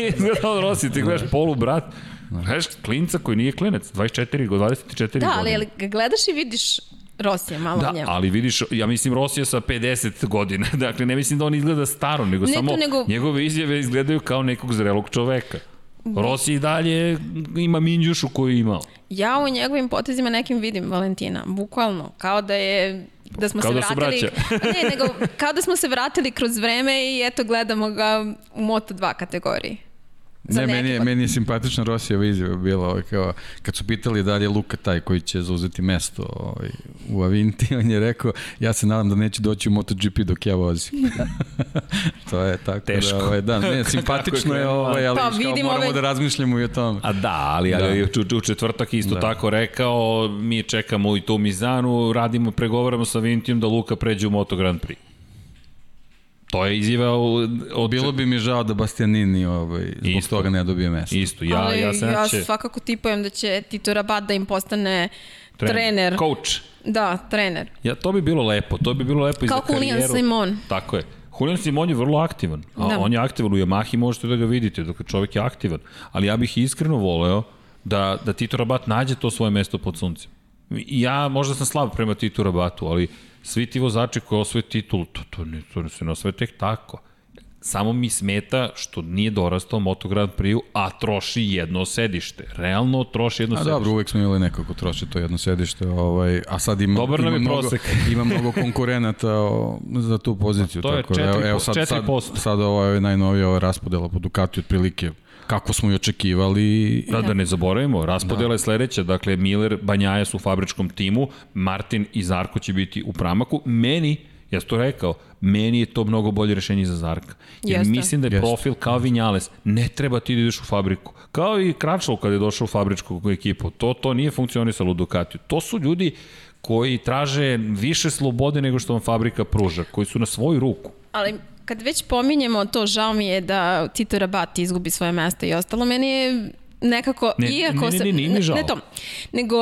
izgleda od Rosija, ti gledaš polu brat, gledaš klinca koji nije klinac, 24, go- 24 Da, ali godine. jel ga gledaš i vidiš Rosija malo Da, njemu. ali vidiš, ja mislim Rosija sa 50 godina, dakle ne mislim da on izgleda staro, nego Ne samo nego- njegove izjave izgledaju kao nekog zrelog čoveka. Rossi i dalje ima minđušu koju je imao. Ja u njegovim potezima nekim vidim Valentina, bukvalno, kao da je da smo Kao se da su vratili, braća. ne, nego kao da smo se vratili kroz vreme i eto gledamo ga u Moto2 kategoriji. Za Ne, meni je, meni je simpatična Rosijeva izjava bila ovaj, kao, kad su pitali da li je Luka taj koji će zauzeti mesto ovaj, u Avinti, on je rekao, ja se nadam da neće doći u MotoGP dok ja vozim. to je tako Teško. da, ovaj, da, ne, simpatično je, krenulo. ovaj, ali Pa, kao, moramo ove- da razmišljamo i o tome. A da, ali, ali Da. u, u četvrtak isto Da. tako rekao, mi čekamo i tu Mizanu, radimo, pregovaramo sa Vintijom da Luka pređe u Moto Grand Prix. To je izjava od... Bilo bi mi žao da Bastianini ovaj, zbog Isto. toga ne dobije mesto. Isto, ja, Ali ja sam ja će... svakako tipujem da će Tito Rabat da im postane trener. Coach. Da, trener. Ja, to bi bilo lepo, to bi bilo lepo i Kao za karijeru. Julian Simon. Tako je. Julian Simon je vrlo aktivan. A Da. On je aktivan u Yamahi, možete da ga vidite, dok čovjek je aktivan. Ali ja bih iskreno voleo da, da Tito Rabat nađe to svoje mesto pod suncem. Ja možda sam slab prema Tito Rabatu, ali svi ti vozači koji osvoje titulu, to, to, ne, to se ne osvoje tek tako. Samo mi smeta što nije dorastao Moto Grand Prix-u, a troši jedno sedište. Realno troši jedno A sedište. dobro, uvek smo imali neko ko troši to jedno sedište, ovaj, a sad ima, Dobar nam ima, je mnogo, prosek. ima mnogo konkurenata o, za tu poziciju. Pa to je tako da, evo, evo sad, sad, 4%. sad ovo je najnovija ova raspodela po Ducati otprilike kako smo i očekivali. Da, da ne zaboravimo, raspodela da. je sledeća, dakle Miller, Banjaja su u fabričkom timu, Martin i Zarko će biti u pramaku. Meni, ja sam to rekao, meni je to mnogo bolje rešenje za Zarka. Jer Jeste. mislim da je Jeste. profil kao Vinjales, ne treba ti da ideš u fabriku. Kao i Kračlov kada je došao u fabričku ekipu, to, to nije funkcionisalo u Ducatiju. To su ljudi koji traže više slobode nego što vam fabrika pruža, koji su na svoju ruku. Ali kad već pominjemo to, žao mi je da Tito Rabat izgubi svoje mesto i ostalo, meni je nekako, Ne, iako ne, ne, sam, ne, nije mi žao. ne to, nego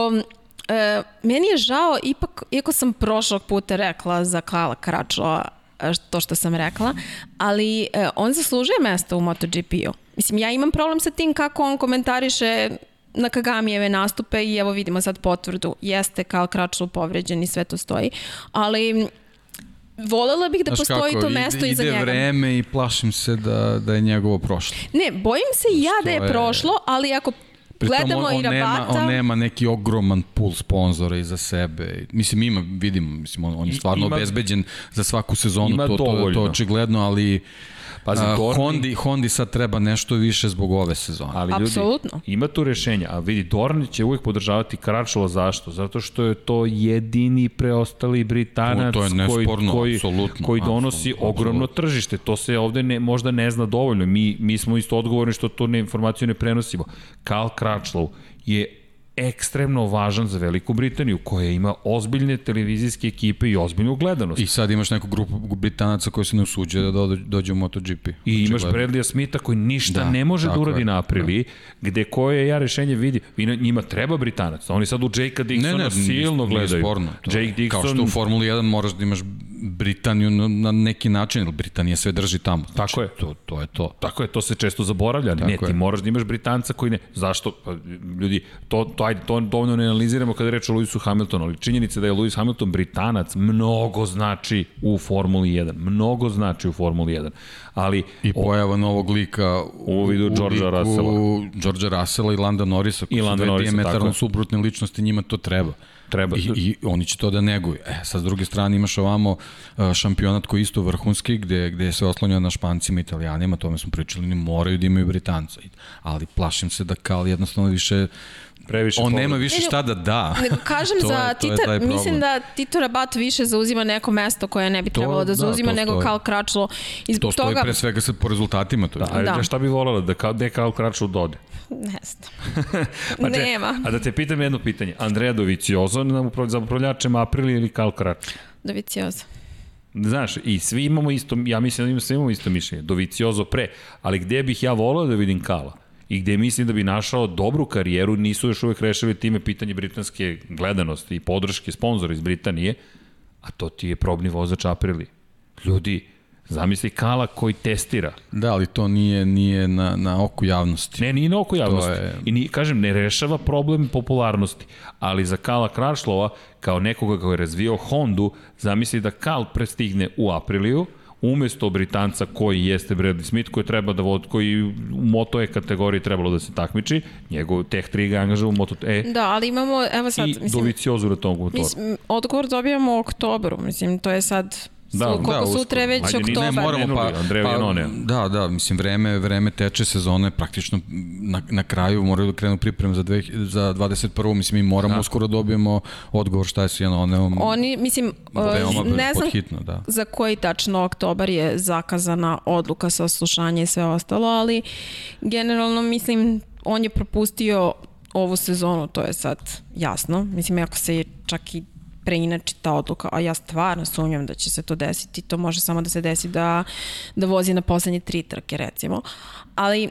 e, meni je žao, ipak, iako sam prošlog puta rekla za Kala Karačlova e, to što sam rekla, ali e, on zaslužuje mesto u MotoGP-u. Mislim, ja imam problem sa tim kako on komentariše na Kagamijeve nastupe i evo vidimo sad potvrdu. Jeste Kal Kračlu povređen i sve to stoji, ali volela bih da Znaš postoji kako, to mesto ide, iza ide njega. vreme i plašim se da, da je njegovo prošlo. Ne, bojim se i ja da je je- prošlo, ali ako Pritom gledamo on, on, i Rabata... nema, on nema neki ogroman pool sponzora iza sebe. Mislim, ima, vidimo, mislim, on, on je stvarno Ima- obezbeđen za svaku sezonu, Ima to, to, to dovoljno. očigledno, ali Pazi, a, Dorni- Hondi, Hondi sad treba nešto više zbog ove sezone. Ali ljudi, Apsolutno. ima tu rešenja, a vidi, Dorni će uvijek podržavati Karačova, zašto? Zato što je to jedini preostali Britanac To- to je koji, koji, koji donosi apsolutno, ogromno apsolutno. tržište. To se ovde ne, možda ne zna dovoljno. Mi, mi smo isto odgovorni što to ne, informaciju ne prenosimo. Karl Kračlov je ekstremno važan za Veliku Britaniju, koja ima ozbiljne televizijske ekipe i ozbiljnu gledanost. I sad imaš neku grupu Britanaca koji se ne usuđuje da do, dođe u MotoGP. I imaš. Bradleya Smitha koji ništa Da, ne može da uradi je, na Apriliji, gde koje ja rešenje vidi, i njima treba Britanac. Oni sad u Jakea Dixona Ne, ne, silno nije gledaju. sporno. To, Jake Dixon, Kao što u Formuli 1 moraš da imaš Britaniju na, neki način, jer Britanija sve drži tamo. Znači, Tako je. To, to je to. Tako je, to se često zaboravlja, ali ne, Tako ti je. moraš da imaš Britanca koji ne. Zašto? Pa, ljudi, to, to, ajde, to dovoljno ne analiziramo kada je reč o Lewisu Hamiltonu, ali činjenica da je Lewis Hamilton Britanac mnogo znači u Formuli 1. Mnogo znači u Formuli 1. Ali I pojava novog lika U vidu Georgea liku Russella. Georgea Russella i Landa Norrisa, koji I su Landa dve Norrisa, tako diametralno je. suprotne ličnosti, njima to treba. Treba. I, I oni će to da neguju. E, sad s druge strane imaš ovamo uh, šampionat koji je isto vrhunski, gde, gde se oslonja na špancima i italijanima, tome smo pričali, ni moraju da imaju britanca. Ali plašim se da Kal jednostavno više Previše On nema više šta da da. Nego kažem To je- za je Tita, taj problem. mislim da Tito Rabat više zauzima neko mesto koje ne bi To- trebalo da da, zauzima nego stoji. Kal Kračlo. I To stoji toga, pre svega sad po rezultatima. To je. Da, Da. šta bi voljela da kao, gde kao kraču dode? ne znam. Pa te- Nema. A da te pitam jedno pitanje. Andrea Doviciozo za upravljačem Aprili ili Kal Krač? Dovicioza. Znaš, i svi imamo isto, ja mislim da imamo, svi imamo isto mišljenje, Doviciozo pre, ali gde bih ja volao da vidim Kala? I gde mislim da bi našao dobru karijeru, nisu još uvek rešili time pitanje britanske gledanosti i podrške sponzora iz Britanije, a to ti je probni vozač Aprili. Ljudi, zamisli Kala koji testira. Da, ali to nije, nije na, na oku javnosti. Ne, nije na oko javnosti. je- I ni, kažem, ne rešava problem popularnosti. Ali za Kala Krašlova, kao nekoga koji je razvio Hondu, zamisli da Kal prestigne u Apriliju, umesto Britanca koji jeste Bradley Smith, koji treba da vod, koji u Moto E kategoriji trebalo da se takmiči, njegov Tech 3 ga angažava u Moto E Da, ali imamo, evo sad, i mislim, Doviciozu na tom motoru. mislim, odgovor dobijamo u oktobru, mislim, to je sad, Da, da, da, koliko uskoro. sutra je već Ajde, ni- ne oktobar. moramo pa, pa da, da, mislim vreme vreme teče sezone praktično na, na kraju moraju da krenu pripreme za dve, za 21. mislim mi moramo uskoro da dobijemo odgovor šta je sa Janoneom. Oni, mislim, veoma uh, ne znam podhitno, da. za koji tačno oktobar je zakazana odluka sa slušanje i sve ostalo, ali generalno mislim on je propustio ovu sezonu, to je sad jasno. Mislim, ako se čak i preinači ta odluka, a ja stvarno sumnjam da će se to desiti, to može samo da se desi da, da vozi na poslednje tri trke, recimo. Ali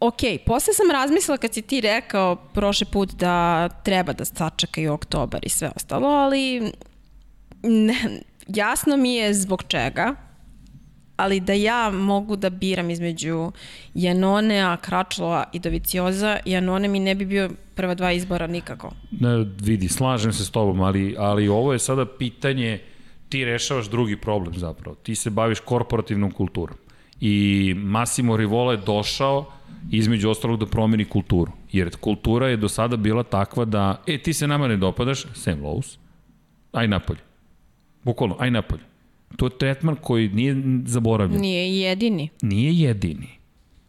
Ok, posle sam razmislila kad si ti rekao prošli put da treba da sačekaju oktobar i sve ostalo, ali ne, jasno mi je zbog čega, ali da ja mogu da biram između Janonea, Kračlova i Dovicioza, Janone mi ne bi bio prva dva izbora nikako. Ne, vidi, slažem se s tobom, ali, ali ovo je sada pitanje, ti rešavaš drugi problem zapravo. Ti se baviš korporativnom kulturom. I Massimo Rivola je došao između ostalog da promeni kulturu. Jer kultura je do sada bila takva da, e, ti se nama ne dopadaš, Sam Lowe's, aj napolje. Bukvalno, aj napolje. To je tretman koji nije zaboravljen. Nije jedini. Nije jedini.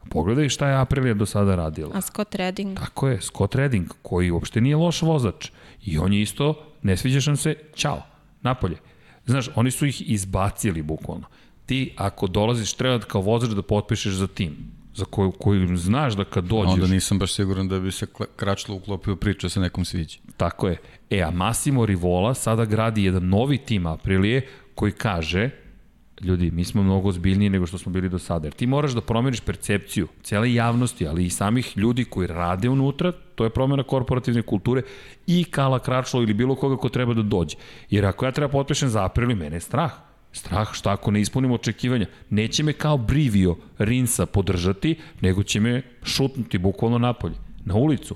Pogledaj šta je Aprilia do sada radila. A Scott Redding? Tako je, Scott Redding, koji uopšte nije loš vozač. I on je isto, ne sviđaš nam se, čao, napolje. Znaš, oni su ih izbacili bukvalno. Ti, ako dolaziš, treba da kao vozač da potpišeš za tim, za koju, koju znaš da kad dođeš, Onda nisam baš siguran da bi se Kračlo uklopio u priču da se nekom sviđa. tako je. E, a Massimo Rivola sada gradi jedan novi tim Aprilije koji kaže, ljudi, mi smo mnogo ozbiljniji nego što smo bili do sada. Jer ti moraš da promeniš percepciju cele javnosti, ali i samih ljudi koji rade unutra, to je promena korporativne kulture i Kala Kračlo ili bilo koga ko treba da dođe. Jer ako ja treba potpišem za april, mene je strah. Strah šta ako ne ispunim očekivanja. Neće me kao Brivio Rinsa podržati, nego će me šutnuti bukvalno napolje, na ulicu.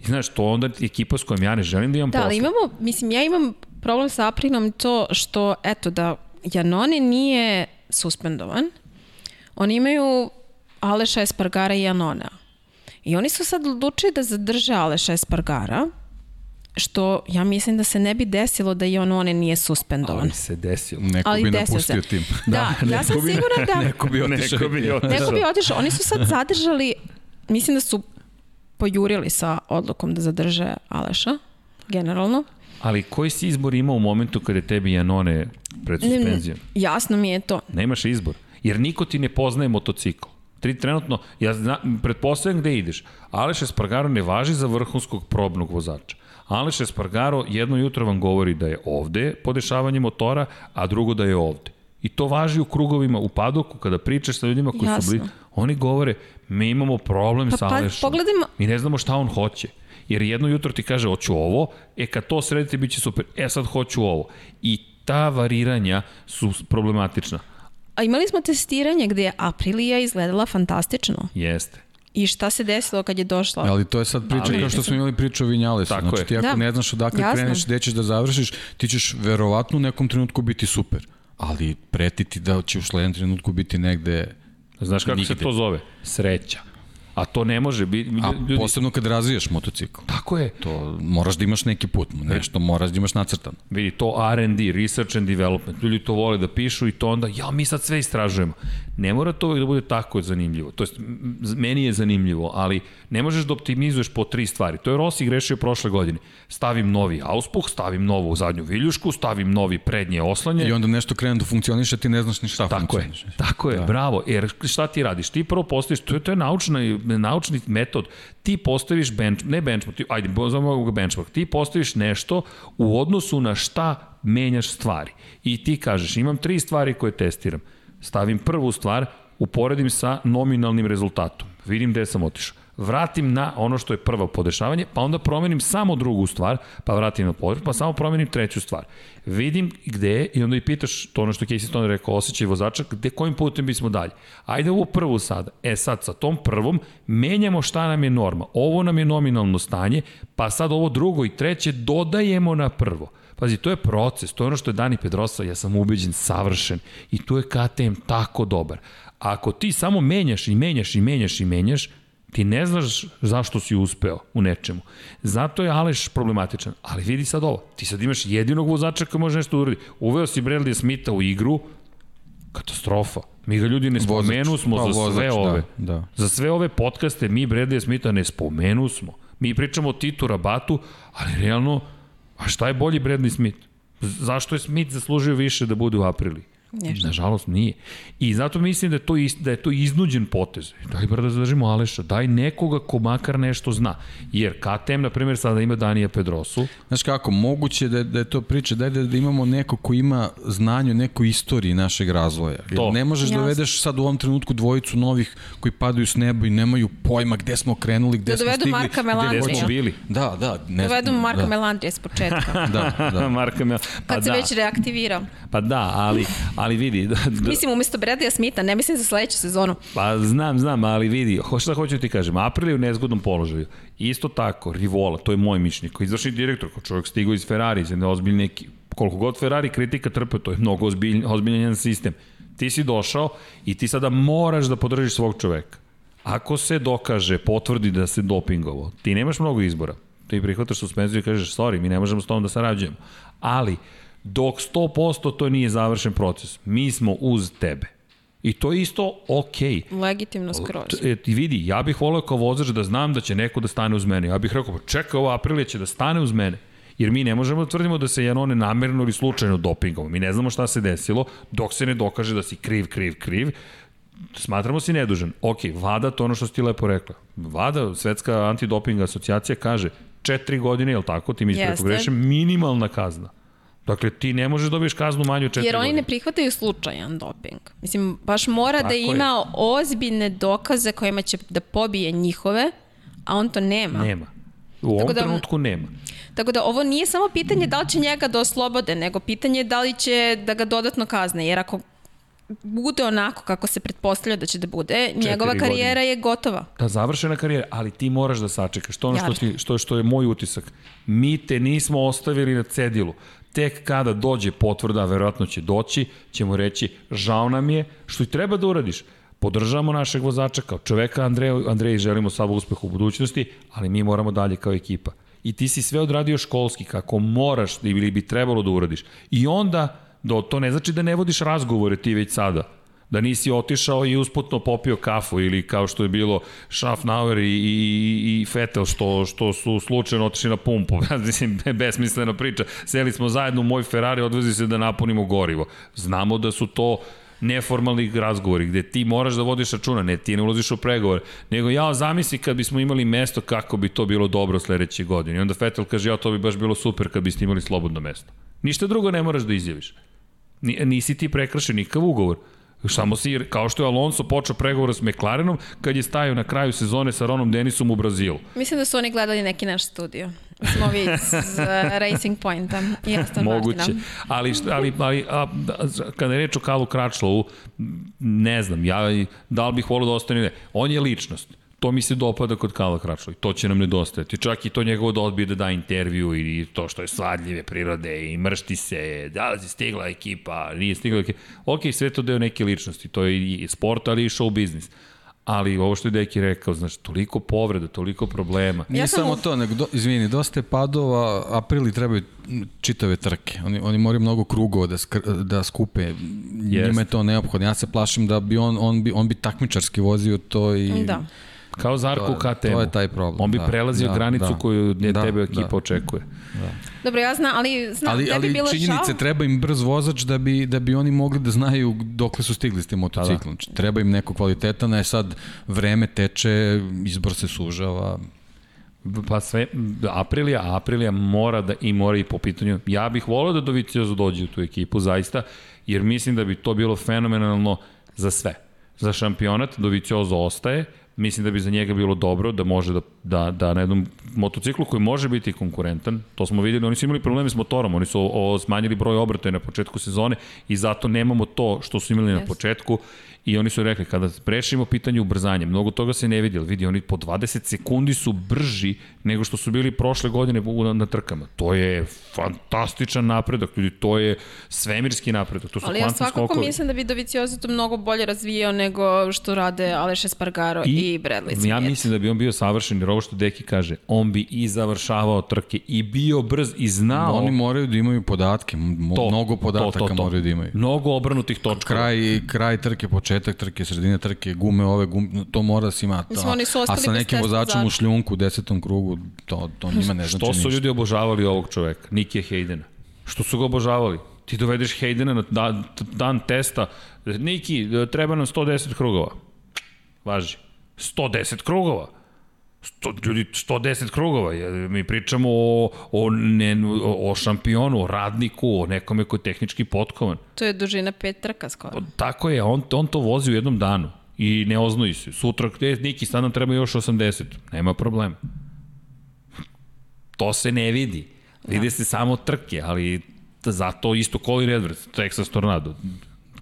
I znaš, to onda ekipa s kojom ja ne želim da imam Da, posla. ali imamo, mislim, ja imam problem sa Aprilom to što, eto, da Janone nije suspendovan. Oni imaju Aleša Espargara i Janonea. I oni su sad odlučili da zadrže Aleša Espargara, što ja mislim da se ne bi desilo da Janone nije suspendovan. Ali se desilo. Neko Ali bi desio se. napustio tim. Da, ja sam sigurna da... Neko bi otišao. Neko bi otišao. Neko bi otišao. Oni su sad zadržali, mislim da su pojurili sa odlukom da zadrže Aleša, generalno. Ali koji si izbor imao u momentu kada je tebi Janone pred suspenzijom? jasno mi je to. Nemaš izbor. Jer niko ti ne poznaje motocikl. Tri trenutno, ja zna, pretpostavljam gde ideš. Aleš Espargaro ne važi za vrhunskog probnog vozača. Aleš Espargaro jedno jutro vam govori da je ovde podešavanje motora, a drugo da je ovde. I to važi u krugovima, u padoku, kada pričaš sa ljudima koji Jasno. su bili, oni govore, mi imamo problem Pa, sa pa, Alešom. pogledajmo- Mi ne znamo šta on hoće. Jer jedno jutro ti kaže, hoću ovo, e kad to sredite, bit će super. E sad hoću ovo. I ta variranja su problematična. A imali smo testiranje gde je Aprilija izgledala fantastično. Jeste. I šta se desilo kad je došla? Ali to je sad priča Ali- kao što smo imali priču o Vinjalesu. Tako znači je. ti ako Da. ne znaš odakle Jasno. kreneš, gde ćeš da završiš, ti ćeš verovatno u nekom trenutku biti super. Ali pretiti da će u sledećem trenutku biti negde Znaš kako se Nigde. to zove? Sreća. A to ne može biti... A posebno kad razvijaš motocikl. Tako je. To moraš da imaš neki put, nešto moraš da imaš nacrtano. Vidi, to R&D, Research and Development, ljudi to vole da pišu i to onda, ja, mi sad sve istražujemo. Ne mora to da bude tako zanimljivo. To jest, meni je zanimljivo, ali ne možeš da optimizuješ po tri stvari. To je Rossi grešio prošle godine. Stavim novi auspuh, stavim novu zadnju viljušku, stavim novi prednje oslanje. I onda nešto krene da funkcioniše, ti ne znaš ni šta tako funkcioniše. Je, tako je, da. bravo. Jer šta ti radiš? Ti prvo postaviš, to je, to je naučna, naučni metod. Ti postaviš bench, ne benchmark, ti, ajde, zovemo ga benchmark. Ti postaviš nešto u odnosu na šta menjaš stvari. I ti kažeš, imam tri stvari koje testiram. Stavim prvu stvar, uporedim sa nominalnim rezultatom. Vidim gde sam otišao vratim na ono što je prvo podešavanje, pa onda promenim samo drugu stvar, pa vratim na podeš, pa samo promenim treću stvar. Vidim gde je i onda i pitaš to ono što Casey Stone rekao, osjećaj vozača, gde kojim putem bismo dalje. Ajde ovo prvu sada. E sad sa tom prvom menjamo šta nam je norma. Ovo nam je nominalno stanje, pa sad ovo drugo i treće dodajemo na prvo. Pazi, to je proces, to je ono što je Dani Pedrosa, ja sam ubeđen, savršen i tu je KTM tako dobar. Ako ti samo menjaš i menjaš i menjaš i menjaš, Ti ne znaš zašto si uspeo u nečemu. Zato je Aleš problematičan. Ali vidi sad ovo. Ti sad imaš jedinog vozača koji može nešto da uradi. Uveo si Bradley Smitha u igru, katastrofa. Mi ga ljudi ne spomenu smo pa, za sve vozač, ove. Da, da. Za sve ove podcaste mi Bradley Smitha ne spomenu smo. Mi pričamo o Titu Rabatu, ali realno, a šta je bolji Bradley Smith? Zašto je Smith zaslužio više da bude u aprili? Nešto. Nažalost nije. I zato mislim da je to, ist, da je to iznuđen potez. Daj bar da zadržimo Aleša, daj nekoga ko makar nešto zna. Jer KTM, na primjer, sada ima Danija Pedrosu. Znaš kako, moguće da je, da je to priča, daj da, da imamo neko ko ima znanje o nekoj istoriji našeg razvoja. Jer to. ne možeš da dovedeš sad u ovom trenutku dvojicu novih koji padaju s neba i nemaju pojma gde smo krenuli, gde da smo stigli. Marka Melandrija. Gde smo bili. Da, da. Ne, dovedu Marka da. Melandrija s početka. da, da. Marka Mel... Pa Kad da. se već reaktivirao. Pa da, ali, ali vidi... Da, da, mislim, umesto Bradleya Smitha, ne mislim za sledeću sezonu. Pa znam, znam, ali vidi, šta hoću ti kažem, April je u nezgodnom položaju. Isto tako, Rivola, to je moj mišljenje, koji izvršni direktor, kao čovjek stigao iz Ferrari, iz jedne ozbiljne koliko god Ferrari kritika trpe, to je mnogo ozbilj, ozbiljan sistem. Ti si došao i ti sada moraš da podržiš svog čoveka. Ako se dokaže, potvrdi da se dopingovo, ti nemaš mnogo izbora. Ti prihvataš suspenziju i kažeš, sorry, mi ne možemo s tom da sarađujemo. Ali, dok 100% to nije završen proces. Mi smo uz tebe. I to je isto okej. Okay. Legitimno skroz. E, ti vidi, ja bih voleo kao vozač da znam da će neko da stane uz mene. Ja bih rekao, pa čekaj, ovo aprilije će da stane uz mene. Jer mi ne možemo da tvrdimo da se Janone namerno ili slučajno dopingom. Mi ne znamo šta se desilo dok se ne dokaže da si kriv, kriv, kriv. Smatramo si nedužan. Ok, VADA, to ono što si ti lepo rekla. VADA, Svetska antidoping asocijacija, kaže četiri godine, je li tako, ti mi ispreko grešem, minimalna kazna. Dakle, ti ne možeš da dobiješ kaznu manju od 4 Jer oni ne prihvataju slučajan doping. Mislim, baš mora da Tako da ima je. ozbiljne dokaze kojima će da pobije njihove, a on to nema. Nema. U ovom da, trenutku nema. Tako da ovo nije samo pitanje da li će njega da oslobode, nego pitanje da li će da ga dodatno kazne. Jer ako bude onako kako se pretpostavlja da će da bude, njegova karijera godine. je gotova. Da, završena karijera, ali ti moraš da sačekaš. To ono što, ti, što, što je moj utisak. Mi te nismo ostavili na cedilu tek kada dođe potvrda, verovatno će doći, ćemo reći žao nam je, što i treba da uradiš. Podržavamo našeg vozača kao čoveka Andreja, Andreji želimo samo uspeh u budućnosti, ali mi moramo dalje kao ekipa. I ti si sve odradio školski kako moraš ili bi trebalo da uradiš. I onda, do, to ne znači da ne vodiš razgovore ti već sada da nisi otišao i usputno popio kafu ili kao što je bilo Schaffnauer i, i, i Vettel što, što su slučajno otišli na pumpu. Mislim, besmislena priča. Seli smo zajedno u moj Ferrari, odvezi se da napunimo gorivo. Znamo da su to neformalni razgovori gde ti moraš da vodiš računa, ne ti ne ulaziš u pregovore, nego ja zamisli kad bismo imali mesto kako bi to bilo dobro sledeće godine. I onda Vettel kaže ja to bi baš bilo super kad biste imali slobodno mesto. Ništa drugo ne moraš da izjaviš. Nisi ti prekršen nikav ugovor. Samo si, kao što je Alonso počeo pregovor s McLarenom, kad je stajao na kraju sezone sa Ronom Denisom u Brazilu. Mislim da su oni gledali neki naš studio. Smo vi iz uh, Racing Pointa i Aston Moguće. Martina. Ali, ali, ali a, da, kada je reč o Kalu Kračlovu, ne znam, ja, da li bih volio da ostane ne. On je ličnost. To mi se dopada kod Kala Kračloj. To će nam nedostajati. Čak i to njegovo da odbije da da intervju i to što je svadljive prirode i mršti se, da li si stigla ekipa, nije stigla ekipa. Ok, sve to deo neke ličnosti. To je i sport, ali i show biznis. ali ovo što je Deki rekao, znači, toliko povreda, toliko problema. Nije Ja sam samo u- to, nego, do, izvini, dosta je padova, aprili trebaju čitave trke. Oni, oni moraju mnogo krugova da, skr, da skupe. Njima je to neophodno. Ja se plašim da bi on, on, bi, on bi takmičarski vozio to i... Da. Kao Zarko To u je- KTM. to je taj problem, On bi da, prelazio da, granicu da. koju ne Da, tebe ekipa da. očekuje. Dobro, ja znam, ali znam, ali, tebi ali bilo činjenice, žao. treba im brz vozač da bi, da bi oni mogli da znaju dokle su stigli s tim motociklom. Znači, treba im neko kvalitetan, a je sad vreme teče, izbor se sužava. Pa sve, Aprilija, Aprilija mora da i mora i po pitanju. Ja bih volio da Doviciozo dođe u tu ekipu, zaista, jer mislim da bi to bilo fenomenalno za sve. Za šampionat Doviciozo ostaje, mislim da bi za njega bilo dobro da može da, da, da na jednom motociklu koji može biti konkurentan, to smo videli, oni su imali probleme s motorom, oni su o, o, smanjili broj obrtaja na početku sezone i zato nemamo to što su imali na Yes. početku i oni su rekli kada prešimo pitanje ubrzanja, mnogo toga se ne vidi, ali vidi oni po 20 sekundi su brži nego što su bili prošle godine na, na trkama. To je fantastičan napredak, ljudi, to je svemirski napredak, to su Ali ja svakako skokovi. mislim da bi Doviciozo to mnogo bolje razvijao nego što rade Aleš Espargaro i, i Bradley Smith. Ja mislim da bi on bio savršen, jer ovo što Deki kaže, on bi i završavao trke i bio brz i znao Oni moraju da imaju podatke, to, mnogo podataka to, to, to. moraju da imaju. Mnogo obranutih točka. Kraj, kraj trke, početak trke, sredina trke, gume ove, gume, to mora da se ima. Mislim, oni su a sa nekim vozačem u šljunku u desetom krugu, to, to njima ne znači Što su ništa. ljudi obožavali ovog čoveka, Nikija Hejdena? Što su ga obožavali? Ti dovedeš Hejdena na dan, dan testa, Niki, treba nam 110 krugova. Važi. 110 krugova. Sto, ljudi, 110 krugova. Mi pričamo o, o, ne, o, šampionu, o radniku, o nekome ko je tehnički potkovan. To je dužina pet trka skoro. Tako je, on, on to vozi u jednom danu i ne oznoji se. Sutra, gde, Niki, sad nam treba još 80. Nema problema. To se ne vidi. Vide se samo trke, ali zato isto Colin Edwards, Texas Tornado.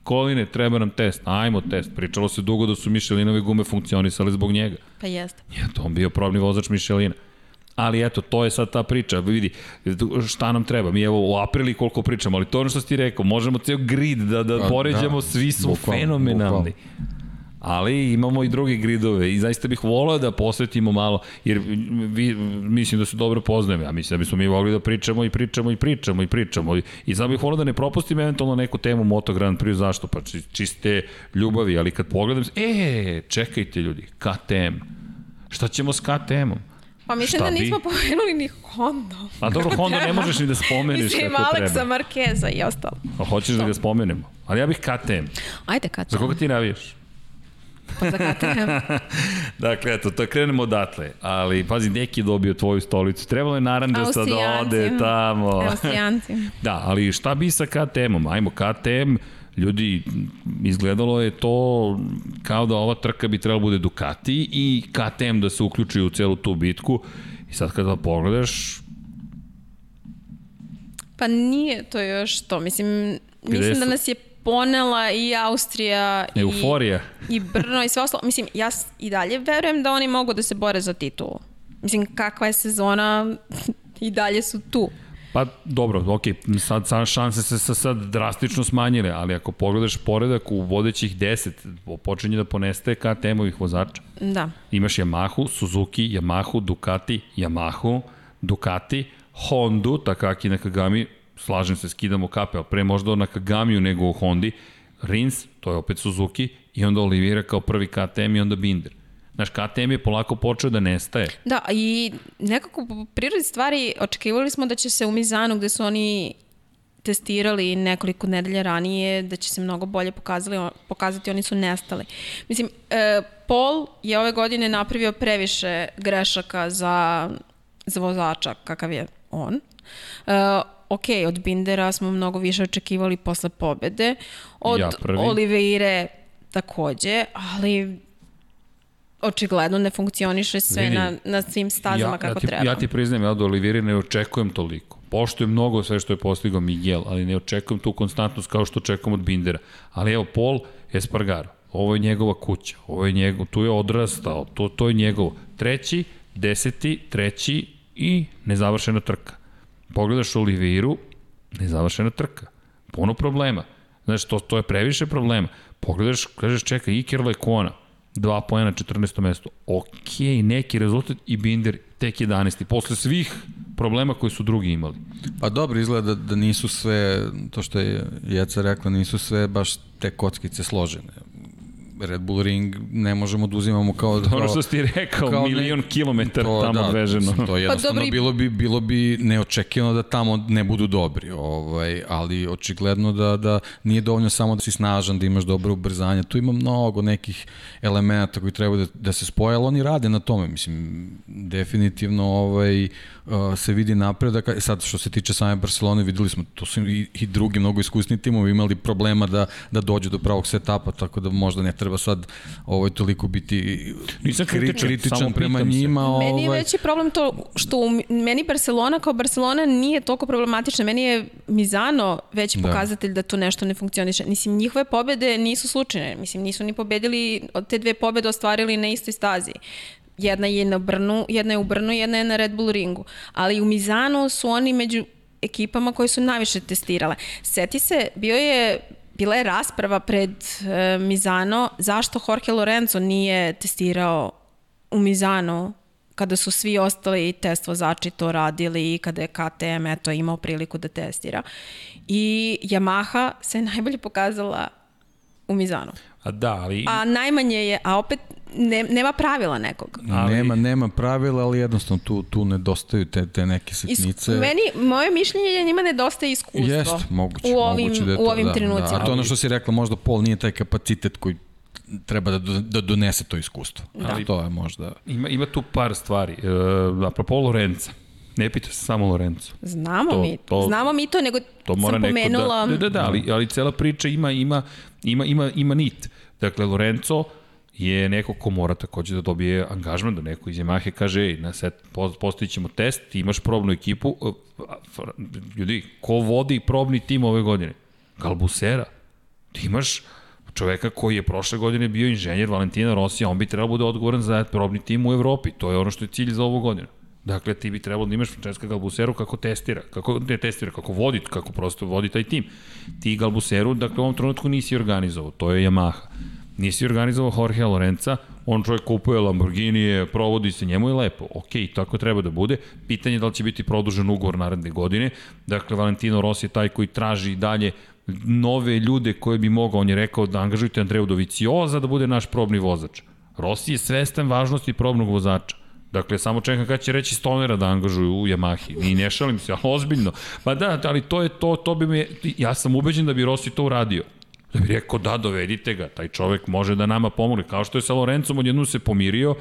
Koline, treba nam test, ajmo test. Pričalo se dugo da su Michelinove gume funkcionisale zbog njega. Pa jeste. Je to on bio probni vozač Michelina. Ali eto, to je sad ta priča. Vidi, šta nam treba? Mi evo u aprili koliko pričamo, ali to je ono što si ti rekao, možemo ceo grid da, da Pa, poređamo, da, svi su bukvalno, fenomenalni. bukvalno. Ali imamo i druge gridove i zaista bih volao da posvetimo malo, jer vi, mislim da se dobro poznajem, ja mislim da bismo mi mogli da pričamo i pričamo i pričamo i pričamo i, i sad bih volao da ne propustim eventualno neku temu Moto Grand Prix, zašto? Pa či- čiste ljubavi, ali kad pogledam, e, čekajte ljudi, KTM, šta ćemo s KTM-om? Pa mislim Šta da bi? nismo pomenuli ni Honda. A dobro, Honda ne možeš ni da spomeniš Mislim, kako Aleksa treba. Markeza i ostalo. A hoćeš da ga spomenemo? Ali ja bih KTM. Ajde, kad Za koga ti navijaš? Pa za KTM. Dakle, eto, to krenemo odatle. Ali, pazi, neki je dobio tvoju stolicu. Trebalo je Narandžasta da ode tamo. Austrijanci. da, ali šta bi sa KTM-om? Ajmo, KTM, ljudi, izgledalo je to kao da ova trka bi trebala bude Ducati i KTM da se uključi u celu tu bitku. I sad kada pogledaš, Pa nije to još to. Mislim, mislim da nas je ponela i Austrija euforija. i, i Brno i sve ostalo. Mislim, ja i dalje verujem da oni mogu da se bore za titulu. Mislim, kakva je sezona, i dalje su tu. Pa dobro, ok, sad, sad šanse se sa- sad drastično smanjile, ali ako pogledaš poredak u vodećih 10, počinje da ponestaje KTM-ovih vozača. Da. Imaš Yamahu, Suzuki, Yamahu, Ducati, Yamahu, Ducati, Hondu, Takaki Nakagami, slažem se, skidamo kape, ali pre možda o Nakagamiju nego o Hondi, Rins, to je opet Suzuki, i onda Oliveira kao prvi KTM i onda Binder. Znaš, KTM je polako počeo da nestaje. Da, i nekako po prirodi stvari očekivali smo da će se u Mizanu gde su oni testirali nekoliko nedelja ranije, da će se mnogo bolje pokazali, pokazati, oni su nestali. Mislim, e, Paul je ove godine napravio previše grešaka za, za vozača kakav je on. E, ok, od Bindera smo mnogo više očekivali posle pobede, od Ja prvi. Oliveire takođe, ali očigledno ne funkcioniše sve Vidi, na, na svim stazama ja, kako ja ti, treba. Ja ti priznajem, ja od Olivire ne očekujem toliko. Poštujem mnogo sve što je postigao Miguel, ali ne očekujem tu konstantnost kao što očekujem od Bindera. Ali evo, Paul Espargaro, ovo je njegova kuća, ovo je njegov, tu je odrastao, to, to je njegovo. Treći, deseti, treći i nezavršena trka. Pogledaš Oliviru, nezavršena trka. Puno problema. Znaš, to, to je previše problema. Pogledaš, kažeš, čekaj, Iker Lekona, 2 pojena 14. mesto. Ok, neki rezultat i Binder tek 11. Posle svih problema koje su drugi imali. Pa dobro, izgleda da, da nisu sve, to što je Jeca rekla, nisu sve baš te kockice složene. Red Bull Ring ne možemo da uzimamo kao... kao ono što si rekao, kao milion ne, kilometara to, tamo da, odveženo. To je jednostavno pa dobri... bilo, bi, bilo bi neočekivano da tamo ne budu dobri, ovaj, ali očigledno da, da nije dovoljno samo da si snažan, da imaš dobro ubrzanje. Tu ima mnogo nekih elemenata koji treba da, da se spoje, ali oni rade na tome. Mislim, definitivno ovaj, uh, se vidi napredak. E, sad, što se tiče same Barcelone, videli smo, to su i, i drugi mnogo iskusni timovi imali problema da, da dođu do pravog setapa, tako da možda ne treba sad ovaj, toliko biti Nisam kritičan, kritičan prema njima. Ovaj... Meni je veći problem to što u, meni Barcelona kao Barcelona nije toliko problematična. Meni je Mizano veći da. pokazatelj da tu nešto ne funkcioniše. Mislim, njihove pobede nisu slučajne. Mislim, nisu ni pobedili, od te dve pobede ostvarili na istoj stazi. Jedna je na Brnu, jedna je u Brnu, jedna je na Red Bull ringu. Ali u Mizanu su oni među ekipama koje su najviše testirale. Seti se, bio je bila je rasprava pred e, Mizano zašto Jorge Lorenzo nije testirao u Mizano kada su svi ostali test vozači to radili i kada je KTM eto, imao priliku da testira. I Yamaha se najbolje pokazala u Mizanu. A da, ali... A najmanje je, a opet ne, nema pravila nekog. Ali... Nema, nema pravila, ali jednostavno tu, tu nedostaju te, te neke sitnice. Is, meni, moje mišljenje je da njima nedostaje iskustvo. Jest, moguće. U ovim, moguće da je to, u ovim da, trenucima. Da. A to ono što si rekla, možda Pol nije taj kapacitet koji treba da, da donese to iskustvo. Da. Ali to je možda... Ima, ima tu par stvari. E, apropo Lorenza. Ne pita se samo Lorenzo. Znamo to, mi, to, znamo mi to, nego to mora sam da- pomenula... Da, da, da, ali, ali cela priča ima, ima, ima, ima, ima nit. Dakle, Lorenzo je neko ko mora takođe da dobije angažman, da neko iz Yamahe kaže, ej, na set, postavit ćemo test, ti imaš probnu ekipu, ljudi, ko vodi probni tim ove godine? Galbusera. Ti imaš čoveka koji je prošle godine bio inženjer Valentina Rossi, on bi trebao da bude odgovoran za probni tim u Evropi. To je ono što je cilj za ovu godinu. Dakle, ti bi trebalo da imaš Francesca Galbuseru kako testira, kako ne testira, kako vodi, kako prosto vodi taj tim. Ti Galbuseru, dakle, u ovom trenutku nisi organizovao, to je Yamaha. Nisi organizovao Jorge Lorenza, on čovjek kupuje Lamborghini, provodi se, njemu je lepo. Ok, tako treba da bude. Pitanje je da li će biti produžen ugovor naredne godine. Dakle, Valentino Rossi je taj koji traži dalje nove ljude koje bi mogao, on je rekao da angažujte Andreju Dovicioza da bude naš probni vozač. Rossi je svestan važnosti probnog vozača. Dakle, samo čekam kada će reći Stonera da angažuju u Yamahi. I ne šalim se, ali ozbiljno. Pa da, ali to je to, to bi me, ja sam ubeđen da bi Rossi to uradio. Da bi rekao, da, dovedite ga, taj čovek može da nama pomogne. Kao što je sa Lorencom, odjednom se pomirio,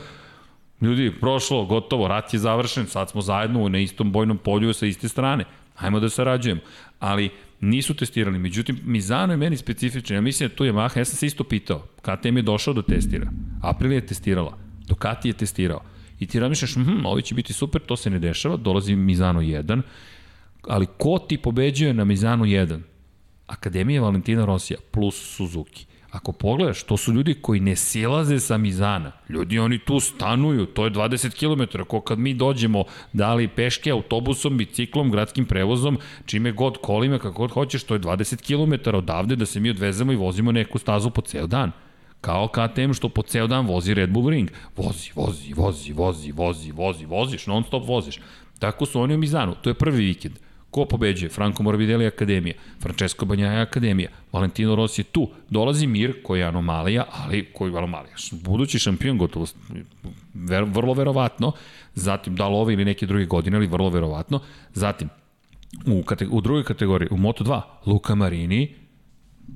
ljudi, prošlo, gotovo, rat je završen, sad smo zajedno na istom bojnom polju sa iste strane. Hajmo da sarađujemo. Ali nisu testirali. Međutim, Mizano je meni specifičan. Ja mislim da tu je Maha, ja sam se isto pitao. KTM je došao da testira. Aprilia je testirala. Ducati je testirao. I ti razmišljaš, hm, ovo će biti super, to se ne dešava, dolazi Mizano 1, ali ko ti pobeđuje na Mizano 1? Akademija Valentina Rosija plus Suzuki. Ako pogledaš, to su ljudi koji ne silaze sa Mizana. Ljudi, oni tu stanuju, to je 20 km, ko kad mi dođemo, da li peške, autobusom, biciklom, gradskim prevozom, čime god kolima, kako god hoćeš, to je 20 km odavde da se mi odvezemo i vozimo neku stazu po ceo dan. Kao KTM što po ceo dan vozi Red Bull Ring. Vozi, vozi, vozi, vozi, vozi, vozi, voziš, non stop voziš. Tako su oni u Mizanu. To je prvi vikend. Ko pobeđuje? Franco Morbidelli Akademija, Francesco Banjaja Akademija, Valentino Rossi tu. Dolazi Mir, koji je anomalija, ali koji je anomalija. Budući šampion gotovo, ver, vrlo verovatno, zatim da li ove ili neke druge godine, ali vrlo verovatno. Zatim, u, kate, u drugoj kategoriji, u Moto2, Luka Marini,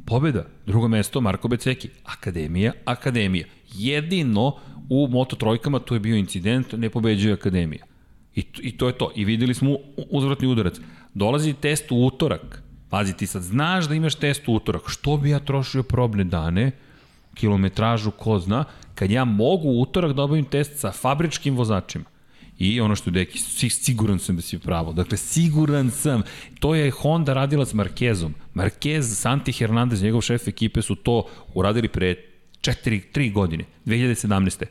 pobeda, drugo mesto, Marko Beceki, Akademija, Akademija. Jedino u Moto trojkama tu je bio incident, ne pobeđuje Akademija. I, I to je to. I videli smo uzvratni udarac. Dolazi test u utorak. Pazi, ti sad znaš da imaš test u utorak. Što bi ja trošio probne dane, kilometražu, ko zna, kad ja mogu u utorak da obavim test sa fabričkim vozačima. I ono što je Deki, siguran sam da si pravo. Dakle, siguran sam. To je Honda radila s Markezom. Markez, Santi Hernandez, njegov šef ekipe su to uradili pre 4, 3 godine, 2017.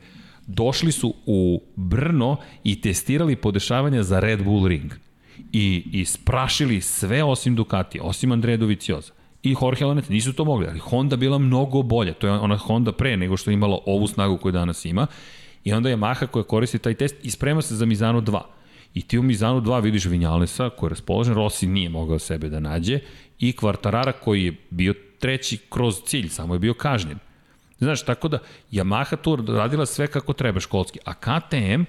Došli su u Brno i testirali podešavanja za Red Bull Ring i isprašili sve osim Ducati, osim Andreja Dovicioza. i Jorge Lanet nisu to mogli, ali Honda bila mnogo bolja. To je ona Honda pre nego što je imala ovu snagu koju danas ima. I onda je Maha koja koristi taj test i sprema se za Mizano 2. I ti u Mizanu 2 vidiš Vinjalesa koji je raspoložen, Rossi nije mogao sebe da nađe i Kvartarara koji je bio treći kroz cilj, samo je bio kažnjen. Znaš, tako da Yamaha tu radila sve kako treba školski, a KTM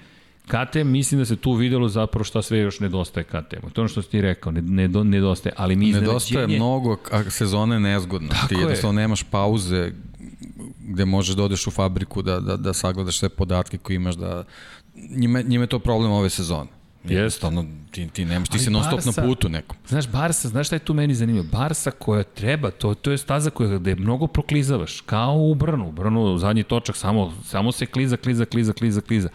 KTM mislim da se tu videlo zapravo šta sve još nedostaje KTM. To je ono što si ti rekao, ne, ne, nedostaje, ali mi Nedostaje mnogo, a sezona je nezgodna. Tako ti jednostavno nemaš pauze gde možeš da odeš u fabriku da, da, da sagledaš sve podatke koje imaš da njime, njime je to problem ove sezone. Jednostavno, ti, ti nemaš, ti si non stop na putu nekom. Znaš, Barsa, znaš šta je tu meni zanimljivo? Barsa koja treba, to, to je staza koja gde mnogo proklizavaš, kao u Brnu. U Brnu, zadnji točak, samo, samo se kliza, kliza, kliza, kliza, kliza.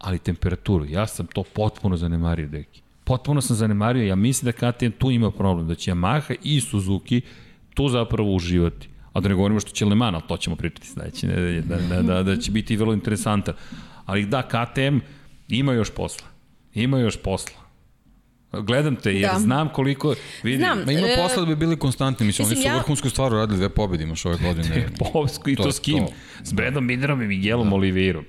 Ali temperaturu, ja sam to potpuno zanemario, deki. Potpuno sam zanemario, ja mislim da KTM tu ima problem, da će Yamaha i Suzuki tu zapravo uživati. A da ne govorimo što će Le Mans, ali to ćemo pričati sledeće nedelje, da, da, da, da će biti vrlo interesantan. Ali da, KTM ima još posla. Ima još posla. Gledam te jer da. znam koliko... Vidi, znam. Ma ima e, posla da bi bili konstantni, mislim, mislim oni su ja... vrhunsku stvar uradili dve pobedi imaš ove godine. I to, to s kim? To. S Bredom Binerom i Miguelom da. Oliveirom.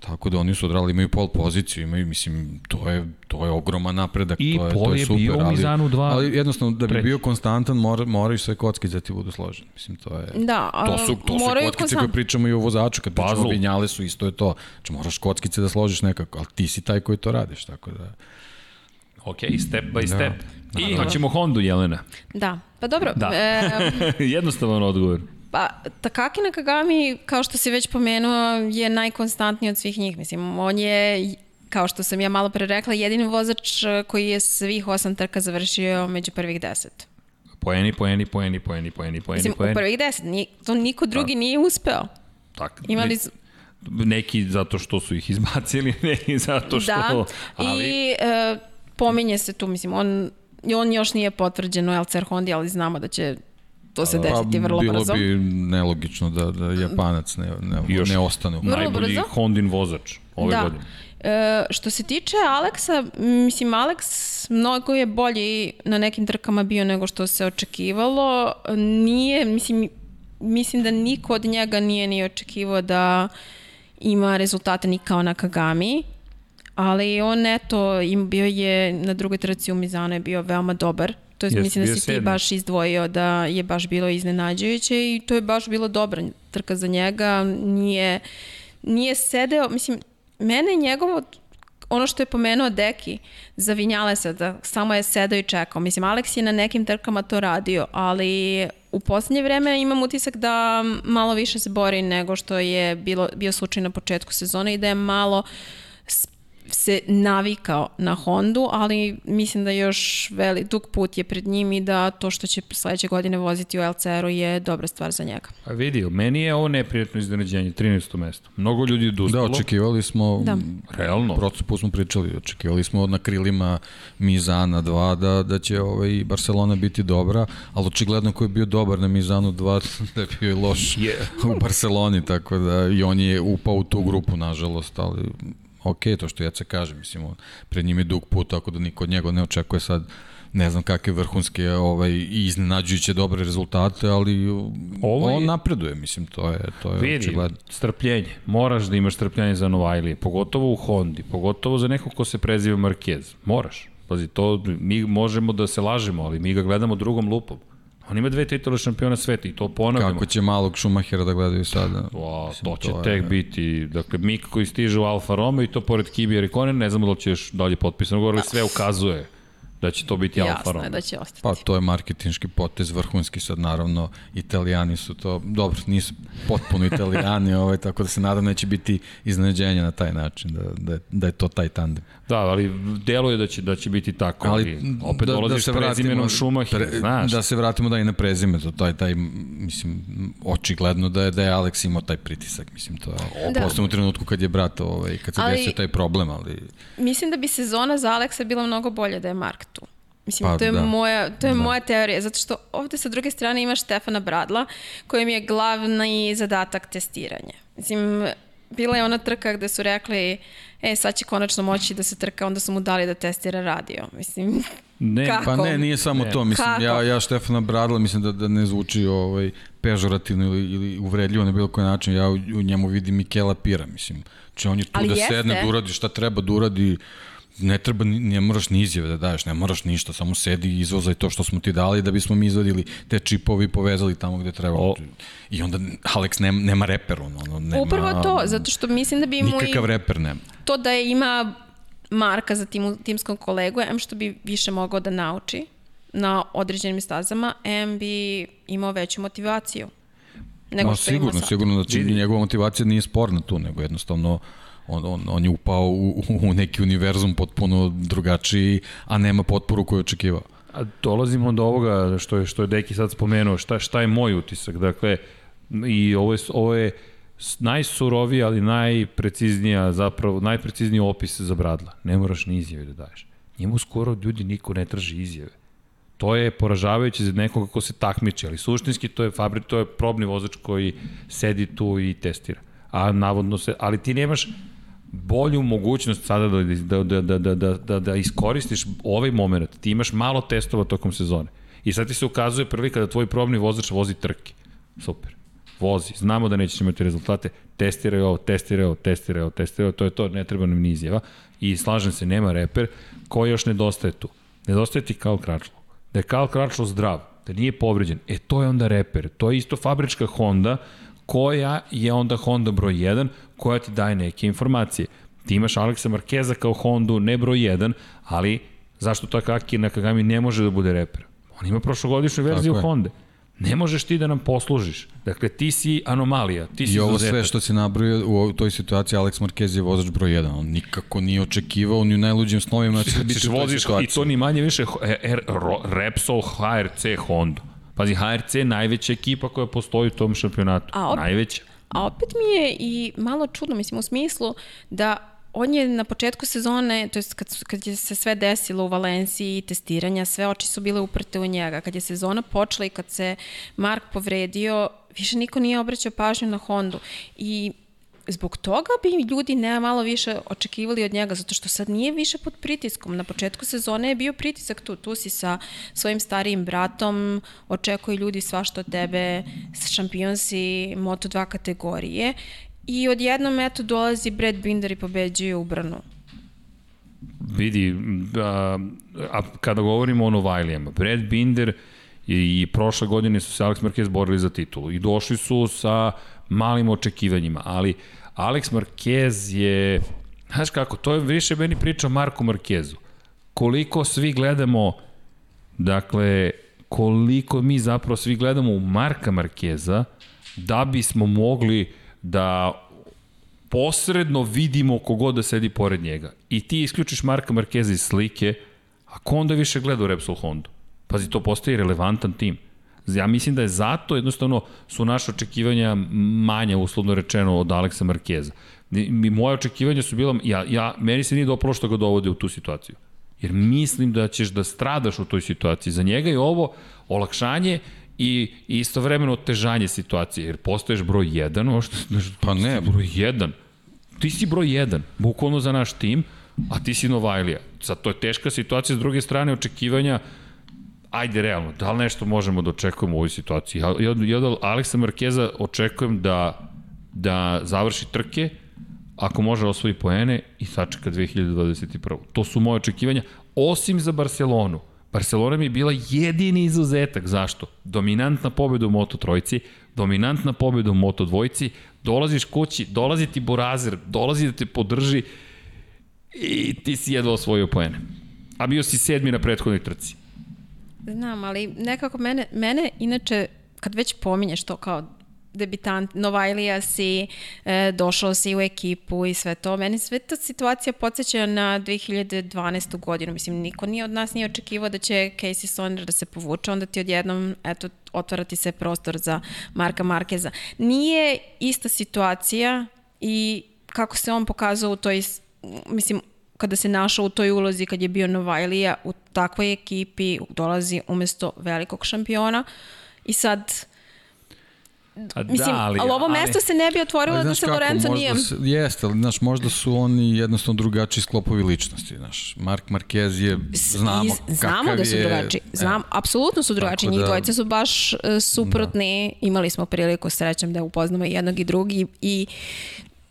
Tako da oni su odrali, imaju pol poziciju, imaju, mislim, to je, to je ogroman napredak, I to je, to je, je super. bio u Mizanu 2. Ali jednostavno, da bi bio konstantan, mora, moraju sve kockice da ti budu složene. Mislim, to je... Da, to su, to su kockice konstant... koje pričamo i o vozaču, kad Puzzle. pričamo o vinjale su, isto je to. Znači, moraš kockice da složiš nekako, ali ti si taj koji to radiš, tako da... Ok, step by da. step. Da, I imaćemo Hondu, Jelena. Da, pa dobro. Da. E, Jednostavan odgovor. Pa, Takaki Nakagami, kao što si već pomenuo, je najkonstantniji od svih njih. Mislim, on je kao što sam ja malo pre rekla, jedini vozač koji je svih osam trka završio među prvih deset. Poeni, poeni, poeni, poeni, poeni, poeni, Mislim, poeni. u prvih deset. Ni, to niko drugi da. nije uspeo. Tak, Imali Neki zato što su ih izbacili, neki zato što... Da, ali... i e, pominje se tu, mislim, on, on još nije potvrđen u LCR Hondi, ali znamo da će to se desiti vrlo bilo brzo. Bilo bi nelogično da, da Japanac ne, ne, Još ne ostane. Najbolji brzo. Hondin vozač ove da. godine. E, što se tiče Aleksa, mislim, Aleks mnogo je bolji na nekim trkama bio nego što se očekivalo. Nije, mislim, mislim da niko od njega nije ni očekivao da ima rezultate ni kao na Kagami, ali on eto, im bio je na drugoj trci u Mizanu je bio veoma dobar To je, mislim da si ti baš izdvojio da je baš bilo iznenađujuće i to je baš bilo dobra trka za njega. Nije, nije sedeo, mislim, mene njegovo ono što je pomenuo Deki za Vinjalesa, da samo je sedao i čekao. Mislim, Alex je na nekim trkama to radio, ali u poslednje vreme imam utisak da malo više se bori nego što je bilo, bio slučaj na početku sezone i da je malo se navikao na Hondu, ali mislim da još veli, dug put je pred njim i da to što će sledeće godine voziti u LCR-u je dobra stvar za njega. A vidi, meni je ovo neprijatno iznenađenje, 13. mesto. Mnogo ljudi odustalo. Da, očekivali smo, da. realno, procepu smo pričali, očekivali smo na krilima Mizana 2 da, da će ovaj, Barcelona biti dobra, ali očigledno ko je bio dobar na Mizanu 2 da je bio i loš yeah. u Barceloni, tako da i on je upao u tu grupu, nažalost, ali ok, to što ja se kažem, mislim, pred njim je dug put, tako da niko od njega ne očekuje sad ne znam kakve vrhunske ovaj, i iznenađujuće dobre rezultate, ali Ovo je... on napreduje, mislim, to je, to je Vidi, očigledno. strpljenje. Moraš da imaš strpljenje za Novajlije, pogotovo u Hondi, pogotovo za nekog ko se preziva Marquez. Moraš. Pazi, to mi možemo da se lažemo, ali mi ga gledamo drugom lupom. On ima dve titule šampiona sveta i to ponavljamo. Kako će malog Šumahira da gledaju sada? O, Mislim, to će to tek je... biti, dakle, Mik koji stiže u Alfa Romeo i to pored Kibija Rikonen, ne znamo da li će još dalje potpisano, govorili sve ukazuje da će to biti Alfa Romeo. Jasno je da će ostati. Pa to je marketinški potez vrhunski sad naravno italijani su to dobro nisu potpuno italijani ovaj tako da se nadam da neće biti iznenađenja na taj način da da je, da je to taj tandem. Da, ali deluje da će da će biti tako, ali, ali opet da, da dolaziš da se prezimenom Schumacher, pre, znaš. Da se vratimo da i na prezime, to taj taj mislim očigledno da je da je Alex imao taj pritisak, mislim to je da. u trenutku kad je brat ovaj kad se ali, desio taj problem, ali mislim da bi sezona za Aleksa bila mnogo bolja da je Mark tu. Mislim, pa, to je, da. moja, to je da. moja teorija, zato što ovde sa druge strane imaš Stefana Bradla, kojem je glavni zadatak testiranje. Mislim, bila je ona trka gde su rekli, e, sad će konačno moći da se trka, onda su mu dali da testira radio. Mislim, Ne, Kako? Pa ne, nije samo Ne. to, mislim, Kako? ja, ja Štefana Bradla mislim da, da ne zvuči ovaj, pežorativno ili, ili uvredljivo na bilo koji način, ja u, u njemu vidim Mikela Pira, mislim, če on je tu Ali da jeste. sedne, da uradi šta treba da uradi, ne treba, ne moraš ni izjave da daješ, ne moraš ništa, samo sedi i izvozaj to što smo ti dali da bismo mi izvadili te čipovi i povezali tamo gde treba. O. I onda Alex nema, nema reper, ono, ono, nema... Upravo to, zato što mislim da bi mu Nikakav i reper nema. to da je ima Marka za timu, timskom kolegu, em što bi više mogao da nauči na određenim stazama, em bi imao veću motivaciju. Nego No, što ima sigurno, sad. sigurno da će Vidi. njegova motivacija nije sporna tu, nego jednostavno on, on, on je upao u, u neki univerzum potpuno drugačiji, a nema potporu koju očekivao. A dolazimo do ovoga što je što je Deki sad spomenuo, šta šta je moj utisak? Dakle i ovo je ovo je najsurovija, ali najpreciznija zapravo najprecizniji opis za Bradla. Ne moraš ni izjave da daješ. Njemu skoro ljudi niko ne traži izjave. To je poražavajuće za nekoga ko se takmiči, ali suštinski to je fabri, to je probni vozač koji sedi tu i testira. A navodno se, ali ti nemaš bolju mogućnost sada da, da, da, da, da, da, da, da iskoristiš ovaj moment. Ti imaš malo testova tokom sezone. I sad ti se ukazuje prilika da tvoj probni vozač vozi trke. Super. Vozi. Znamo da nećeš imati rezultate. Testiraj ovo, testiraj ovo, testiraj ovo, testiraj ovo. To je to, ne treba nam ni izjava. I slažem se, nema reper. Ko još nedostaje tu? Nedostaje ti Karl Kračlo. Da je Karl Kračlo zdrav, da nije povređen, e to je onda reper. To je isto fabrička Honda koja je onda Honda broj 1 koja ti daje neke informacije. Ti imaš Aleksa Markeza kao Hondu, ne broj 1, ali zašto Takaki Nakagami ne može da bude reper? On ima prošlogodišnju verziju Tako. Honda. Ne možeš ti da nam poslužiš. Dakle, ti si anomalija, ti si I ovo izuzetak. sve što si nabrojio u toj situaciji, Alex Marquez je vozač broj 1. On nikako nije očekivao ni u najluđim snovima da će biti u toj voziš i situaciji. to ni manje više Repsol HRC Honda. Pazi, HRC je najveća ekipa koja postoji u tom šampionatu. A op- Najveća. A opet mi je i malo čudno, mislim, u smislu da on je na početku sezone, to jest kad, kad je se sve desilo u Valenciji, testiranja, sve oči su bile uprte u njega. Kad je sezona počela i kad se Mark povredio, više niko nije obraćao pažnju na Hondu. I zbog toga bi ljudi ne malo više očekivali od njega, zato što sad nije više pod pritiskom. Na početku sezone je bio pritisak tu. Tu si sa svojim starijim bratom, očekuju ljudi svašta od tebe, šampion si Moto2 kategorije i odjednom eto dolazi Brad Binder i pobeđuje u Brnu. Vidi, a, a kada govorimo o Novajlijama, Brad Binder i, prošle godine su se Alex Marquez borili za titulu i došli su sa malim očekivanjima, ali Alex Marquez je, znaš kako, to je više meni priča o Marku Marquezu. Koliko svi gledamo, dakle, koliko mi zapravo svi gledamo u Marka Markeza da bismo mogli da posredno vidimo kogod da sedi pored njega. I ti isključiš Marka Markeza iz slike, a ko onda više gleda u Repsol Hondu? Pazi, to postaje relevantan tim. Ja mislim da je zato jednostavno su naše očekivanja manja, uslovno rečeno, od Aleksa Markeza. Mi, moje očekivanja su bila, ja, ja, meni se nije dopalo što ga dovode u tu situaciju. Jer mislim da ćeš da stradaš u toj situaciji. Za njega je ovo olakšanje i istovremeno otežanje situacije, jer postoješ broj 1, ovo što, Pa ne. broj 1. Ti si broj 1, bukvalno za naš tim, a ti si Novajlija. Sad, to je teška situacija, s druge strane očekivanja, ajde realno, da li nešto možemo da očekujemo u ovoj situaciji? Ja, ja, ja Aleksa Markeza očekujem da, da završi trke, ako može osvoji poene i sačeka 2021. To su moje očekivanja, osim za Barcelonu. Barcelona mi je bila jedini izuzetak. Zašto? Dominantna pobjeda u Moto trojci, dominantna pobjeda u Moto dvojci, dolaziš kući, dolazi ti Borazer, dolazi da te podrži i ti si jedva osvojio poene. A bio si sedmi na prethodnoj trci. Znam, ali nekako mene, mene inače, kad već pominješ to kao debitant, Novajlija si, e, došao si u ekipu i sve to. Meni sve ta situacija podsjeća na 2012. godinu. Mislim, niko nije od nas nije očekivao da će Casey Stoner da se povuče, onda ti odjednom, eto, otvarati se prostor za Marka Markeza. Nije ista situacija i kako se on pokazao u toj, mislim, kada se našao u toj ulozi kad je bio Novajlija u takvoj ekipi dolazi umesto velikog šampiona. I sad A Mislim, da, ali, ali ovo mesto se ne bi otvorilo da se Lorenzo nije... Se, jeste, ali znaš, možda su oni jednostavno drugačiji sklopovi ličnosti, znaš. Mark Marquez je, znamo Iz, Znamo da su drugačiji, znam, e, apsolutno su drugačiji, njih da, dvojice su baš uh, suprotni, da. imali smo priliku srećem da upoznamo jednog i drugi i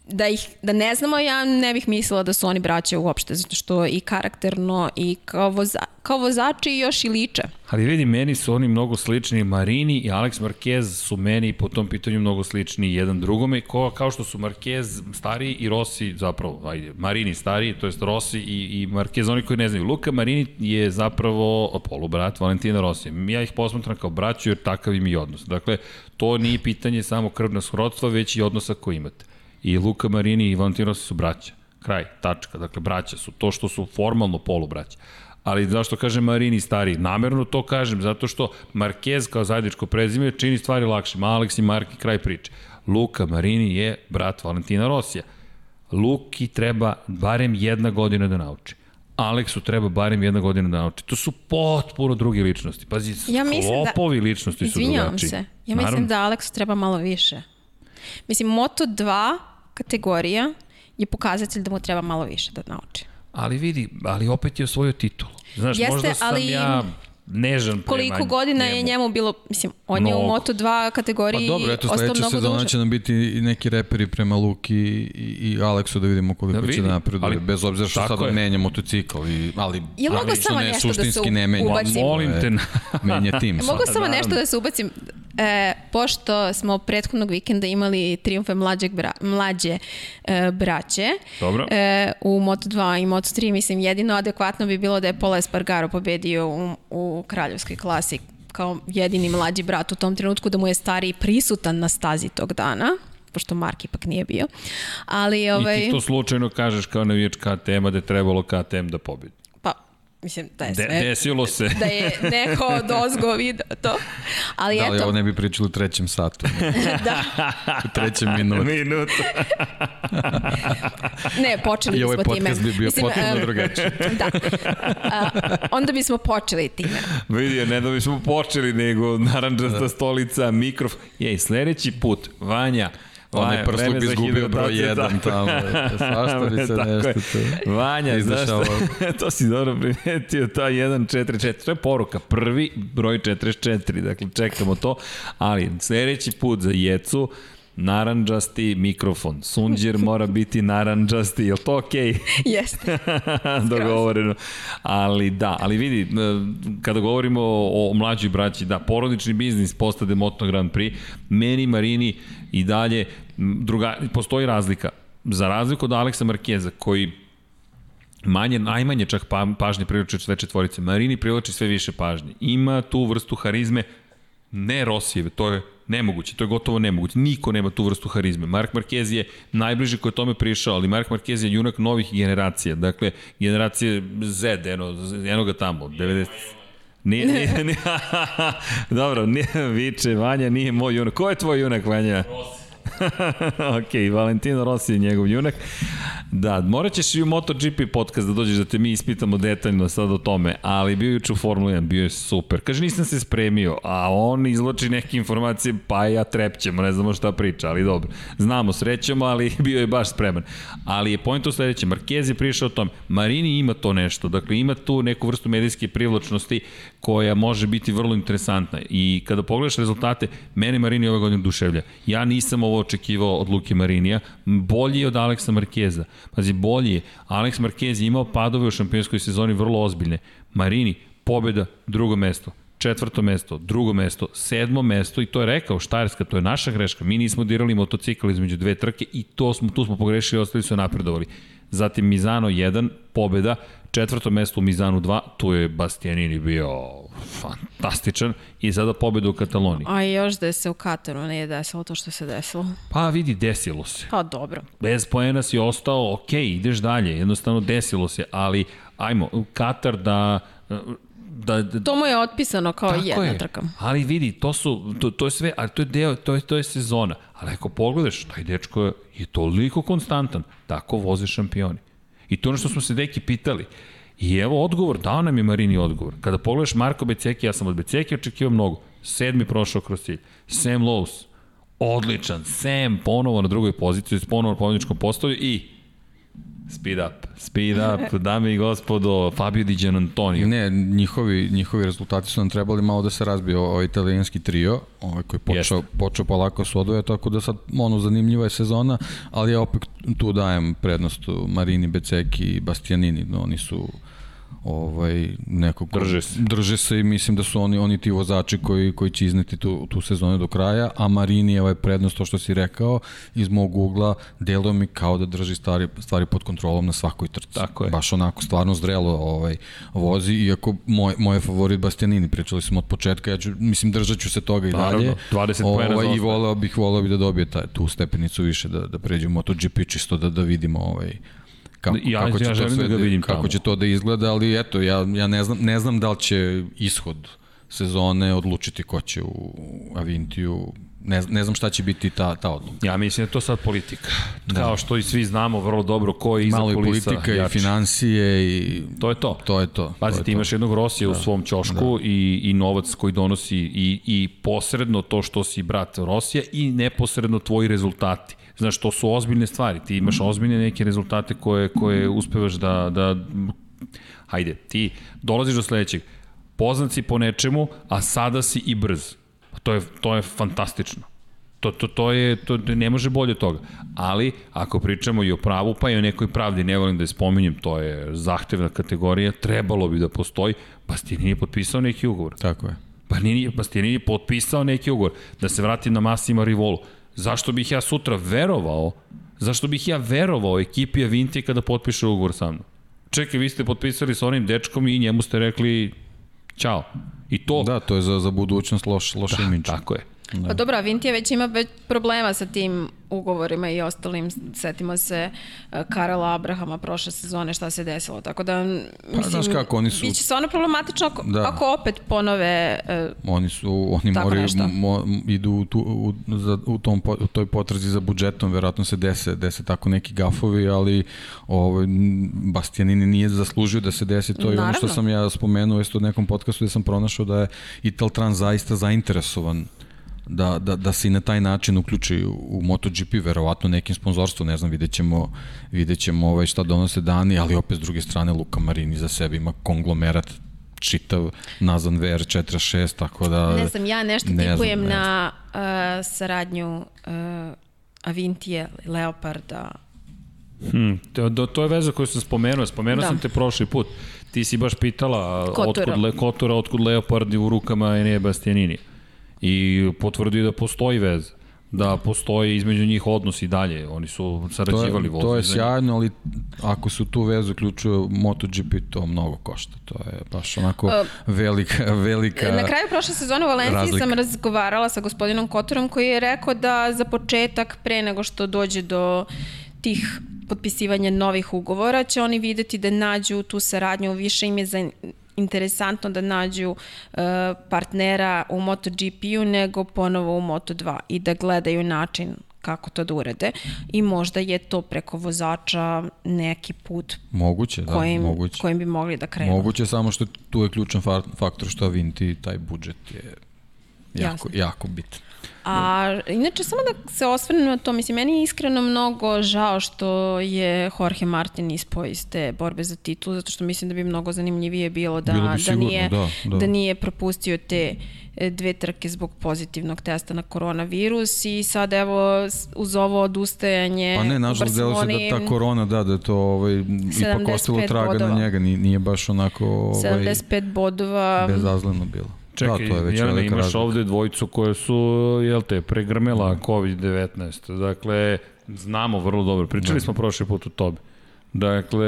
da ih da ne znamo ja ne bih mislila da su oni braće uopšte zato što i karakterno i kao, voza, kao vozači još i liče. Ali vidi, meni su oni mnogo slični, Marini i Alex Marquez su meni po tom pitanju mnogo slični jedan drugome, ko, kao što su Marquez stariji i Rossi, zapravo, ajde, Marini stariji, to jest Rossi i, i Marquez, oni koji ne znaju. Luka Marini je zapravo polubrat Valentina Rossi. Ja ih posmatram kao braću jer takav im i odnos. Dakle, to nije pitanje samo krvna srodstva, već i odnosa koji imate i Luka Marini i Valentino Rossi su braća. Kraj, tačka. Dakle, braća su to što su formalno polubraća. Ali zašto kažem Marini stari? Namerno to kažem, zato što Marquez kao zajedničko prezime čini stvari lakše. Alex i Marki kraj priče. Luka Marini je brat Valentina Rosija. Luki treba barem jedna godina da nauči. Aleksu treba barem jedna godina da nauči. To su potpuno druge ličnosti. Pazi, ja sklopovi da, ličnosti su drugačiji. se. Ja mislim Naravno. da Aleksu treba malo više. Mislim, Moto2 kategorija je pokazatelj da mu treba malo više da nauči. Ali vidi, ali opet je osvojio titulu. Znaš, Jeste, možda sam ali... ja nežan prema Koliko godina njemu. je njemu bilo, mislim, on Mnogo. je u Moto2 kategoriji Pa dobro, eto sledeća sezona će nam biti i neki reperi prema Luki i, i Aleksu da vidimo koliko da će da napreduje, bez obzira što sada menja motocikl, i, ali, je ali mogu samo ne, nešto da se ne menja. ubacim? Molim te. menja tim. mogu samo nešto da se ubacim. E, pošto smo prethodnog vikenda imali triumfe mlađeg bra, mlađe e, braće Dobro. E, u Moto2 i Moto3, mislim jedino adekvatno bi bilo da je Pola Espargaro pobedio u, u kraljevskoj klasi kao jedini mlađi brat u tom trenutku da mu je stariji prisutan na stazi tog dana pošto Mark ipak nije bio. Ali, ovaj... I ti to slučajno kažeš kao navijač KTM-a da je trebalo KTM da pobedi. Mislim, da je sve... De, desilo se. Da je neko od ozgo video to. Ali da li eto... ovo ne bi pričali u trećem satu? da. u trećem minutu. Minutu. ne, počeli bismo time. I ovaj podcast bi bio Mislim, potpuno drugačiji. da. A, onda bismo počeli time. Vidi, ne da bismo počeli, nego naranđasta da. stolica, mikrofon. Jej, sledeći put, Vanja, Onaj prsluk bi izgubio broj 1 tamo. Svašta bi se nešto tu. Vanja, znaš šta, to si dobro primetio, ta 1.44. To je poruka, prvi broj 44, dakle čekamo to, ali sledeći put za Jecu, naranđasti mikrofon. Sunđer mora biti naranđasti, je li to okej? Okay? Jeste. Dogovoreno. Ali da, ali vidi, kada govorimo o, o mlađoj braći, da, porodični biznis postade Moto Grand Prix, meni Marini i dalje druga, postoji razlika. Za razliku od Aleksa Markeza, koji manje, najmanje čak pa, pažnje privlači sve četvorice. Marini privlači sve više pažnje. Ima tu vrstu harizme, ne Rosijeve, to je nemoguće, to je gotovo nemoguće. Niko nema tu vrstu harizme. Mark Marquez je najbliži koji je tome prišao, ali Mark Marquez je junak novih generacija. Dakle, generacije Z, eno, eno ga tamo, 90... Nije, nije, nije, dobro, nije, viče, Vanja nije moj junak. Ko je tvoj junak, Vanja? Rossi. ok, Valentino Rossi je njegov junak. Da, morat ćeš i u MotoGP podcast da dođeš da te mi ispitamo detaljno sad o tome, ali bio juče u Formula 1, bio je super. Kaže, nisam se spremio, a on izloči neke informacije, pa ja trepćemo, ne znamo šta priča, ali dobro. Znamo, srećemo, ali bio je baš spreman. Ali je point u sledećem, Marquez je prišao o tome, Marini ima to nešto, dakle ima tu neku vrstu medijske privlačnosti koja može biti vrlo interesantna i kada pogledaš rezultate, mene Marini ove godine duševlja. Ja nisam ovo očekivao od Luke Marinija, bolji je od Aleksa Markeza. Pazi, bolji je. Aleks Markez je imao padove u šampionskoj sezoni vrlo ozbiljne. Marini, pobeda, drugo mesto četvrto mesto, drugo mesto, sedmo mesto i to je rekao Štajerska, to je naša greška. Mi nismo dirali motocikl između dve trke i to smo, tu smo pogrešili, ostali su napredovali. Zatim Mizano 1, pobeda, četvrto mesto u Mizanu 2, tu je Bastianini bio fantastičan i sada pobeda u Kataloniji. A još da se u Kataru nije desilo to što se desilo. Pa vidi, desilo se. Pa dobro. Bez poena si ostao, ok, ideš dalje, jednostavno desilo se, ali ajmo, Katar da da, da to mu je otpisano kao jedna je. trka. Ali vidi, to su to, to je sve, ali to je deo, to je to je sezona. Ali ako pogledaš, taj dečko je, je toliko konstantan, tako voze šampioni. I to ono što smo se deki pitali. I evo odgovor, dao nam je Marini odgovor. Kada pogledaš Marko Beceki, ja sam od Beceki očekivao mnogo. Sedmi prošao kroz cilj. Sam Lowe's, Odličan. Sam ponovo na drugoj poziciji, ponovo na pobjedničkom postolju i Speed up, speed up, dame i gospodo, Fabio Di Gianantonio. Ne, njihovi, njihovi rezultati su nam trebali malo da se razbije ovaj italijanski trio, ovaj koji je počeo, Jeste. počeo polako s odvoja, tako da sad ono zanimljiva je sezona, ali ja opet tu dajem prednost Marini, Beceki i Bastianini, no, oni su ovaj nekog Drže se. drže se i mislim da su oni oni ti vozači koji koji će izneti tu tu sezonu do kraja a Marini je ovaj prednost to što si rekao iz mog ugla deluje mi kao da drži stvari stvari pod kontrolom na svakoj trci Tako je. baš onako stvarno zrelo ovaj vozi iako moj moj favorit Bastianini pričali smo od početka ja ću mislim držaću se toga i Naravno, dalje 20 poena ovaj, i voleo bih voleo bih da dobije taj tu stepenicu više da da pređe u MotoGP čisto da da vidimo ovaj kako, Ja- kako će ja to sve da ga vidim kako tamo. će to da izgleda, ali eto, ja, ja ne, znam, ne znam da li će ishod sezone odlučiti ko će u Avintiju, ne, ne znam šta će biti ta, ta odluka. Ja mislim da je to sad politika. Da. Kao što i svi znamo vrlo dobro ko je iza Malo i kulisa politika i jači. financije i To je to. to je to. Pazi, to ti to. imaš jednog Rosija da. u svom ćošku da. i, i novac koji donosi i, i posredno to što si brat Rosija i neposredno tvoji rezultati. Znaš, to su ozbiljne stvari. Ti imaš ozbiljne neke rezultate koje, koje uspevaš da, da... Hajde, ti dolaziš do sledećeg. Poznat si po nečemu, a sada si i brz. Pa To je, to je fantastično. To, to, to je, to ne može bolje od toga. Ali, ako pričamo i o pravu, pa i o nekoj pravdi, ne volim da je spominjem, to je zahtevna kategorija, trebalo bi da postoji, Bastianini je potpisao neki ugovor. Tako je. Pa nije, Bastianini je potpisao neki ugovor. Da se vratim na Massima Rivolu. Zašto bih ja sutra verovao, zašto bih ja verovao ekipi Avinti kada potpiše ugovor sa mnom? Čekaj, vi ste potpisali sa onim dečkom i njemu ste rekli Ćao. I to... Da, to je za, za budućnost loš, loš da, imidž. Tako je. Pa dobro, Avintija već ima već problema sa tim ugovorima i ostalim. Setimo se uh, Karela Abrahama prošle sezone šta se desilo. Tako da, mislim, znaš kako, oni su- biće stvarno problematično ako, Da. ako opet ponove uh, Oni su, oni moraju, nešto. mo, idu u, tu, u, za, u, tom, u toj potrazi za budžetom, verovatno se dese, dese tako neki gafovi, ali ovaj, m, Bastianini nije zaslužio da se desi to i ono što Naravno. sam ja spomenuo isto u nekom podcastu gde sam pronašao da je Italtran zaista zainteresovan da, da, da se i na taj način uključi u, u MotoGP, verovatno nekim sponzorstvom, ne znam, vidjet ćemo, vidjet ćemo ovaj, šta donose dani, ali opet s druge strane Luka Marini za sebe ima konglomerat čitav nazvan VR46, tako da... Ne znam, ja nešto ne znam, tipujem ne na uh, saradnju uh, Avintije, Leoparda. Hmm, to, to, to je veza koju sam spomenuo, spomenuo Da. sam te prošli put. Ti si baš pitala Kotura. otkud, le, Kotura, otkud Leopardi u rukama Enea Bastianini. I potvrdio da postoji veza da postoji između njih odnos i dalje. Oni su sarađivali je, to je sjajno, ali ako se u tu vezu uključuje MotoGP, to mnogo košta. To je baš onako velika, velika... Na kraju prošle sezone u Valenciji razlika. sam razgovarala sa gospodinom Kotorom koji je rekao da za početak, pre nego što dođe do tih potpisivanja novih ugovora, će oni videti da nađu tu saradnju, više im je za interesantno da nađu uh, partnera u MotoGP-u nego ponovo u Moto2 i da gledaju način kako to da urede i možda je to preko vozača neki put Moguće, da, kojim, moguće. kojim bi mogli da krenu. Moguće, samo što tu je ključan fa- faktor što Avinti, taj budžet je jako, Jasno. jako bitan. A inače, samo da se osvrnem na to, mislim, meni je iskreno mnogo žao što je Jorge Martin ispao iz te borbe za titul, zato što mislim da bi mnogo zanimljivije bilo da, Bilo bi da, sigurno, nije, da, da. da nije propustio te e, dve trke zbog pozitivnog testa na koronavirus i sad evo uz ovo odustajanje Pa ne, nažalost, delo se da ta korona, da, da to ovaj, ipak ostalo 75 traga bodova. na njega, nije, nije baš onako ovaj, 75 bodova, bezazleno bilo. Čekaj, da, to je već Jelena, imaš razlika. ovde dvojicu koje su, jel te, pregrmela COVID-19. Dakle, znamo vrlo dobro. Pričali Da. smo prošli put o tobi. Dakle,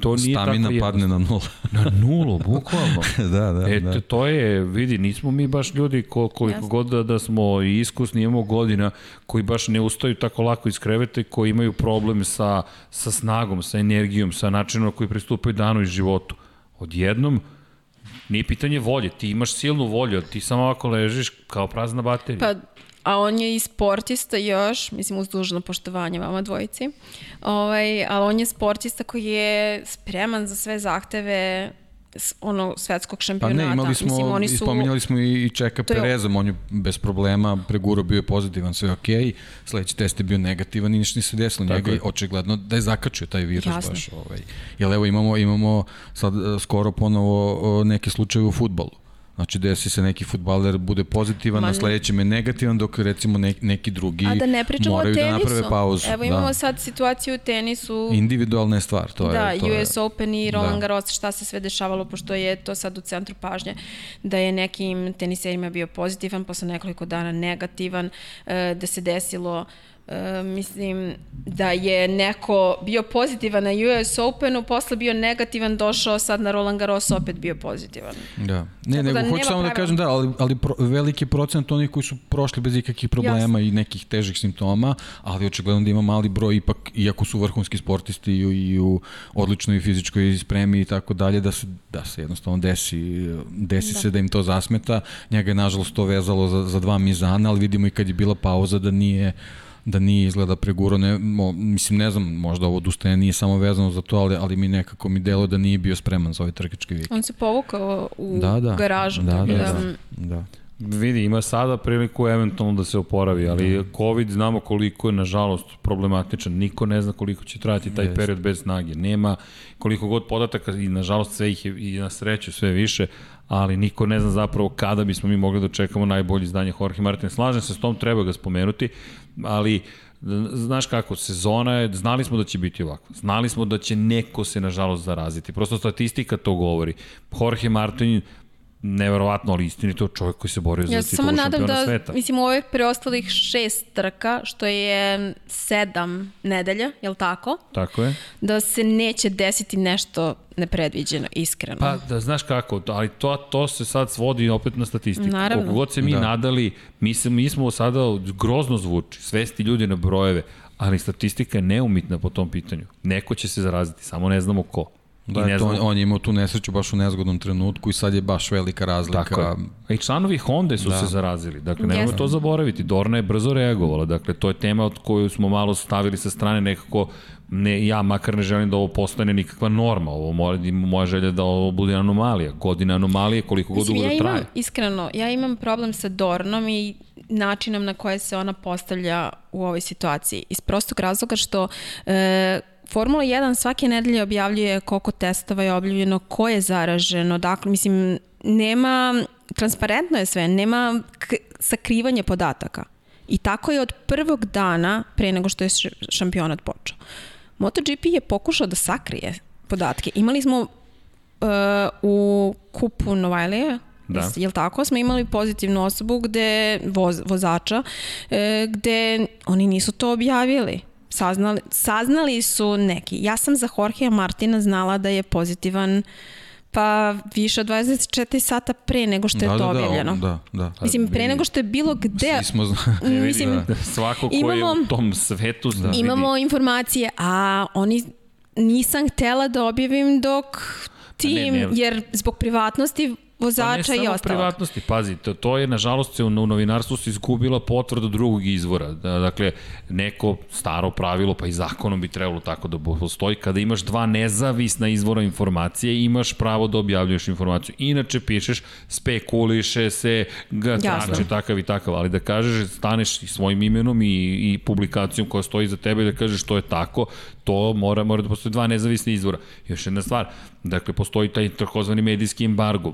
to nije Stamina tako padne na nula. Na nulu, bukvalno. da, da, E, da. to je, vidi, nismo mi baš ljudi ko, koliko Jasno. god da, da smo i iskusni, imamo godina, koji baš ne ustaju tako lako iz kreveta i koji imaju problem sa, sa snagom, sa energijom, sa načinom na koji pristupaju danu i životu. Odjednom, nije pitanje volje, ti imaš silnu volju, ti samo ovako ležiš kao prazna baterija. Pa, a on je i sportista još, mislim uz dužno poštovanje vama dvojici, ovaj, ali on je sportista koji je spreman za sve zahteve ono svetskog Pa šampionata. ne, imali smo, Mislim, oni su... spominjali smo i, i Čeka je- Perezom, on je bez problema pregurao, bio je pozitivan, sve ok, sledeći test je bio negativan i ništa nije se desilo. Njega je. je očigledno da je zakačio taj virus Jasno. baš. Ovaj. Jer evo imamo, imamo sad e, skoro ponovo neke slučaje u futbolu. Znači desi se neki futbaler bude pozitivan, Ma na ne. sledećem je negativan, dok recimo neki, neki drugi A da ne pričamo o moraju tenisu. da naprave pauzu. Evo imamo da. sad situaciju u tenisu. Individualna je stvar, to da, je... To je, US Open i Roland da. Garros, šta se sve dešavalo, pošto je to sad u centru pažnje, da je nekim teniserima bio pozitivan, posle nekoliko dana negativan, e, da se desilo e, mislim da je neko bio pozitivan na US Openu, posle bio negativan, došao sad na Roland Garros, opet bio pozitivan. Da. Ne, Tako nego da hoću samo da pravila. kažem da, ali, ali pro, veliki procent onih koji su prošli bez ikakvih problema Jasno. i nekih težih simptoma, ali očigledno da ima mali broj ipak, iako su vrhunski sportisti i, u- i u odličnoj fizičkoj spremi i tako dalje, da se, da se jednostavno desi, desi da. se da im to zasmeta. Njega je nažalost to vezalo za, za dva mizana, ali vidimo i kad je bila pauza da nije da nije izgleda preguro, ne, mo, mislim ne znam, možda ovo odustajanje nije samo vezano za to, ali, ali mi nekako mi delo da nije bio spreman za ovaj trkački vikend. On se povukao u Da, da. garažu. Da, da, da, da. da. Vidi, ima sada priliku eventualno da se oporavi, ali COVID znamo koliko je, nažalost, problematičan. Niko ne zna koliko će trajati taj period bez snage. Nema koliko god podataka i, nažalost, sve ih je i na sreću sve više, ali niko ne zna zapravo kada bismo mi mogli da očekamo najbolje izdanje Jorge Martin. Slažem se s tom, treba ga spomenuti, ali znaš kako, sezona je, znali smo da će biti ovako. Znali smo da će neko se, nažalost, zaraziti. Prosto statistika to govori. Jorge Martin neverovatno, ali istinito čovjek koji se borio Ja za titulu nadam šampiona da, sveta. mislim, u ovih preostalih šest trka, što je sedam nedelja, je li tako? Tako je. Da se neće desiti nešto nepredviđeno, iskreno. Pa, da znaš kako, ali to, to se sad svodi opet na statistiku. Naravno. Koliko god se mi Da. nadali, mi, se, mi smo sada, grozno zvuči, svesti ljudi na brojeve, ali statistika je neumitna po tom pitanju. Neko će se zaraziti, samo ne znamo ko. Da, I ne to, znamo on je imao tu nesreću baš u nezgodnom trenutku i sad je baš velika razlika. Tako je. A i članovi Honda su da. se zarazili. Dakle, nemojmo Jeste. to zaboraviti. Dorna je brzo reagovala. Dakle, to je tema od koju smo malo stavili sa strane nekako ne, ja makar ne želim da ovo postane nikakva norma. Ovo mora, moja želja je da ovo bude anomalija. Godina anomalije koliko god dugo ja da imam, traje. iskreno, ja imam problem sa Dornom i načinom na koje se ona postavlja u ovoj situaciji. Iz prostog razloga što e, Formula 1 svake nedelje objavljuje koliko testova je objavljeno, ko je zaraženo, dakle, mislim, nema, transparentno je sve, nema sakrivanje podataka. I tako je od prvog dana pre nego što je šampionat počeo. MotoGP je pokušao da sakrije podatke. Imali smo uh, u kupu Novajlija, Da. da. jel tako, smo imali pozitivnu osobu gde, voz, vozača, e, gde oni nisu to objavili. Saznali, saznali su neki. Ja sam za Jorgea Martina znala da je pozitivan pa više od 24 sata pre nego što je da, to da, objavljeno. Da, da. Mislim, pre nego što je bilo gde... Svi smo zna... Mislim, Da. Svako ko je u tom svetu da. imamo informacije, a oni nisam htela da objavim dok tim, ne. jer zbog privatnosti Pa vozača i samo ostalog. privatnosti, pazi, to, to je nažalost se u, u novinarstvu se izgubila potvrda drugog izvora. Da, dakle, neko staro pravilo, pa i zakonom bi trebalo tako da postoji, kada imaš dva nezavisna izvora informacije, imaš pravo da objavljuješ informaciju. Inače pišeš, spekuliše se, ga Jasno. trači takav i takav, ali da kažeš, staneš i svojim imenom i, i publikacijom koja stoji za tebe i da kažeš to je tako, to mora, mora da postoji dva nezavisna izvora. Još jedna stvar, dakle, postoji taj takozvani medijski embargo.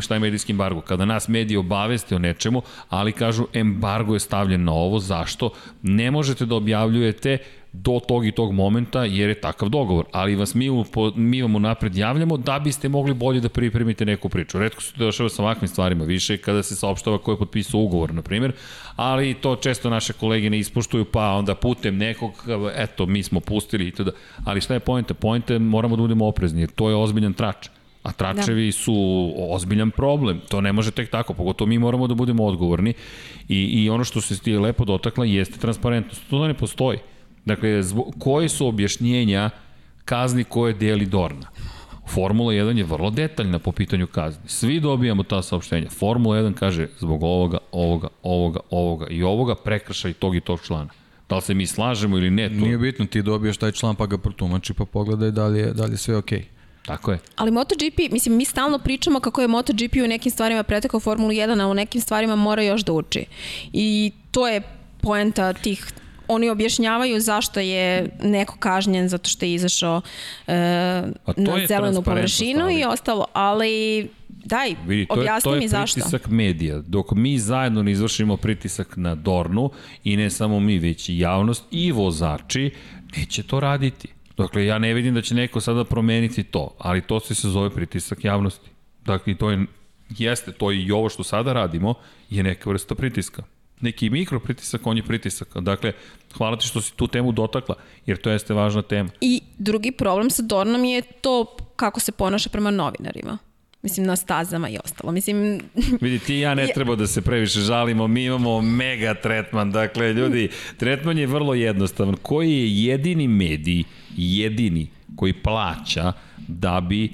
Šta je medijski embargo? Kada nas mediji obaveste o nečemu, ali kažu embargo je stavljen na ovo, zašto? Ne možete da objavljujete do tog i tog momenta jer je takav dogovor, ali vas mi, u- po- mi vam unapred javljamo da biste mogli bolje da pripremite neku priču. Redko se to dešava sa ovakvim stvarima, više kada se saopštava ko je potpisao ugovor, na primjer, ali to često naše kolege ne ispuštuju, pa onda putem nekog, eto, mi smo pustili i to da. Ali šta je pojenta? Pojenta je moramo da budemo oprezni, jer to je ozbiljan trač. A tračevi da. su ozbiljan problem. To ne može tek tako, pogotovo mi moramo da budemo odgovorni. I, i ono što se ti lepo dotakla jeste transparentnost. To ne postoji. Dakle, zbog, koje su objašnjenja kazni koje deli Dorna? Formula 1 je vrlo detaljna po pitanju kazni. Svi dobijamo ta saopštenja. Formula 1 kaže zbog ovoga, ovoga, ovoga, ovoga i ovoga prekršaj tog i tog člana. Da li se mi slažemo ili ne, to Nije bitno, ti dobiješ taj član pa ga protumači pa pogledaj da li je, da li je sve okej. Okay. Tako je. Ali MotoGP, mislim, mi stalno pričamo kako je MotoGP u nekim stvarima pretekao Formulu 1, a u nekim stvarima mora još da uči. I to je poenta tih oni objašnjavaju zašto je neko kažnjen zato što je izašao e, na zelenu površinu ali. i ostalo, ali daj, Vidi, to objasni je, to mi zašto. To je pritisak medija. Dok mi zajedno ne izvršimo pritisak na Dornu i ne samo mi, već i javnost i vozači, neće to raditi. Dakle, ja ne vidim da će neko sada promeniti to, ali to se se zove pritisak javnosti. Dakle, to je, jeste, to je i ovo što sada radimo, je neka vrsta pritiska. Neki mikro pritisak, on je pritisak. Dakle, hvala ti što si tu temu dotakla, jer to jeste važna tema. I drugi problem sa Dornom je to kako se ponaša prema novinarima. Mislim, na stazama i ostalo. Mislim... Vidi, ti i ja ne treba da se previše žalimo, mi imamo mega tretman. Dakle, ljudi, tretman je vrlo jednostavan. Koji je jedini medij, jedini koji plaća da bi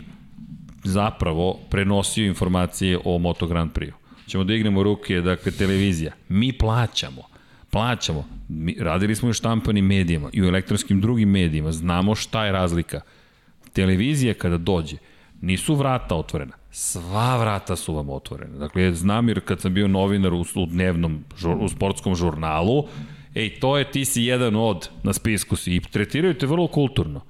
zapravo prenosio informacije o Moto Grand Prix? Ćemo da ignemo ruke, dakle, televizija. Mi plaćamo plaćamo. Mi, radili smo u štampanim medijima i u elektronskim drugim medijima. Znamo šta je razlika. Televizija kada dođe, nisu vrata otvorena sva vrata su vam otvorene. Dakle, znam jer kad sam bio novinar u, u dnevnom, u sportskom žurnalu, ej, to je, ti si jedan od, na spisku si, i tretiraju te vrlo kulturno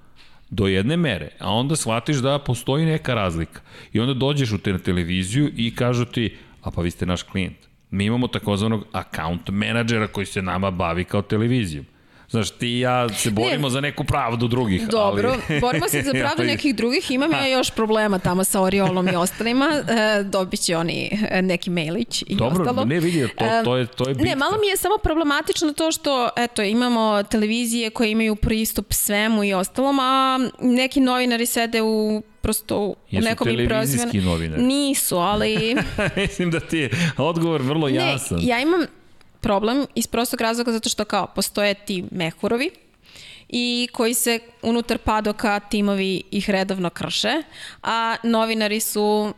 do jedne mere, a onda shvatiš da postoji neka razlika. I onda dođeš u te na televiziju i kažu ti, a pa vi ste naš klijent. Mi imamo takozvanog account menadžera koji se nama bavi kao televizijom. Znaš, ti i ja se borimo ne. za neku pravdu drugih. Dobro, ali... borimo se za pravdu nekih drugih. Imam ja još problema tamo sa Oriolom i ostalima. E, dobit će oni e, neki mailić i Dobro, ostalo. ne vidi, to, e, to je, to je bitka. Ne, malo mi je samo problematično to što, eto, imamo televizije koje imaju pristup svemu i ostalom, a neki novinari sede u prosto u Jesu nekom televizijski novinari? Nisu, ali... Mislim da ti je odgovor vrlo jasan. Ne, ja imam problem iz prostog razloga zato što kao postoje ti mehurovi i koji se unutar padoka timovi ih redovno krše, a novinari su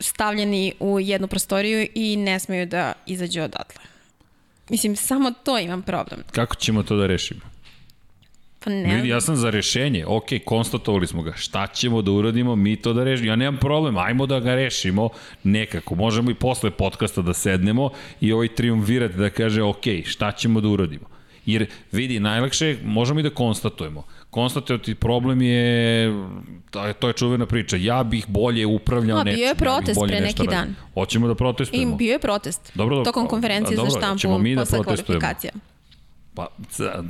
stavljeni u jednu prostoriju i ne smeju da izađu odatle. Mislim, samo to imam problem. Kako ćemo to da rešimo? Pa ne. Vidi, ja sam za rešenje. Ok, konstatovali smo ga. Šta ćemo da uradimo? Mi to da rešimo. Ja nemam problem. Ajmo da ga rešimo nekako. Možemo i posle podcasta da sednemo i ovaj triumvirati da kaže ok, šta ćemo da uradimo? Jer vidi, najlakše možemo i da konstatujemo. Konstatovati problem je, to je čuvena priča, ja bih bolje upravljao nečim. Bio je protest ja pre neki dan. Hoćemo da protestujemo. I bio je protest. Dobro, dobro. Tokom konferencije dobro, za štampu mi da posle kvalifikacija. Pa,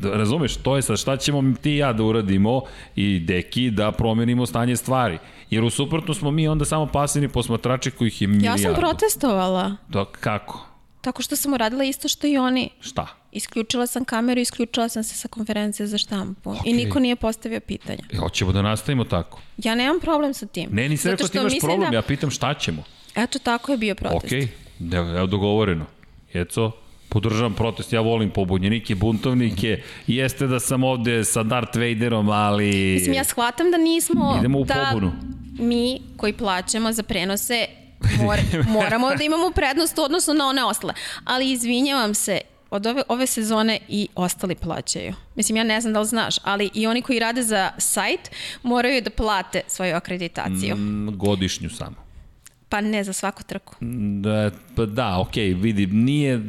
razumeš, to je sad šta ćemo ti i ja da uradimo i deki da promenimo stanje stvari. Jer u suprotno smo mi onda samo pasivni posmatrači kojih je milijardu. Ja sam protestovala. Da, kako? Tako što sam uradila isto što i oni. Šta? Isključila sam kameru, isključila sam se sa konferencije za štampu. Okay. I niko nije postavio pitanja. E, hoćemo da nastavimo tako. Ja nemam problem sa tim. Ne, nisam rekao da ti imaš problem, da... ja pitam šta ćemo. Eto, tako je bio protest. Okej, okay. evo dogovoreno. Jeco, podržavam protest, ja volim pobunjenike, buntovnike, jeste da sam ovde sa Darth Vaderom, ali... Mislim, ja shvatam da nismo... Idemo u da pobunu. Mi koji plaćamo za prenose mor, moramo da imamo prednost odnosno na one ostale. Ali izvinjavam se, od ove, ove sezone i ostali plaćaju. Mislim, ja ne znam da li znaš, ali i oni koji rade za sajt moraju da plate svoju akreditaciju. Mm, godišnju samo. Pa ne za svaku trku. Da, pa da, okej, okay, vidi, nije,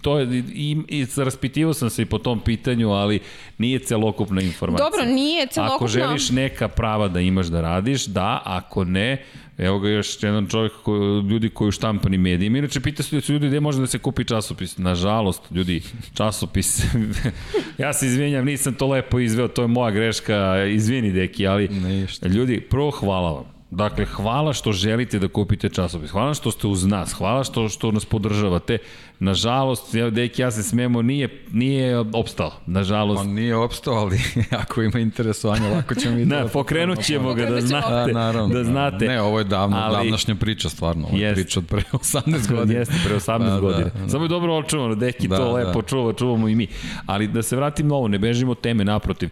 to je, i, i raspitivao sam se i po tom pitanju, ali nije celokupna informacija. Dobro, nije celokupna. Ako želiš neka prava da imaš da radiš, da, ako ne, Evo ga još jedan čovjek, ko, ljudi koji u štampani medijima. Inače, pita se ljudi gde može da se kupi časopis. Nažalost, ljudi, časopis. ja se izvinjam, nisam to lepo izveo, to je moja greška. Izvini, deki, ali Ništa. ljudi, prvo hvala vam Dakle, hvala što želite da kupite časopis. Hvala što ste uz nas. Hvala što, što nas podržavate. Nažalost, ja, deki, ja se smemo, nije, nije opstao. Nažalost. On nije opstao, ali ako ima interesovanja, lako ćemo i da... Ne, pokrenut ćemo ga da znate. A, naravno, da znate. Ne, ovo je davno, ali, davnašnja priča, stvarno. Ovo je jest, priča od pre 18 godina. Jeste, pre 18 da, godina. Da, da. Samo je dobro očuvano, deki da, to lepo da. čuva, čuvamo i mi. Ali da se vratim na ovo, ne bežimo teme, naprotiv.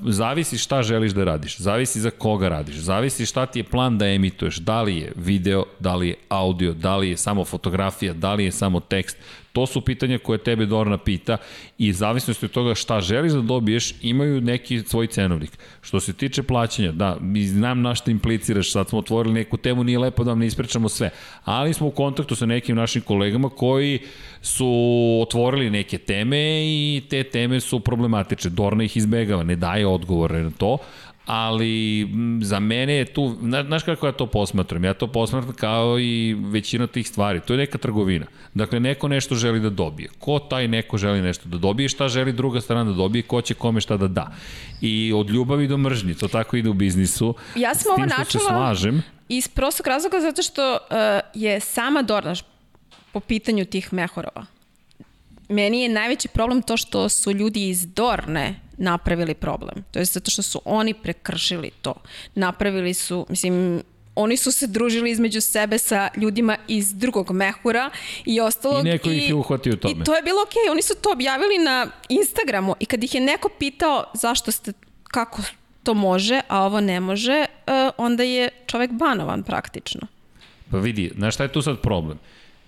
Zavisi šta želiš da radiš, zavisi za koga radiš, zavisi zavisi šta ti je plan da emituješ, da li je video, da li je audio, da li je samo fotografija, da li je samo tekst, To su pitanja koje tebe Dorna pita i zavisnosti od toga šta želiš da dobiješ, imaju neki svoj cenovnik. Što se tiče plaćanja, da, mi znam na šta impliciraš, sad smo otvorili neku temu, nije lepo da vam ne ispričamo sve, ali smo u kontaktu sa nekim našim kolegama koji su otvorili neke teme i te teme su problematične. Dorna ih izbegava, ne daje odgovore na to, ali za mene je tu, znaš kako ja to posmatram? Ja to posmatram kao i većina tih stvari. To je neka trgovina. Dakle, neko nešto želi da dobije. Ko taj neko želi nešto da dobije, šta želi druga strana da dobije, ko će kome šta da da. I od ljubavi do mržnje, to tako ide u biznisu. Ja sam ovo načela slažem. iz prostog razloga zato što uh, je sama Dornaš po pitanju tih mehorova. Meni je najveći problem to što su ljudi iz Dorne napravili problem. To je zato što su oni prekršili to. Napravili su, mislim, oni su se družili između sebe sa ljudima iz drugog mehura i ostalog. I neko ih je uhvatio tome. I to je bilo okej, okay. oni su to objavili na Instagramu i kad ih je neko pitao zašto ste, kako to može, a ovo ne može, uh, onda je čovek banovan praktično. Pa vidi, znaš šta je tu sad problem?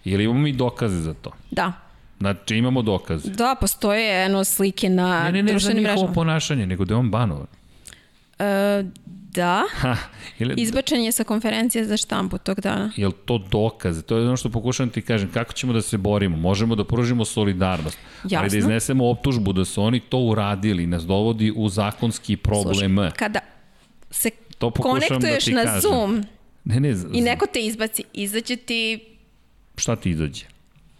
Ili imamo mi dokaze za to? Da. Znači imamo dokaz. Da, postoje eno slike na društvenim mrežama. Ne, ne, ne za ponašanje, nego da je on banovan. E, da. Ha, ili... Izbačen je sa konferencije za štampu tog dana. Je li to dokaz? To je ono što pokušavam ti kažem. Kako ćemo da se borimo? Možemo da pružimo solidarnost. Jasno. Ali da iznesemo optužbu da su oni to uradili, nas dovodi u zakonski problem. Slušaj, kada se to da konektuješ da na kažem. Zoom ne, ne, i neko te izbaci, izađe ti... Šta ti izađe?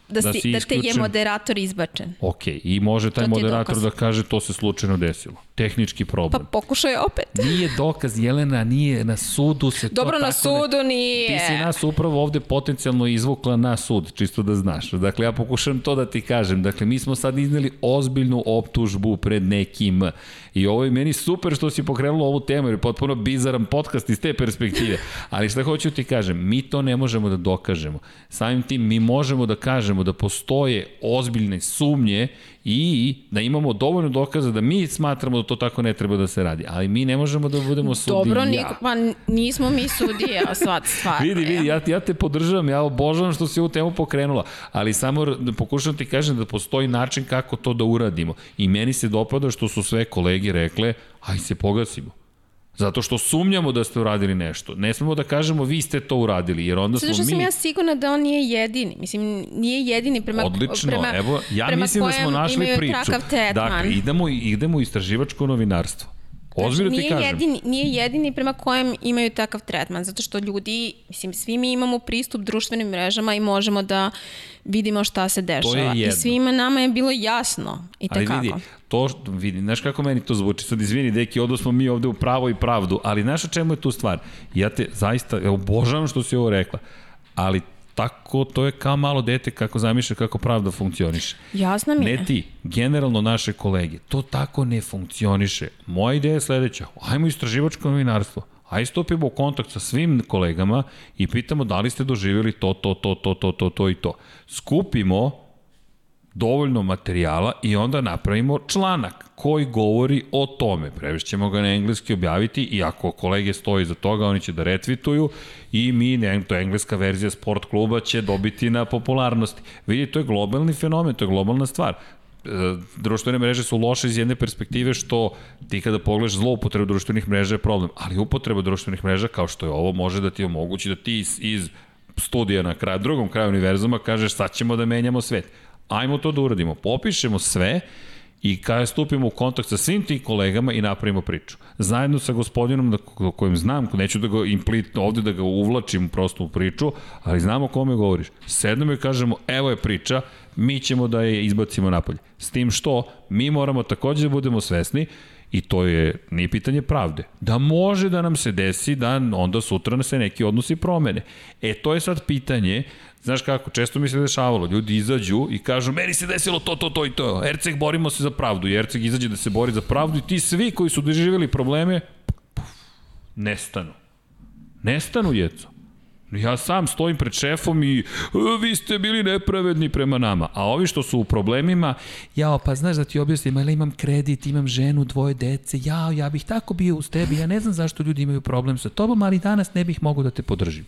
Da, da, si, da te je moderator izbačen. Ok, i može taj moderator da kaže to se slučajno desilo. Tehnički problem. Pa pokušaj opet. Nije dokaz, Jelena, nije na sudu se Dobro, to na sudu ne... nije. Ti si nas upravo ovde potencijalno izvukla na sud, čisto da znaš. Dakle, ja pokušam to da ti kažem. Dakle, mi smo sad izneli ozbiljnu optužbu pred nekim. I ovo je meni super što si pokrenula ovu temu, jer je potpuno bizaran podcast iz te perspektive. Ali šta hoću ti kažem, mi to ne možemo da dokažemo. Samim tim, mi možemo da kažemo da postoje ozbiljne sumnje i da imamo dovoljno dokaza da mi smatramo da to tako ne treba da se radi. Ali mi ne možemo da budemo sudija. Dobro, niko, pa nismo mi sudija, svat stvar. vidi, vidi, ja, ja te podržavam, ja obožavam što si ovu temu pokrenula, ali samo pokušam ti kažem da postoji način kako to da uradimo. I meni se dopada što su sve kolege rekle, aj se pogasimo. Zato što sumnjamo da ste uradili nešto. Ne smemo da kažemo vi ste to uradili, jer onda smo mi... Zato što sam ja sigurna da on nije jedini. Mislim, nije jedini prema Odlično, prema, evo, ja prema mislim da smo našli priču. Dakle, idemo, idemo u istraživačko novinarstvo. Ozbiljno znači, ti kažem. Jedini, nije jedini prema kojem imaju takav tretman, zato što ljudi, mislim, svi mi imamo pristup društvenim mrežama i možemo da vidimo šta se dešava. I svima nama je bilo jasno i tekako. Ali vidi, to vidi, znaš kako meni to zvuči, sad izvini, deki, odo smo mi ovde u pravo i pravdu, ali znaš o čemu je tu stvar? Ja te zaista, ja obožavam što si ovo rekla, ali tako, to je kao malo dete kako zamišlja kako pravda funkcioniše. Jasno mi je. Ne ti, generalno naše kolege, to tako ne funkcioniše. Moja ideja je sledeća, ajmo istraživačko novinarstvo. Aj stupimo u kontakt sa svim kolegama i pitamo da li ste doživjeli to, to, to, to, to, to, to i to. Skupimo dovoljno materijala i onda napravimo članak koji govori o tome. Prevešćemo ga na engleski objaviti i ako kolege stoji za toga, oni će da retvituju i mi, ne, to je engleska verzija sport kluba, će dobiti na popularnosti. Vidite, to je globalni fenomen, to je globalna stvar e, društvene mreže su loše iz jedne perspektive što ti kada pogledaš zloupotrebu društvenih mreža je problem, ali upotreba društvenih mreža kao što je ovo može da ti omogući da ti iz, iz studija na kraju, drugom kraju univerzuma kažeš sad ćemo da menjamo svet ajmo to da uradimo. Popišemo sve i kada stupimo u kontakt sa svim tim kolegama i napravimo priču. Zajedno sa gospodinom da, kojim znam, neću da ga implitno ovde da ga uvlačim prosto u priču, ali znamo o kome govoriš. Sednemo i kažemo, evo je priča, mi ćemo da je izbacimo napolje. S tim što, mi moramo takođe da budemo svesni I to je, nije pitanje pravde. Da može da nam se desi da onda sutra se neki odnosi promene. E, to je sad pitanje Znaš kako, često mi se dešavalo, ljudi izađu i kažu, meni se desilo to, to, to i to. Erceg, borimo se za pravdu. I Erceg izađe da se bori za pravdu i ti svi koji su doživjeli probleme, puf, nestanu. Nestanu, jeco. Ja sam stojim pred šefom i "E, vi ste bili nepravedni prema nama. A ovi što su u problemima, jao, pa znaš da ti objasnim, ali imam kredit, imam ženu, dvoje dece, jao, ja bih tako bio uz tebi, ja ne znam zašto ljudi imaju problem sa tobom, ali danas ne bih mogu da te podržim.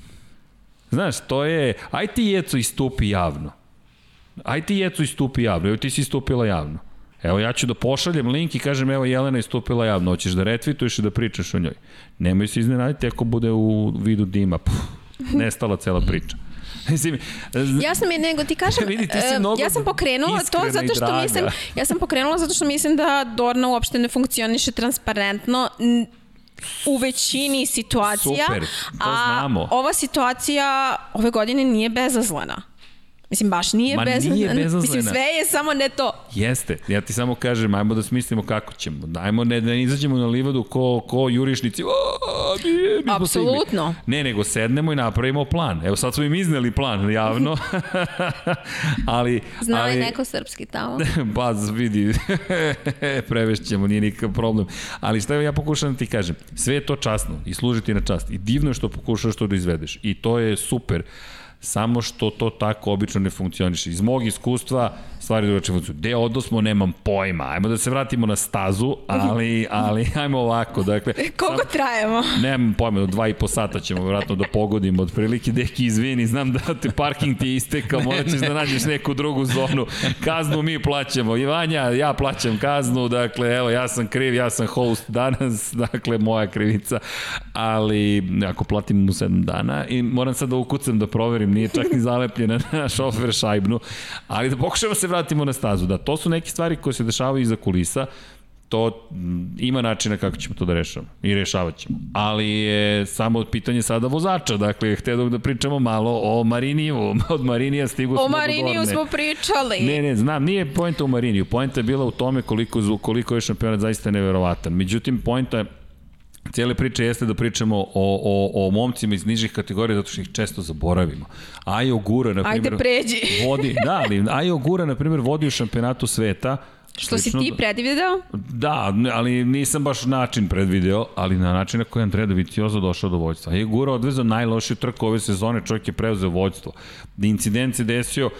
Znaš, to je, aj ti jeco istupi javno. Aj ti jeco istupi javno, evo ti si istupila javno. Evo ja ću da pošaljem link i kažem evo Jelena istupila javno, hoćeš da retvituješ i da pričaš o njoj. Nemoj se iznenaditi ako bude u vidu dima. Puh, nestala cela priča. Mislim, Ja sam je, nego ti kažem, Vidi, ti e, mnogo ja sam pokrenula to zato što mislim, ja sam pokrenula zato što mislim da Dorna uopšte ne funkcioniše transparentno u većini situacija. Super, to a znamo. ova situacija ove godine nije bezazlena. Mislim, baš nije Ma bezazlena. nije bezazlena. Mislim, sve je samo ne to. Jeste, ja ti samo kažem, ajmo da smislimo kako ćemo. Ajmo ne, da ne izađemo na livadu ko, ko jurišnici. "A, nije, mi smo stigli." Apsolutno. Ne, nego sednemo i napravimo plan. Evo sad smo im izneli plan javno. ali, Zna ali, li neko srpski tamo? Pa, vidi, prevešćemo, nije nikakav problem. Ali šta ja pokušam da ti kažem, sve je to časno i služiti na čast. I divno je što pokušaš to da izvedeš. I to je super. Samo što to tako obično ne funkcioniše. Iz mog iskustva stvari drugačije funkcionuju. Gde odosmo, nemam pojma. Ajmo da se vratimo na stazu, ali, ali ajmo ovako. Dakle, Koliko trajemo? Nemam pojma, do dva i po sata ćemo vjerojatno da pogodimo otprilike. Deki, izvini, znam da te parking ti je istekao, morat ćeš da nađeš neku drugu zonu. Kaznu mi plaćamo. I Vanja, ja plaćam kaznu, dakle, evo, ja sam kriv, ja sam host danas, dakle, moja krivica. Ali, ako platim mu 7 dana, i moram sad da ukucam da proverim, nije čak ni zalepljena na šofer šajbnu, ali da pokušamo se vratimo na stazu. Da, to su neke stvari koje se dešavaju iza kulisa, to m, ima načina kako ćemo to da rešavamo i rešavat ćemo. Ali je samo pitanje sada vozača, dakle, htio da pričamo malo o Mariniju, od Marinija stigu smo O Mariniju smo pričali. Ne, ne, znam, nije poenta u Mariniju, poenta je bila u tome koliko, koliko je šampionat zaista neverovatan. Međutim, poenta Cijele priče jeste da pričamo o, o, o momcima iz nižih kategorija zato što ih često zaboravimo. Ajo Gura, na primjer, Ajde, pređi. vodi, da, ali Ajo Gura, na primjer, vodi u šampionatu sveta. Što si slično ti da- predvideo? Da, ali nisam baš način predvideo, ali na način na koji je Andrea Dovizioso došao do vođstva. Je Gura odvezao najlošiju trku ove sezone, čovjek je preuzeo vođstvo. Incident se desio,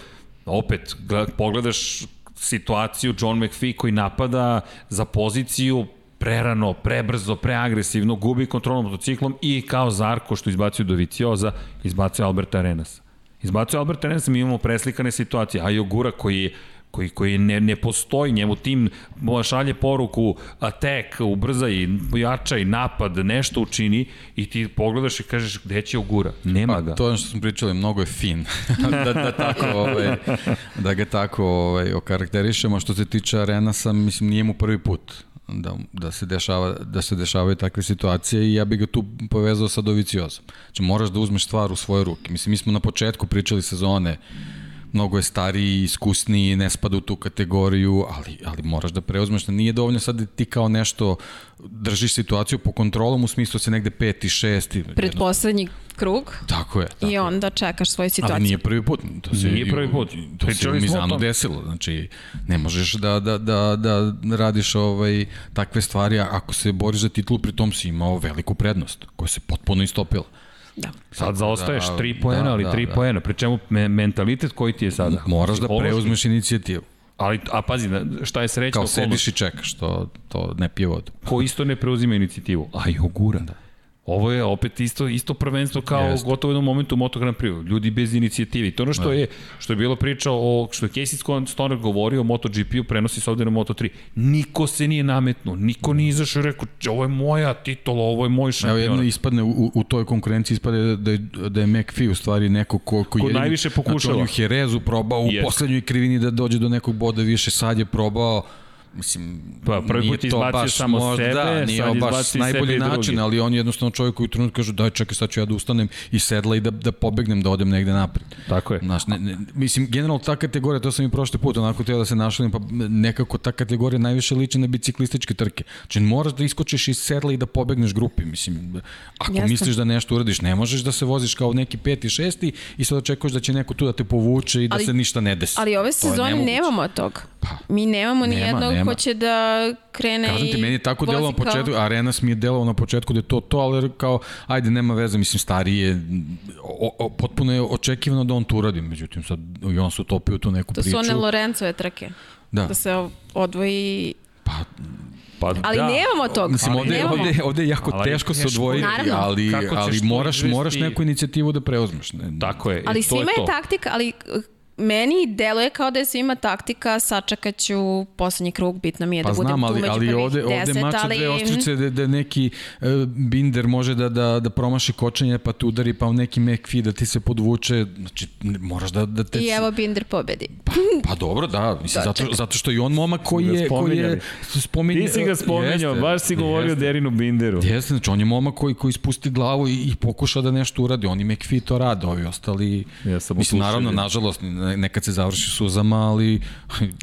opet, gled- pogledaš situaciju John McPhee koji napada za poziciju prerano, prebrzo, preagresivno, gubi kontrolu motociklom i kao Zarko što izbacio Dovizioza, izbacio Alberta Arenasa. Izbacio Alberta Arenasa, mi imamo preslikane situacije, a Jogura koji je koji, koji ne, ne postoji, njemu tim šalje poruku attack, ubrzaj, pojačaj, napad, nešto učini i ti pogledaš i kažeš gde će Ogura? Nema Pa, ga. to je ono što smo pričali, mnogo je fin. da, da, tako, ovaj, da ga tako ovaj, okarakterišemo. Što se tiče Arenasa, mislim, nije mu prvi put da, da, se dešava, da se dešavaju takve situacije i ja bih ga tu povezao sa Doviciozom. Znači, moraš da uzmeš stvar u svoje ruke. Mislim, mi smo na početku pričali sezone, mnogo je stariji, iskusniji, ne spada u tu kategoriju, ali, ali moraš da preuzmeš, da nije dovoljno sad da ti kao nešto držiš situaciju po kontrolom u smislu da se negde peti, šesti. Pred poslednji krug Tako je. Tako i onda čekaš svoju situaciju. Ali nije prvi put. To se, Nije prvi put. To se Pričali u smo o Mizanu desilo. Znači, ne možeš da, da, da, da radiš ovaj, takve stvari ako se boriš za titulu, pritom si imao veliku prednost koja se potpuno istopila. Da. Sad zaostaješ da, 3 poena, da, ali da, 3 da. poena. Pri čemu me, mentalitet koji ti je sada? Moraš da Psihološki. preuzmeš inicijativu. Ali, a pazi, šta je srećna Kao sediš i čekaš, to, to ne pije vodu. ko isto ne preuzima inicijativu, a i Ogura. Da. Ovo je opet isto isto prvenstvo kao Jeste. Gotovo jednom momentu u Moto Grand Prix. Ljudi bez inicijative. I to je ono što je što je bilo priča o što je Casey Stoner govorio o MotoGP-u prenosi se ovde na Moto3. Niko se nije nametnuo, niko nije izašao i rekao ovo je moja titula, ovo je moj Evo šampion. jedno ispadne u, u toj konkurenciji ispade da je, da je McPhee u stvari neko ko, ko, Ko jedini- najviše pokušava. Znači on je u Herezu probao u Jest. poslednjoj krivini da dođe do nekog boda više, sad je probao Mislim, Pa, prvi nije put to izbacio baš samo možda, sebe, da, nije sad baš najbolji sebe i drugi. način, ali on je jednostavno čovjek koji u trenutku kaže daj čekaj sad ću ja da ustanem i sedla i da, da pobegnem, da odem negde napred. Tako je. Znaš, ne, ne, mislim, generalno ta kategorija, to sam i prošli put, onako teo da se našalim, pa nekako ta kategorija najviše liči na biciklističke trke. Znači, moraš da iskočiš iz sedla i da pobegneš grupi, mislim, ako Jasno. misliš da nešto uradiš, ne možeš da se voziš kao neki peti, šesti i sad očekuješ da će neko tu da te povuče i da Ali- se ništa ne desi. Ali ove sezone nemamo tog. Mi nemamo ni Nema, jednog nema, ko će da krene Kažem ti, i meni je tako vozi delo na kao- početku, Arenas mi je delo na početku da je to to, ali kao, ajde, nema veze, mislim, stari je, o, o, potpuno je očekivano da on to uradi, međutim, sad i on se utopio tu neku To priču. su one Lorencove trke. Da. Da se odvoji... Pa, Pa, Ali da. nemamo tog. Mislim, Ali ovde, nemamo. ovde, ovde je jako Ali teško se odvojiti, naravno. ali, ali to moraš, izvesti? moraš neku inicijativu da preuzmeš. Ne? Tako je. Ali i to je svima je, to. taktika, ali meni deluje kao da je svima taktika, sačekaću poslednji krug, bitno mi je Pa da budem znam, tu ali, među ali prvih ovde, ovde deset, mača ali... dve ostrice da, da neki uh, binder može da, da, da promaši kočenje pa te udari, pa u neki McFee da ti se podvuče, znači moraš da, da te... I evo Binder pobedi. Pa, pa dobro, da, mislim, zato, zato što i on momak koji je... Koji je spominje, Ti si ga spomenjao, Jeste, baš si govorio jeste. Derinu Binderu. Jeste, znači on je momak koji, koji spusti glavu i, i pokuša da nešto uradi. Oni McPhee to rade, ovi ostali... Ja sam mislim, naravno, nažalost, ne- nekad se završi suzama, ali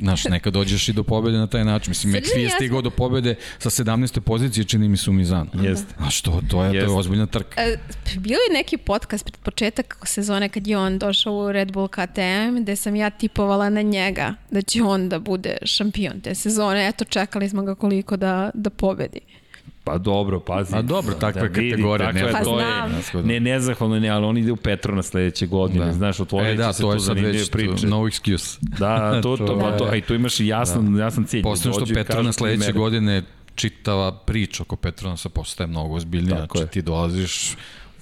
znaš, nekad dođeš i do pobede na taj način. Mislim, Srđan, je stigao do pobede sa 17. pozicije, čini mi se u Mizanu. Jeste. Znaš, to, to, je, to je ozbiljna trka. E, bio je neki podcast pred početak sezone kad je on došao u Red Bull KTM gde sam ja tipovala na njega da će on da bude šampion te sezone. Eto, čekali smo ga koliko da, da pobedi. Pa dobro, pazi. A dobro, takva je vidi, kategorija, takva ne Pa to znam. je, ne, nezahvalno ne, ali on ide u Petrona sledeće godine, Da. znaš, otvorit E, da, se to sad zanimljive već priče. no excuse. Da, to, to, To pa to, je- a i tu imaš i jasan, jasan cilj. Posledno što Petrona sledeće godine čitava priča oko Petronasa postaje mnogo ozbiljnija. Znači ti dolaziš,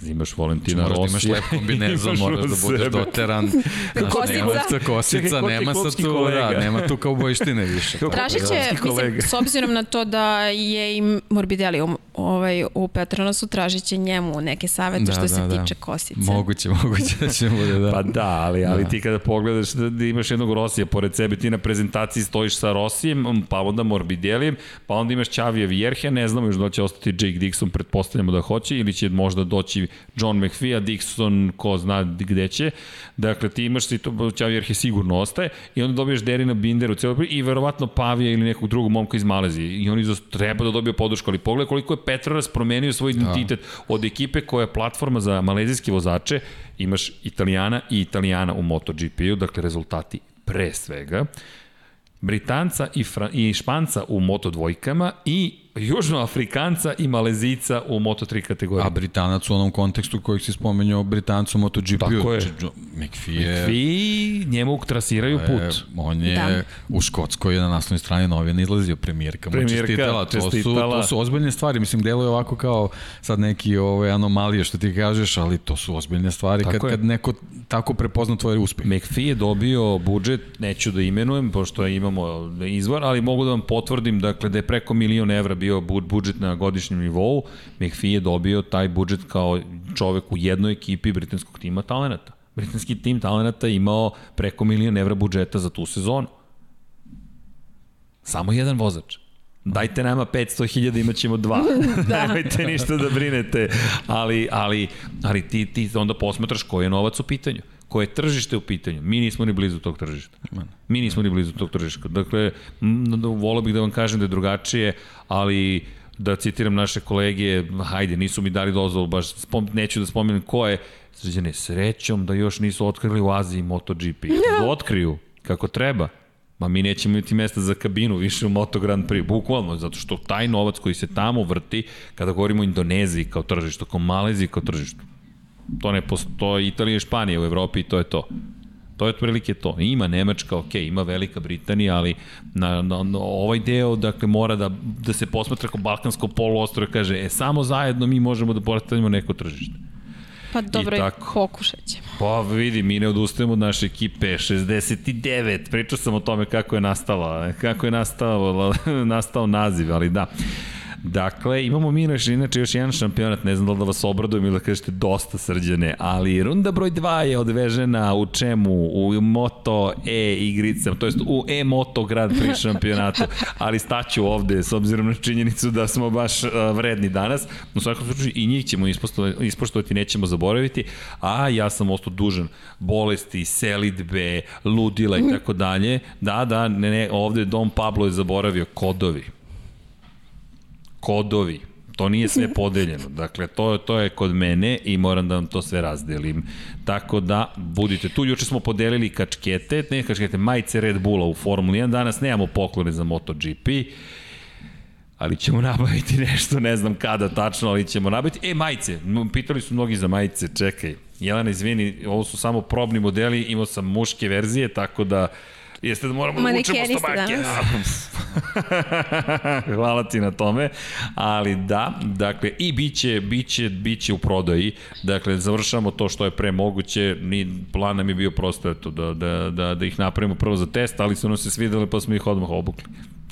Imaš Valentina moraš da Rossi. imaš lep kombinezon, moraš da uz budeš sebe. doteran. Znaš, Kosica. Nema, kosica, Čekaj, nema klopski tu, kolega? da, nema tu kao bojštine više. Tražit će, mislim, s obzirom na to da je i Morbidelli ovaj, u Petronasu, tražit će njemu neke savete što se tiče kosice. Moguće, moguće da će bude, da. Pa da, ali, ali ti kada pogledaš da, da imaš jednog Rosija pored sebe, ti na prezentaciji stojiš sa Rosijem, pa onda Morbidelijem, pa onda imaš Čavija Vjerhe, ne znamo još da će ostati Jake Dixon, pretpostavljamo da hoće, ili će možda doći John McPhee, a Dixon ko zna gde će. Dakle, ti imaš si to, Čavija Vjerhe sigurno ostaje, i onda dobiješ Derina Binder u celoj i verovatno Pavija ili nekog drugog momka iz Malezije. I oni treba da dobiju podršku, ali pogledaj koliko je Petronas promenio svoj identitet od ekipe koja je platforma za malezijske vozače, imaš Italijana i Italijana u MotoGP-u, dakle rezultati pre svega. Britanca i, Fra i Španca u Moto dvojkama i Južnoafrikanca i Malezijca u Moto3 kategoriji. A Britanac u onom kontekstu kojeg si spomenuo, Britancu MotoGP-u. Tako je. McPhee je... Vi njemu trasiraju E, put. on je Da. u Škotskoj je na naslovnoj strani novina izlazio premijerka. mu Premijerka čestitala. To su, to su ozbiljne stvari. Mislim, deluje ovako kao sad neki ove anomalije što ti kažeš, ali to su ozbiljne stvari Tako kad, je. kad neko tako prepozna tvoj uspeh. McPhee je dobio budžet, neću da imenujem, pošto imamo izvor, ali mogu da vam potvrdim dakle, da je preko milion evra bio bud- budžet na godišnjem nivou. McPhee je dobio taj budžet kao čovek u jednoj ekipi britanskog tima talenata. Britanski tim talenata imao preko milion evra budžeta za tu sezonu. Samo jedan vozač. Dajte nama 500.000, imat ćemo dva. da. Nemojte ništa da brinete. Ali, ali, ali ti, ti onda posmatraš koji je novac u pitanju. Koje je tržište u pitanju. Mi nismo ni blizu tog tržišta. Mi nismo ni blizu tog tržišta. Dakle, m, da- volio bih da vam kažem da je drugačije, ali da citiram naše kolege, hajde, nisu mi dali dozvolu, baš spom, neću da spomenem ko je, sređene, srećom da još nisu otkrili u Aziji MotoGP. Da otkriju, kako treba, Ma mi nećemo imati mesta za kabinu više u Moto Grand Prix, bukvalno, zato što taj novac koji se tamo vrti, kada govorimo o Indoneziji kao tržištu, kao Maleziji kao tržištu, to ne postoji, Italija i Španija u Evropi i to je to. To je otprilike to. Ima Nemačka, ok, ima Velika Britanija, ali na, na, na ovaj deo dakle, mora da, da se posmatra kao Balkansko poluostrove, kaže, e, samo zajedno mi možemo da postavimo neko tržište. Pa dobro, tako. pokušat ćemo. Pa vidi, mi ne odustajemo od naše ekipe, 69, pričao sam o tome kako je nastala, kako je nastao, nastao naziv, ali da. Dakle, imamo mi još, inače još jedan šampionat, ne znam da li da vas obradujem ili da kažete dosta srđane, ali runda broj 2 je odvežena u čemu? U Moto E igricama, to jest u E Moto Grand Prix šampionatu, ali staću ovde s obzirom na činjenicu da smo baš uh, vredni danas. U svakom slučaju i njih ćemo ispoštovati, nećemo zaboraviti, a ja sam ostao dužan bolesti, selidbe, ludila i tako dalje. Da, da, ne, ne, ovde Dom Pablo je zaboravio kodovi kodovi. To nije sve podeljeno. Dakle, to, to je kod mene i moram da vam to sve razdelim. Tako da, budite tu. Juče smo podelili kačkete, ne kačkete, majice Red Bulla u Formuli 1. Danas nemamo poklone za MotoGP ali ćemo nabaviti nešto, ne znam kada tačno, ali ćemo nabaviti. E, majice, pitali su mnogi za majice, čekaj. Jelena, izvini, ovo su samo probni modeli, imao sam muške verzije, tako da jeste da moramo da učemo stomake. Hvala ti na tome. Ali da, dakle, i biće, biće, biće u prodaji. Dakle, završamo to što je pre moguće. Ni, plan nam je bio prosto eto, da, da, da, da ih napravimo prvo za test, ali su nam se svideli pa smo ih odmah obukli.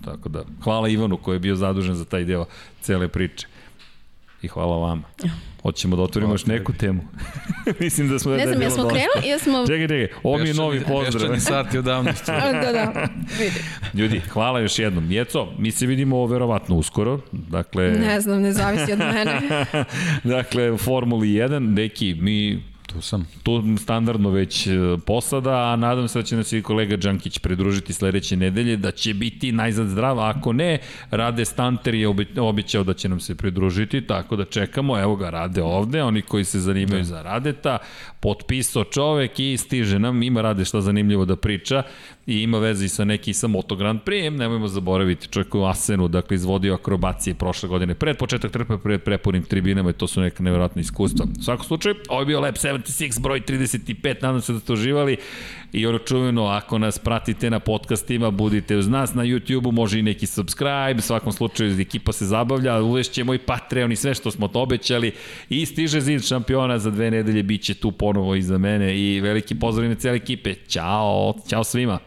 Tako da, hvala Ivanu koji je bio zadužen za taj deo cele priče. I hvala vama. Hoćemo da otvorimo još neku temu. Mislim da smo ne da znam, je jesmo krenuli ili smo... Čekaj, čekaj, ovo mi je novi pozdrav. Peščani sat je davnosti. da, da, vidi. Ljudi, hvala još jednom. Jeco, mi se vidimo verovatno uskoro. Dakle, Ne znam, ne zavisi od mene. dakle, u Formuli 1, neki, mi Tu sam. tu standardno već e, posada, a nadam se da će nas i kolega Đankić pridružiti sledeće nedelje, da će biti najzad zdrav, a ako ne, Rade Stanter je obećao da će nam se pridružiti, tako da čekamo, evo ga Rade ovde, oni koji se zanimaju da. za Radeta, potpisao čovek i stiže nam, ima Rade šta zanimljivo da priča i ima veze i sa neki sa Moto Grand Prix, nemojmo zaboraviti, čovjek u Asenu, dakle izvodio akrobacije prošle godine, pred početak trpe pred prepunim tribinama i to su neka nevjerojatna iskustva. U svakom slučaju, ovo je bio Lab 76, broj 35, nadam se da ste uživali i ono čuveno, ako nas pratite na podcastima, budite uz nas na YouTube-u, može i neki subscribe, u svakom slučaju ekipa se zabavlja, uvešćemo i Patreon i sve što smo to obećali i stiže zid šampiona za dve nedelje, bit će tu ponovo iza mene i veliki pozdrav ime cele ekipe. Ćao, ćao svima.